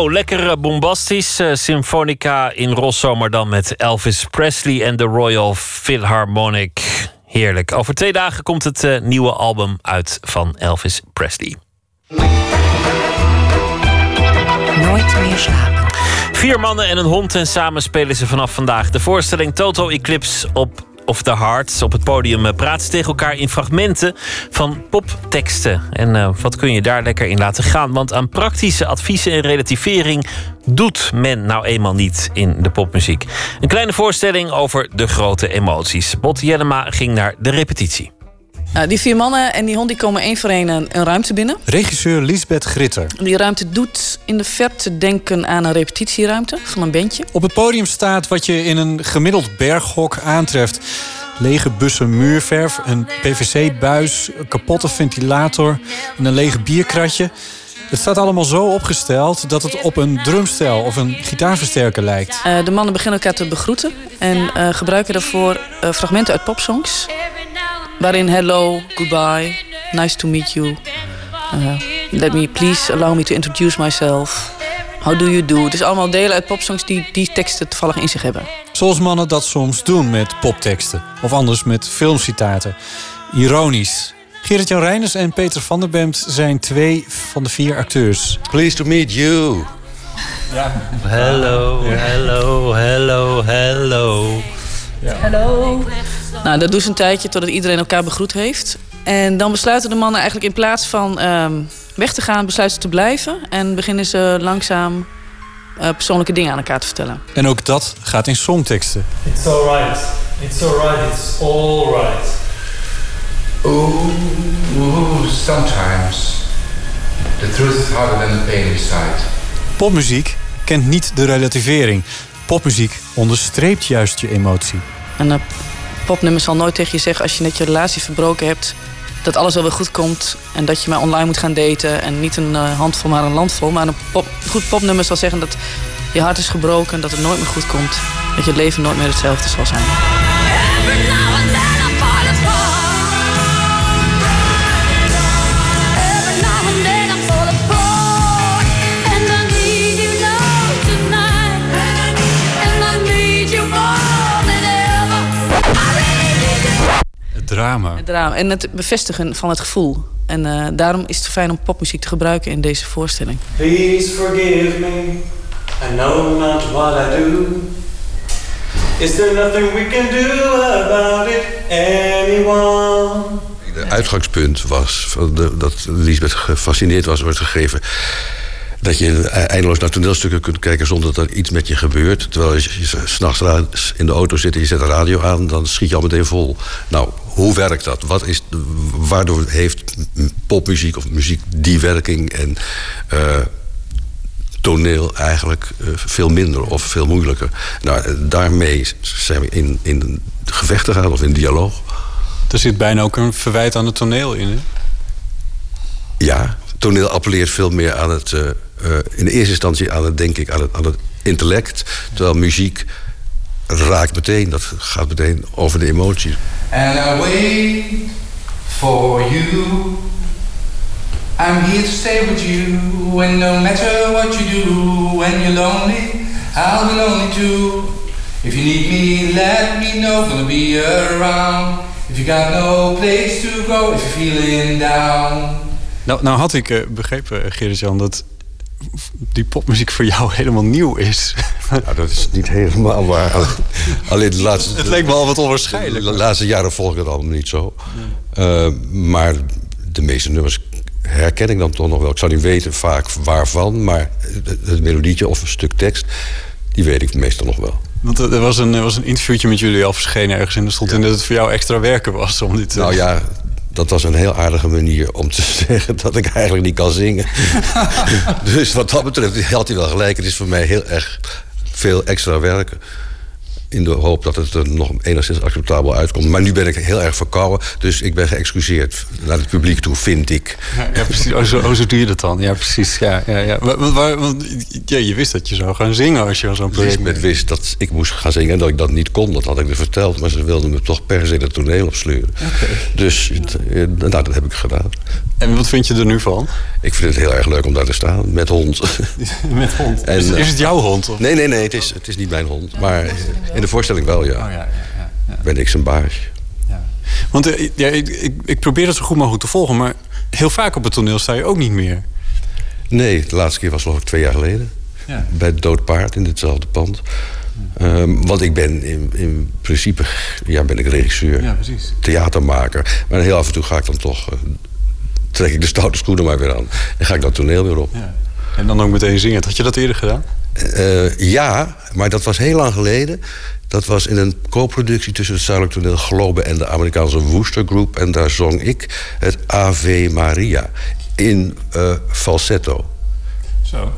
Zo, lekker eh, bombastisch. eh, Symfonica in Rosso, maar dan met Elvis Presley en de Royal Philharmonic. Heerlijk. Over twee dagen komt het eh, nieuwe album uit van Elvis Presley. Nooit meer slapen. Vier mannen en een hond en samen spelen ze vanaf vandaag de voorstelling Total Eclipse op of the Heart. Op het podium eh, praten ze tegen elkaar in fragmenten van popteksten. En eh, wat kun je daar lekker in laten gaan? Want aan praktische adviezen en relativering doet men nou eenmaal niet in de popmuziek. Een kleine voorstelling over de grote emoties. Bot Jellema ging naar de repetitie. Nou, die vier mannen en die hond die komen één voor één een, een ruimte binnen. Regisseur Lisbeth Gritter. Die ruimte doet in de verte denken aan een repetitieruimte van een bandje. Op het podium staat wat je in een gemiddeld berghok aantreft. Lege bussen muurverf, een PVC-buis, een kapotte ventilator en een lege bierkratje. Het staat allemaal zo opgesteld dat het op een drumstel of een gitaarversterker lijkt. Eh, de mannen beginnen elkaar te begroeten en eh, gebruiken daarvoor eh, fragmenten uit popsongs. Waarin hello, goodbye, nice to meet you. eh, let me please allow me to introduce myself. How do you do? Het is allemaal delen uit popsongs die die teksten toevallig in zich hebben. Zoals mannen dat soms doen met popteksten. Of anders met filmcitaten. Ironisch. Gerrit-Jan Reiners en Peter van der Bemt zijn twee van de vier acteurs. Pleased to meet you. Ja. Hello, hello, hello, hello. Hallo. Nou, dat doen ze een tijdje totdat iedereen elkaar begroet heeft. En dan besluiten de mannen eigenlijk in plaats van ehm, weg te gaan, besluiten ze te blijven. En beginnen ze langzaam eh, persoonlijke dingen aan elkaar te vertellen. En ook dat gaat in songteksten. It's alright. It's alright. It's alright. Ooh, sometimes the truth is harder than the pain inside. Popmuziek kent niet de relativering. Popmuziek onderstreept juist je emotie. Uh, popnummer zal nooit tegen je zeggen als je net je relatie verbroken hebt. Dat alles wel weer goed komt en dat je maar online moet gaan daten. En niet een eh, handvol, maar een landvol. Maar een pop, goed popnummer zal zeggen dat je hart is gebroken. En dat het nooit meer goed komt. Dat je leven nooit meer hetzelfde zal zijn. Drama. Het drama en het bevestigen van het gevoel. En eh, daarom is het fijn om popmuziek te gebruiken in deze voorstelling. Please forgive me. I know not what I do. Is there nothing we can do about it? Anyone? De uitgangspunt was dat Lisbeth gefascineerd was door het gegeven dat je eindeloos naar toneelstukken kunt kijken zonder dat er iets met je gebeurt. Terwijl als je s'nachts in de auto zit en je zet de radio aan, dan schiet je al meteen vol. Nou, hoe werkt dat? Wat is, waardoor heeft popmuziek of muziek die werking en eh, toneel eigenlijk eh, veel minder of veel moeilijker? Nou, daarmee zijn we in, in gevecht gegaan of in dialoog. Er zit bijna ook een verwijt aan het toneel in, hè? Ja, toneel appelleert veel meer aan het... Uh, uh, in de eerste instantie aan het, denk ik, aan het, aan het intellect. Terwijl muziek raakt meteen, dat gaat meteen over de emoties. And I wait for you. I'm here to stay with you. And no matter what you do, when you're lonely, I'll be lonely too. If you need me, let me know. Gonna be around. If you got no place to go, if you're feeling down. Nou, nou had ik uh, begrepen, Gerrit-Jan, dat die popmuziek voor jou helemaal nieuw is. Nou, dat is niet helemaal waar. Alleen de laatste, het leek me al wat onwaarschijnlijk. De laatste jaren volg ik het allemaal niet zo. Uh, maar de meeste nummers herken ik dan toch nog wel. Ik zou niet weten vaak waarvan, maar het, het melodietje of een stuk tekst, die weet ik meestal nog wel. Want er was een, er was een interviewtje met jullie al verschenen ergens en er stond in dat het voor jou extra werken was om dit te... Nou ja, dat was een heel aardige manier om te zeggen dat ik eigenlijk niet kan zingen. dus wat dat betreft had hij wel gelijk. Het is voor mij heel erg veel extra werken. In de hoop dat het er nog enigszins acceptabel uitkomt. Maar nu ben ik heel erg verkouden, dus ik ben geëxcuseerd naar het publiek toe, vind ik. Ja, ja precies. Oh zo, oh, zo doe je dat dan. Ja, precies. Ja, ja, ja. Want, ja, je wist dat je zou gaan zingen als je al zo'n project... Lisbeth wist dat ik moest gaan zingen en dat ik dat niet kon. Dat had ik me verteld, maar ze wilde me toch per se het toneel opsleuren. Okay. Dus nou, dat heb ik gedaan. En wat vind je er nu van? Ik vind het heel erg leuk om daar te staan, met hond. met hond? En, is, is, het jouw hond? Of? Nee, nee, nee, het is, het is niet mijn hond. Maar in de voorstelling wel, ja. Oh, ja, ja, ja. Ben ik zijn baas. Ja. Want uh, ja, ik, ik, ik, probeer het zo goed mogelijk te volgen, maar heel vaak op het toneel sta je ook niet meer. Nee, de laatste keer was geloof ik twee jaar geleden. Ja. Bij het Dood Paard in ditzelfde pand. Um, want ik ben in, in principe ja, ben ik regisseur, ja, precies. theatermaker. Maar heel af en toe ga ik dan toch... Uh, trek ik de stoute schoenen maar weer aan. En ga ik dat toneel weer op. Ja. En dan ook meteen zingen. Had je dat eerder gedaan? Uh, ja, maar dat was heel lang geleden. Dat was in een co-productie tussen het Zuidelijk Toneel Globe en de Amerikaanse Wooster Group. En daar zong ik het Ave Maria in uh, falsetto. Zo.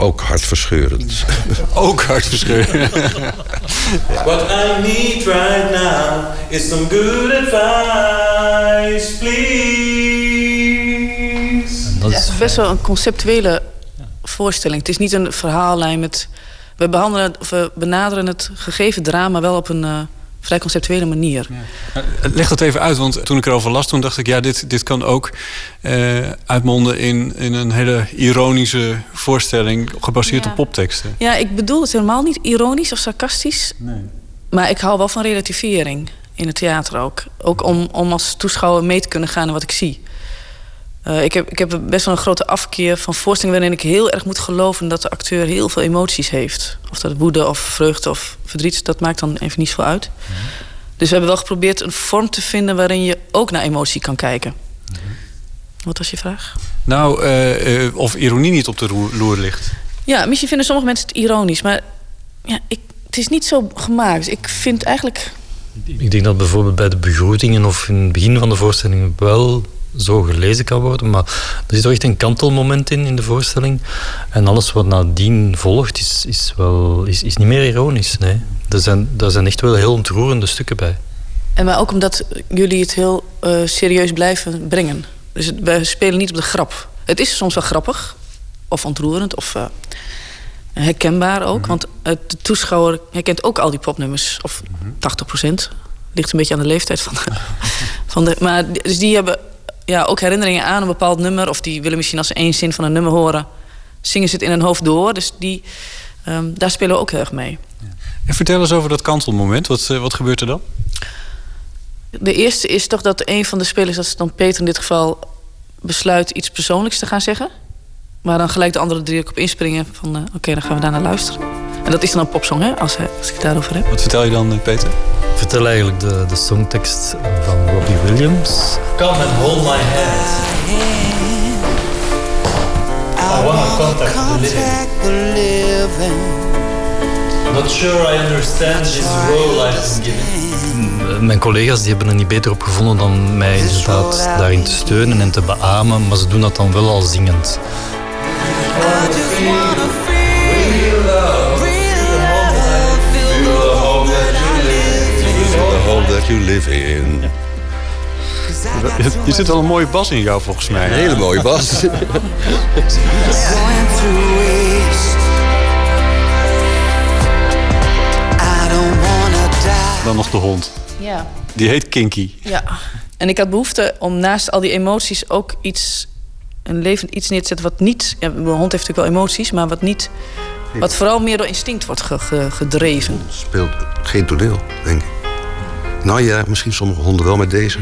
Ook hartverscheurend. Ook hartverscheurend. What I need right now is some good advice, please. Dat is best wel een conceptuele voorstelling. Het is niet een verhaallijn met. We, behandelen, we benaderen het gegeven drama wel op een uh, vrij conceptuele manier. Ja. Leg dat even uit, want toen ik erover las, toen dacht ik, ja, dit, dit kan ook uh, uitmonden in, in een hele ironische voorstelling gebaseerd Ja. op popteksten. Ja, ik bedoel het helemaal niet ironisch of sarcastisch. Nee. Maar ik hou wel van relativering in het theater ook. Ook om, om als toeschouwer mee te kunnen gaan in wat ik zie. Uh, ik, heb, ik heb best wel een grote afkeer van voorstellingen waarin ik heel erg moet geloven dat de acteur heel veel emoties heeft. Of dat woede of vreugde of verdriet, dat maakt dan even niet zoveel uit. Dus we hebben wel geprobeerd een vorm te vinden waarin je ook naar emotie kan kijken. Wat was je vraag? Nou, uh, uh, of ironie niet op de roer, loer ligt. Ja, misschien vinden sommige mensen het ironisch, maar ja, ik, het is niet zo gemaakt. Ik vind eigenlijk. Ik denk dat bijvoorbeeld bij de begroetingen of in het begin van de voorstelling wel zo gelezen kan worden. Maar er zit toch echt een kantelmoment in, in de voorstelling. En alles wat nadien volgt is, is, wel, is, is niet meer ironisch. Nee. Er, zijn, er zijn echt wel heel ontroerende stukken bij. En maar ook omdat jullie het heel uh, serieus blijven brengen. Dus het, we spelen niet op de grap. Het is soms wel grappig. Of ontroerend. Of uh, herkenbaar ook. Mm -hmm. Want uh, de toeschouwer herkent ook al die popnummers. Of mm -hmm. 80 procent. Ligt een beetje aan de leeftijd van de, van de... Maar dus die hebben ja, ook herinneringen aan een bepaald nummer. Of die willen misschien als ze één zin van een nummer horen... zingen ze het in hun hoofd door. Dus die, um, daar spelen we ook heel erg mee. Ja. En vertel eens over dat kantelmoment. Wat, uh, wat gebeurt er dan? De eerste is toch dat een van de spelers, dat is dan Peter in dit geval... besluit iets persoonlijks te gaan zeggen. Maar dan gelijk de andere drie ook op inspringen van... Uh, oké, okay, dan gaan we daar naar luisteren. En dat is dan een popsong, hè, als, als ik het daarover heb. Wat vertel je dan, Peter? Ik vertel eigenlijk de, de songtekst van Robbie Williams. Come and hold my hand. I want to contact the living. Not sure I understand this role I've been given. Mijn collega's die hebben er niet beter op gevonden dan mij inderdaad daarin te steunen en te beamen, maar ze doen dat dan wel al zingend. You live in. Je zit wel een mooie bas in jou volgens mij. Een hele mooie bas. Dan nog de hond. Ja. Die heet Kinky. Ja. En ik had behoefte om naast al die emoties ook iets, een levend iets neer te zetten wat niet. Ja, mijn hond heeft natuurlijk wel emoties, maar wat niet. Wat vooral meer door instinct wordt ge- ge- gedreven. Speelt geen toneel, denk ik. Nou ja, misschien sommige honden wel, maar deze.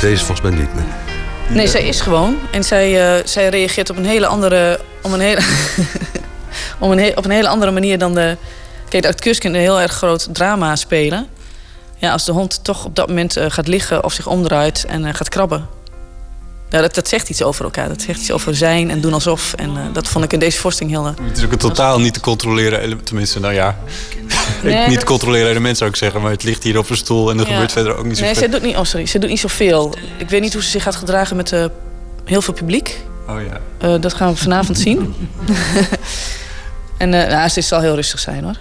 Deze volgens mij niet. Nee. Nee, zij is gewoon. En zij, eh, zij reageert op een hele andere. Om een hele, om een op een hele andere manier dan de. Kijk, de acteurs kunnen een heel erg groot drama spelen. Ja, als de hond toch op dat moment eh, gaat liggen of zich omdraait en eh, gaat krabben. Ja, dat, dat zegt iets over elkaar. Dat zegt iets over zijn en doen alsof. En eh, dat vond ik in deze voorstelling heel. eh, Het is ook een totaal niet te controleren element. Tenminste, nou ja. Nee, niet te controleren element zou ik zeggen. Maar het ligt hier op een stoel en er Ja. gebeurt verder ook niet Nee, zoveel. ze doet niet, oh sorry, ze doet niet zoveel. Ik weet niet hoe ze zich gaat gedragen met eh, heel veel publiek. Oh ja. Eh, dat gaan we vanavond zien. en eh nou, ze zal heel rustig zijn hoor.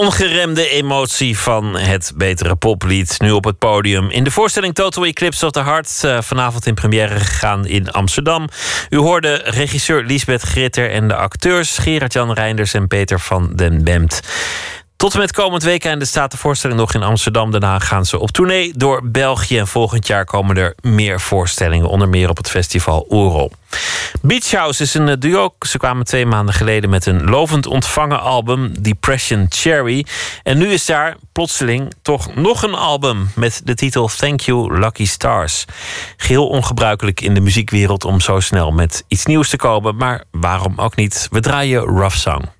Ongeremde emotie van het betere poplied. Nu op het podium. In de voorstelling Total Eclipse of the Heart. eh, vanavond in première gegaan in Amsterdam. U hoorde regisseur Lisbeth Gritter en de acteurs Gerard-Jan Reinders en Peter van den Bemt. Tot en met komend weekend staat de voorstelling nog in Amsterdam. Daarna gaan ze op tournee door België. En volgend jaar komen er meer voorstellingen. Onder meer op het festival Oerol. Beach House is een eh, duo. Ze kwamen twee maanden geleden met een lovend ontvangen album, Depression Cherry. En nu is daar plotseling toch nog een album met de titel Thank You Lucky Stars. Geheel ongebruikelijk in de muziekwereld om zo snel met iets nieuws te komen. Maar waarom ook niet? We draaien Rough Song.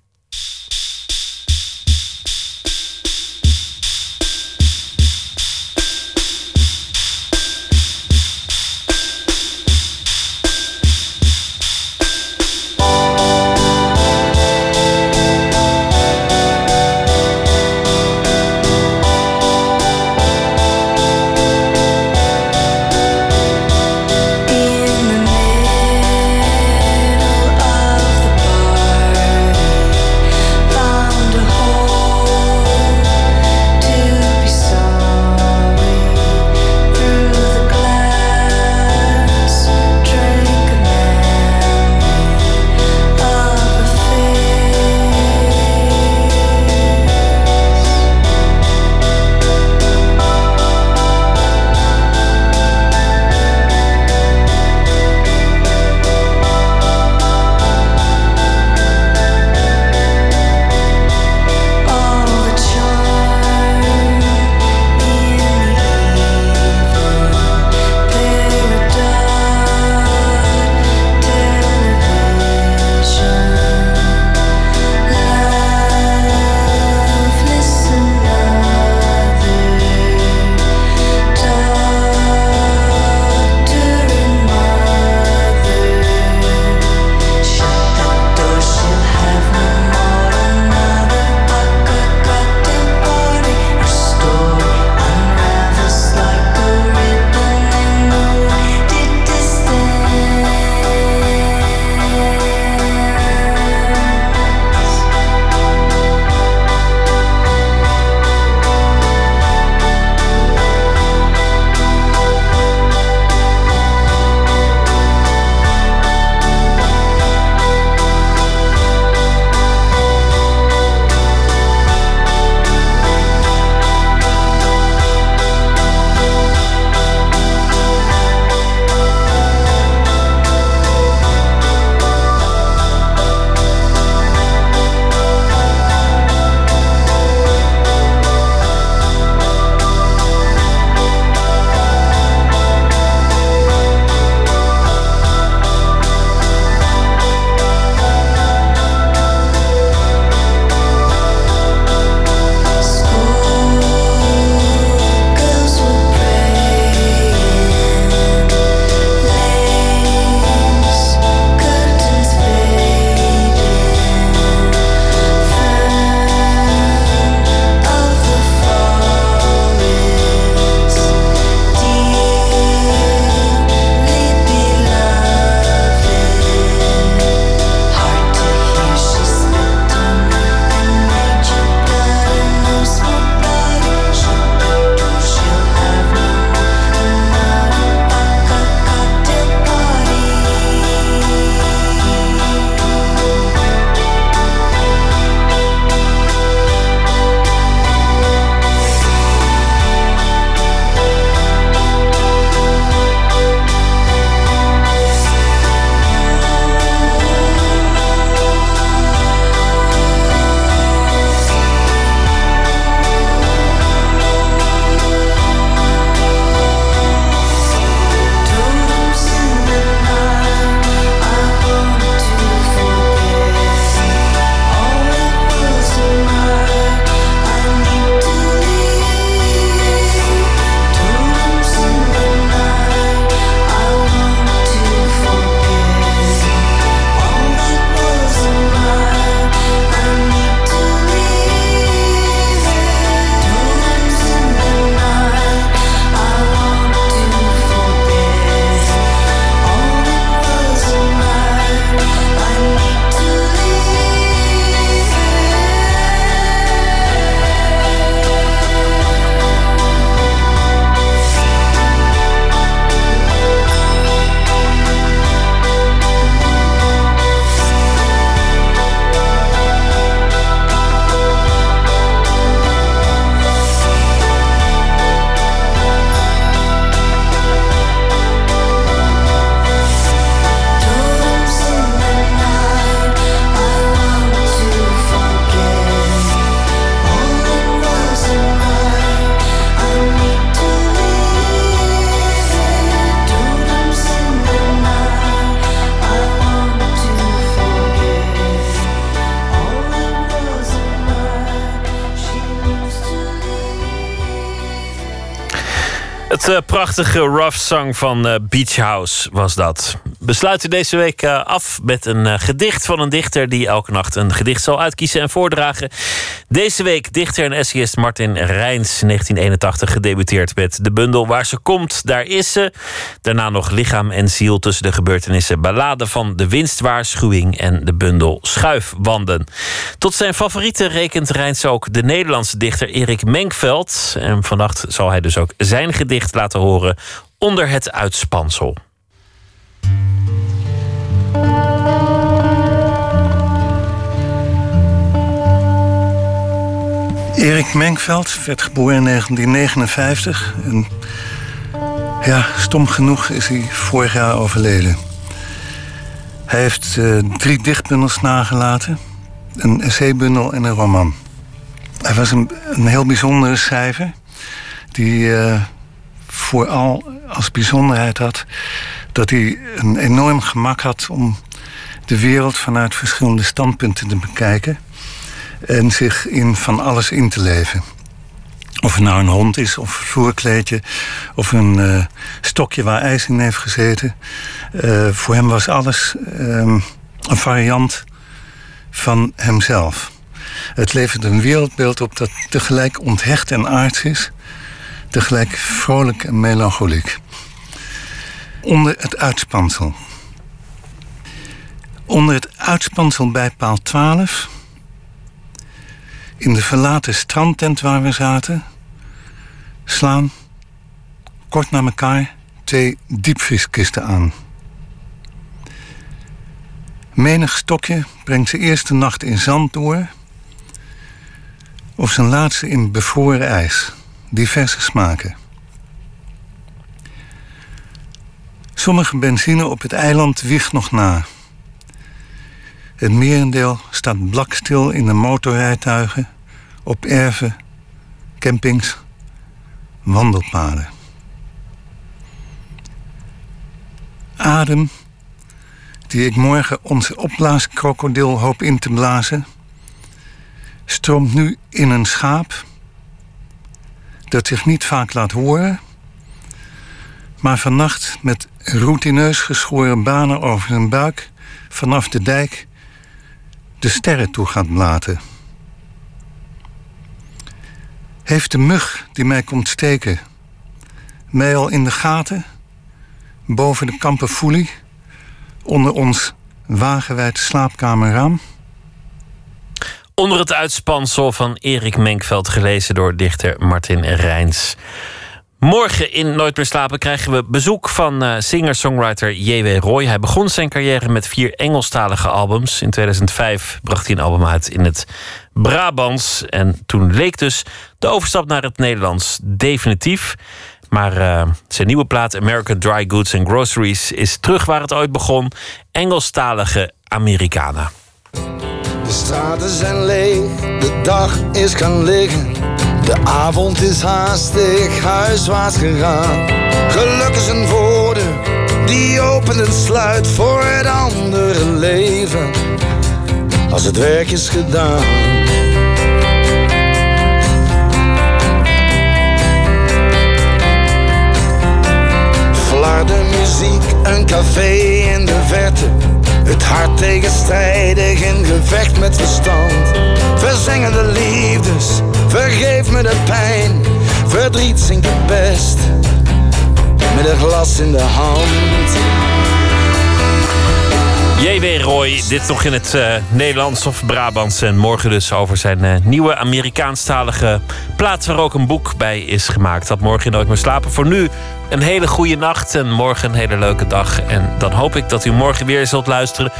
Prachtige rough song van uh, Beach House was dat. We sluiten deze week uh, af met een gedicht van een dichter die elke nacht een gedicht zal uitkiezen en voordragen. Deze week dichter en essayist Martin Rijns, 1981 gedebuteerd met de bundel Waar ze komt, daar is ze. Daarna nog Lichaam en Ziel tussen de gebeurtenissen, Ballade van de winstwaarschuwing en de bundel Schuifwanden. Tot zijn favorieten rekent Rijns ook de Nederlandse dichter Erik Menkveld. En vannacht zal hij dus ook zijn gedicht laten horen onder het uitspansel. Erik Menkveld werd geboren in 1959. En ja, stom genoeg is hij vorig jaar overleden. Hij heeft uh, drie dichtbundels nagelaten. Een essaybundel en een roman. Hij was een, een heel bijzondere schrijver. Die uh, vooral als bijzonderheid had dat hij een enorm gemak had om de wereld vanuit verschillende standpunten te bekijken en zich in van alles in te leven. Of het nou een hond is, of een vloerkleedje, of een uh, stokje waar ijs in heeft gezeten. Uh, voor hem was alles um, een variant van hemzelf. Het levert een wereldbeeld op dat tegelijk onthecht en aards is, tegelijk vrolijk en melancholiek. Onder het uitspansel. Onder het uitspansel bij paal 12, in de verlaten strandtent waar we zaten, slaan kort na elkaar twee diepvrieskisten aan. Menig stokje brengt zijn eerste nacht in zand door, of zijn laatste in bevroren ijs diverse smaken. Sommige benzine op het eiland wiegt nog na. Het merendeel staat blakstil in de motorrijtuigen, op erven, campings, wandelpaden. Adem, die ik morgen onze opblaaskrokodil hoop in te blazen, stroomt nu in een schaap dat zich niet vaak laat horen, maar vannacht met routineus geschoren banen over zijn buik vanaf de dijk de sterren toe gaat blaten. Heeft de mug die mij komt steken mij al in de gaten, boven de kamperfoelie, onder ons wagenwijd slaapkamerraam? Onder het uitspansel van Erik Menkveld, gelezen door dichter Martin Rijns. Morgen in Nooit meer slapen krijgen we bezoek van uh, singer-songwriter J.W. Roy. Hij begon zijn carrière met vier Engelstalige albums. In 2005 bracht hij een album uit in het Brabants. En toen leek dus de overstap naar het Nederlands definitief. Maar uh, zijn nieuwe plaat American Dry Goods and Groceries is terug waar het ooit begon. Engelstalige Americana. De straten zijn leeg, de dag is gaan liggen. De avond is haastig huiswaarts gegaan. Geluk is een voordeur die opent en sluit voor het andere leven. Als het werk is gedaan. Flarde muziek, een café in de verte het hart tegenstrijdig in gevecht met verstand. Verzengende liefdes, vergeef me de pijn. Verdriet zingt het best, met een glas in de hand. J.W. Roy, dit nog in het uh, Nederlands of Brabants. En morgen dus over zijn uh, nieuwe Amerikaanstalige plaats... waar ook een boek bij is gemaakt. Dat morgen nooit meer slapen. Voor nu een hele goede nacht en morgen een hele leuke dag. En dan hoop ik dat u morgen weer zult luisteren.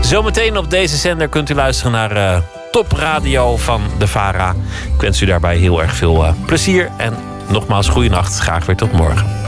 Zometeen op deze zender kunt u luisteren naar uh, Top Radio van de VARA. Ik wens u daarbij heel erg veel plezier. En nogmaals, goede nacht. Graag weer tot morgen.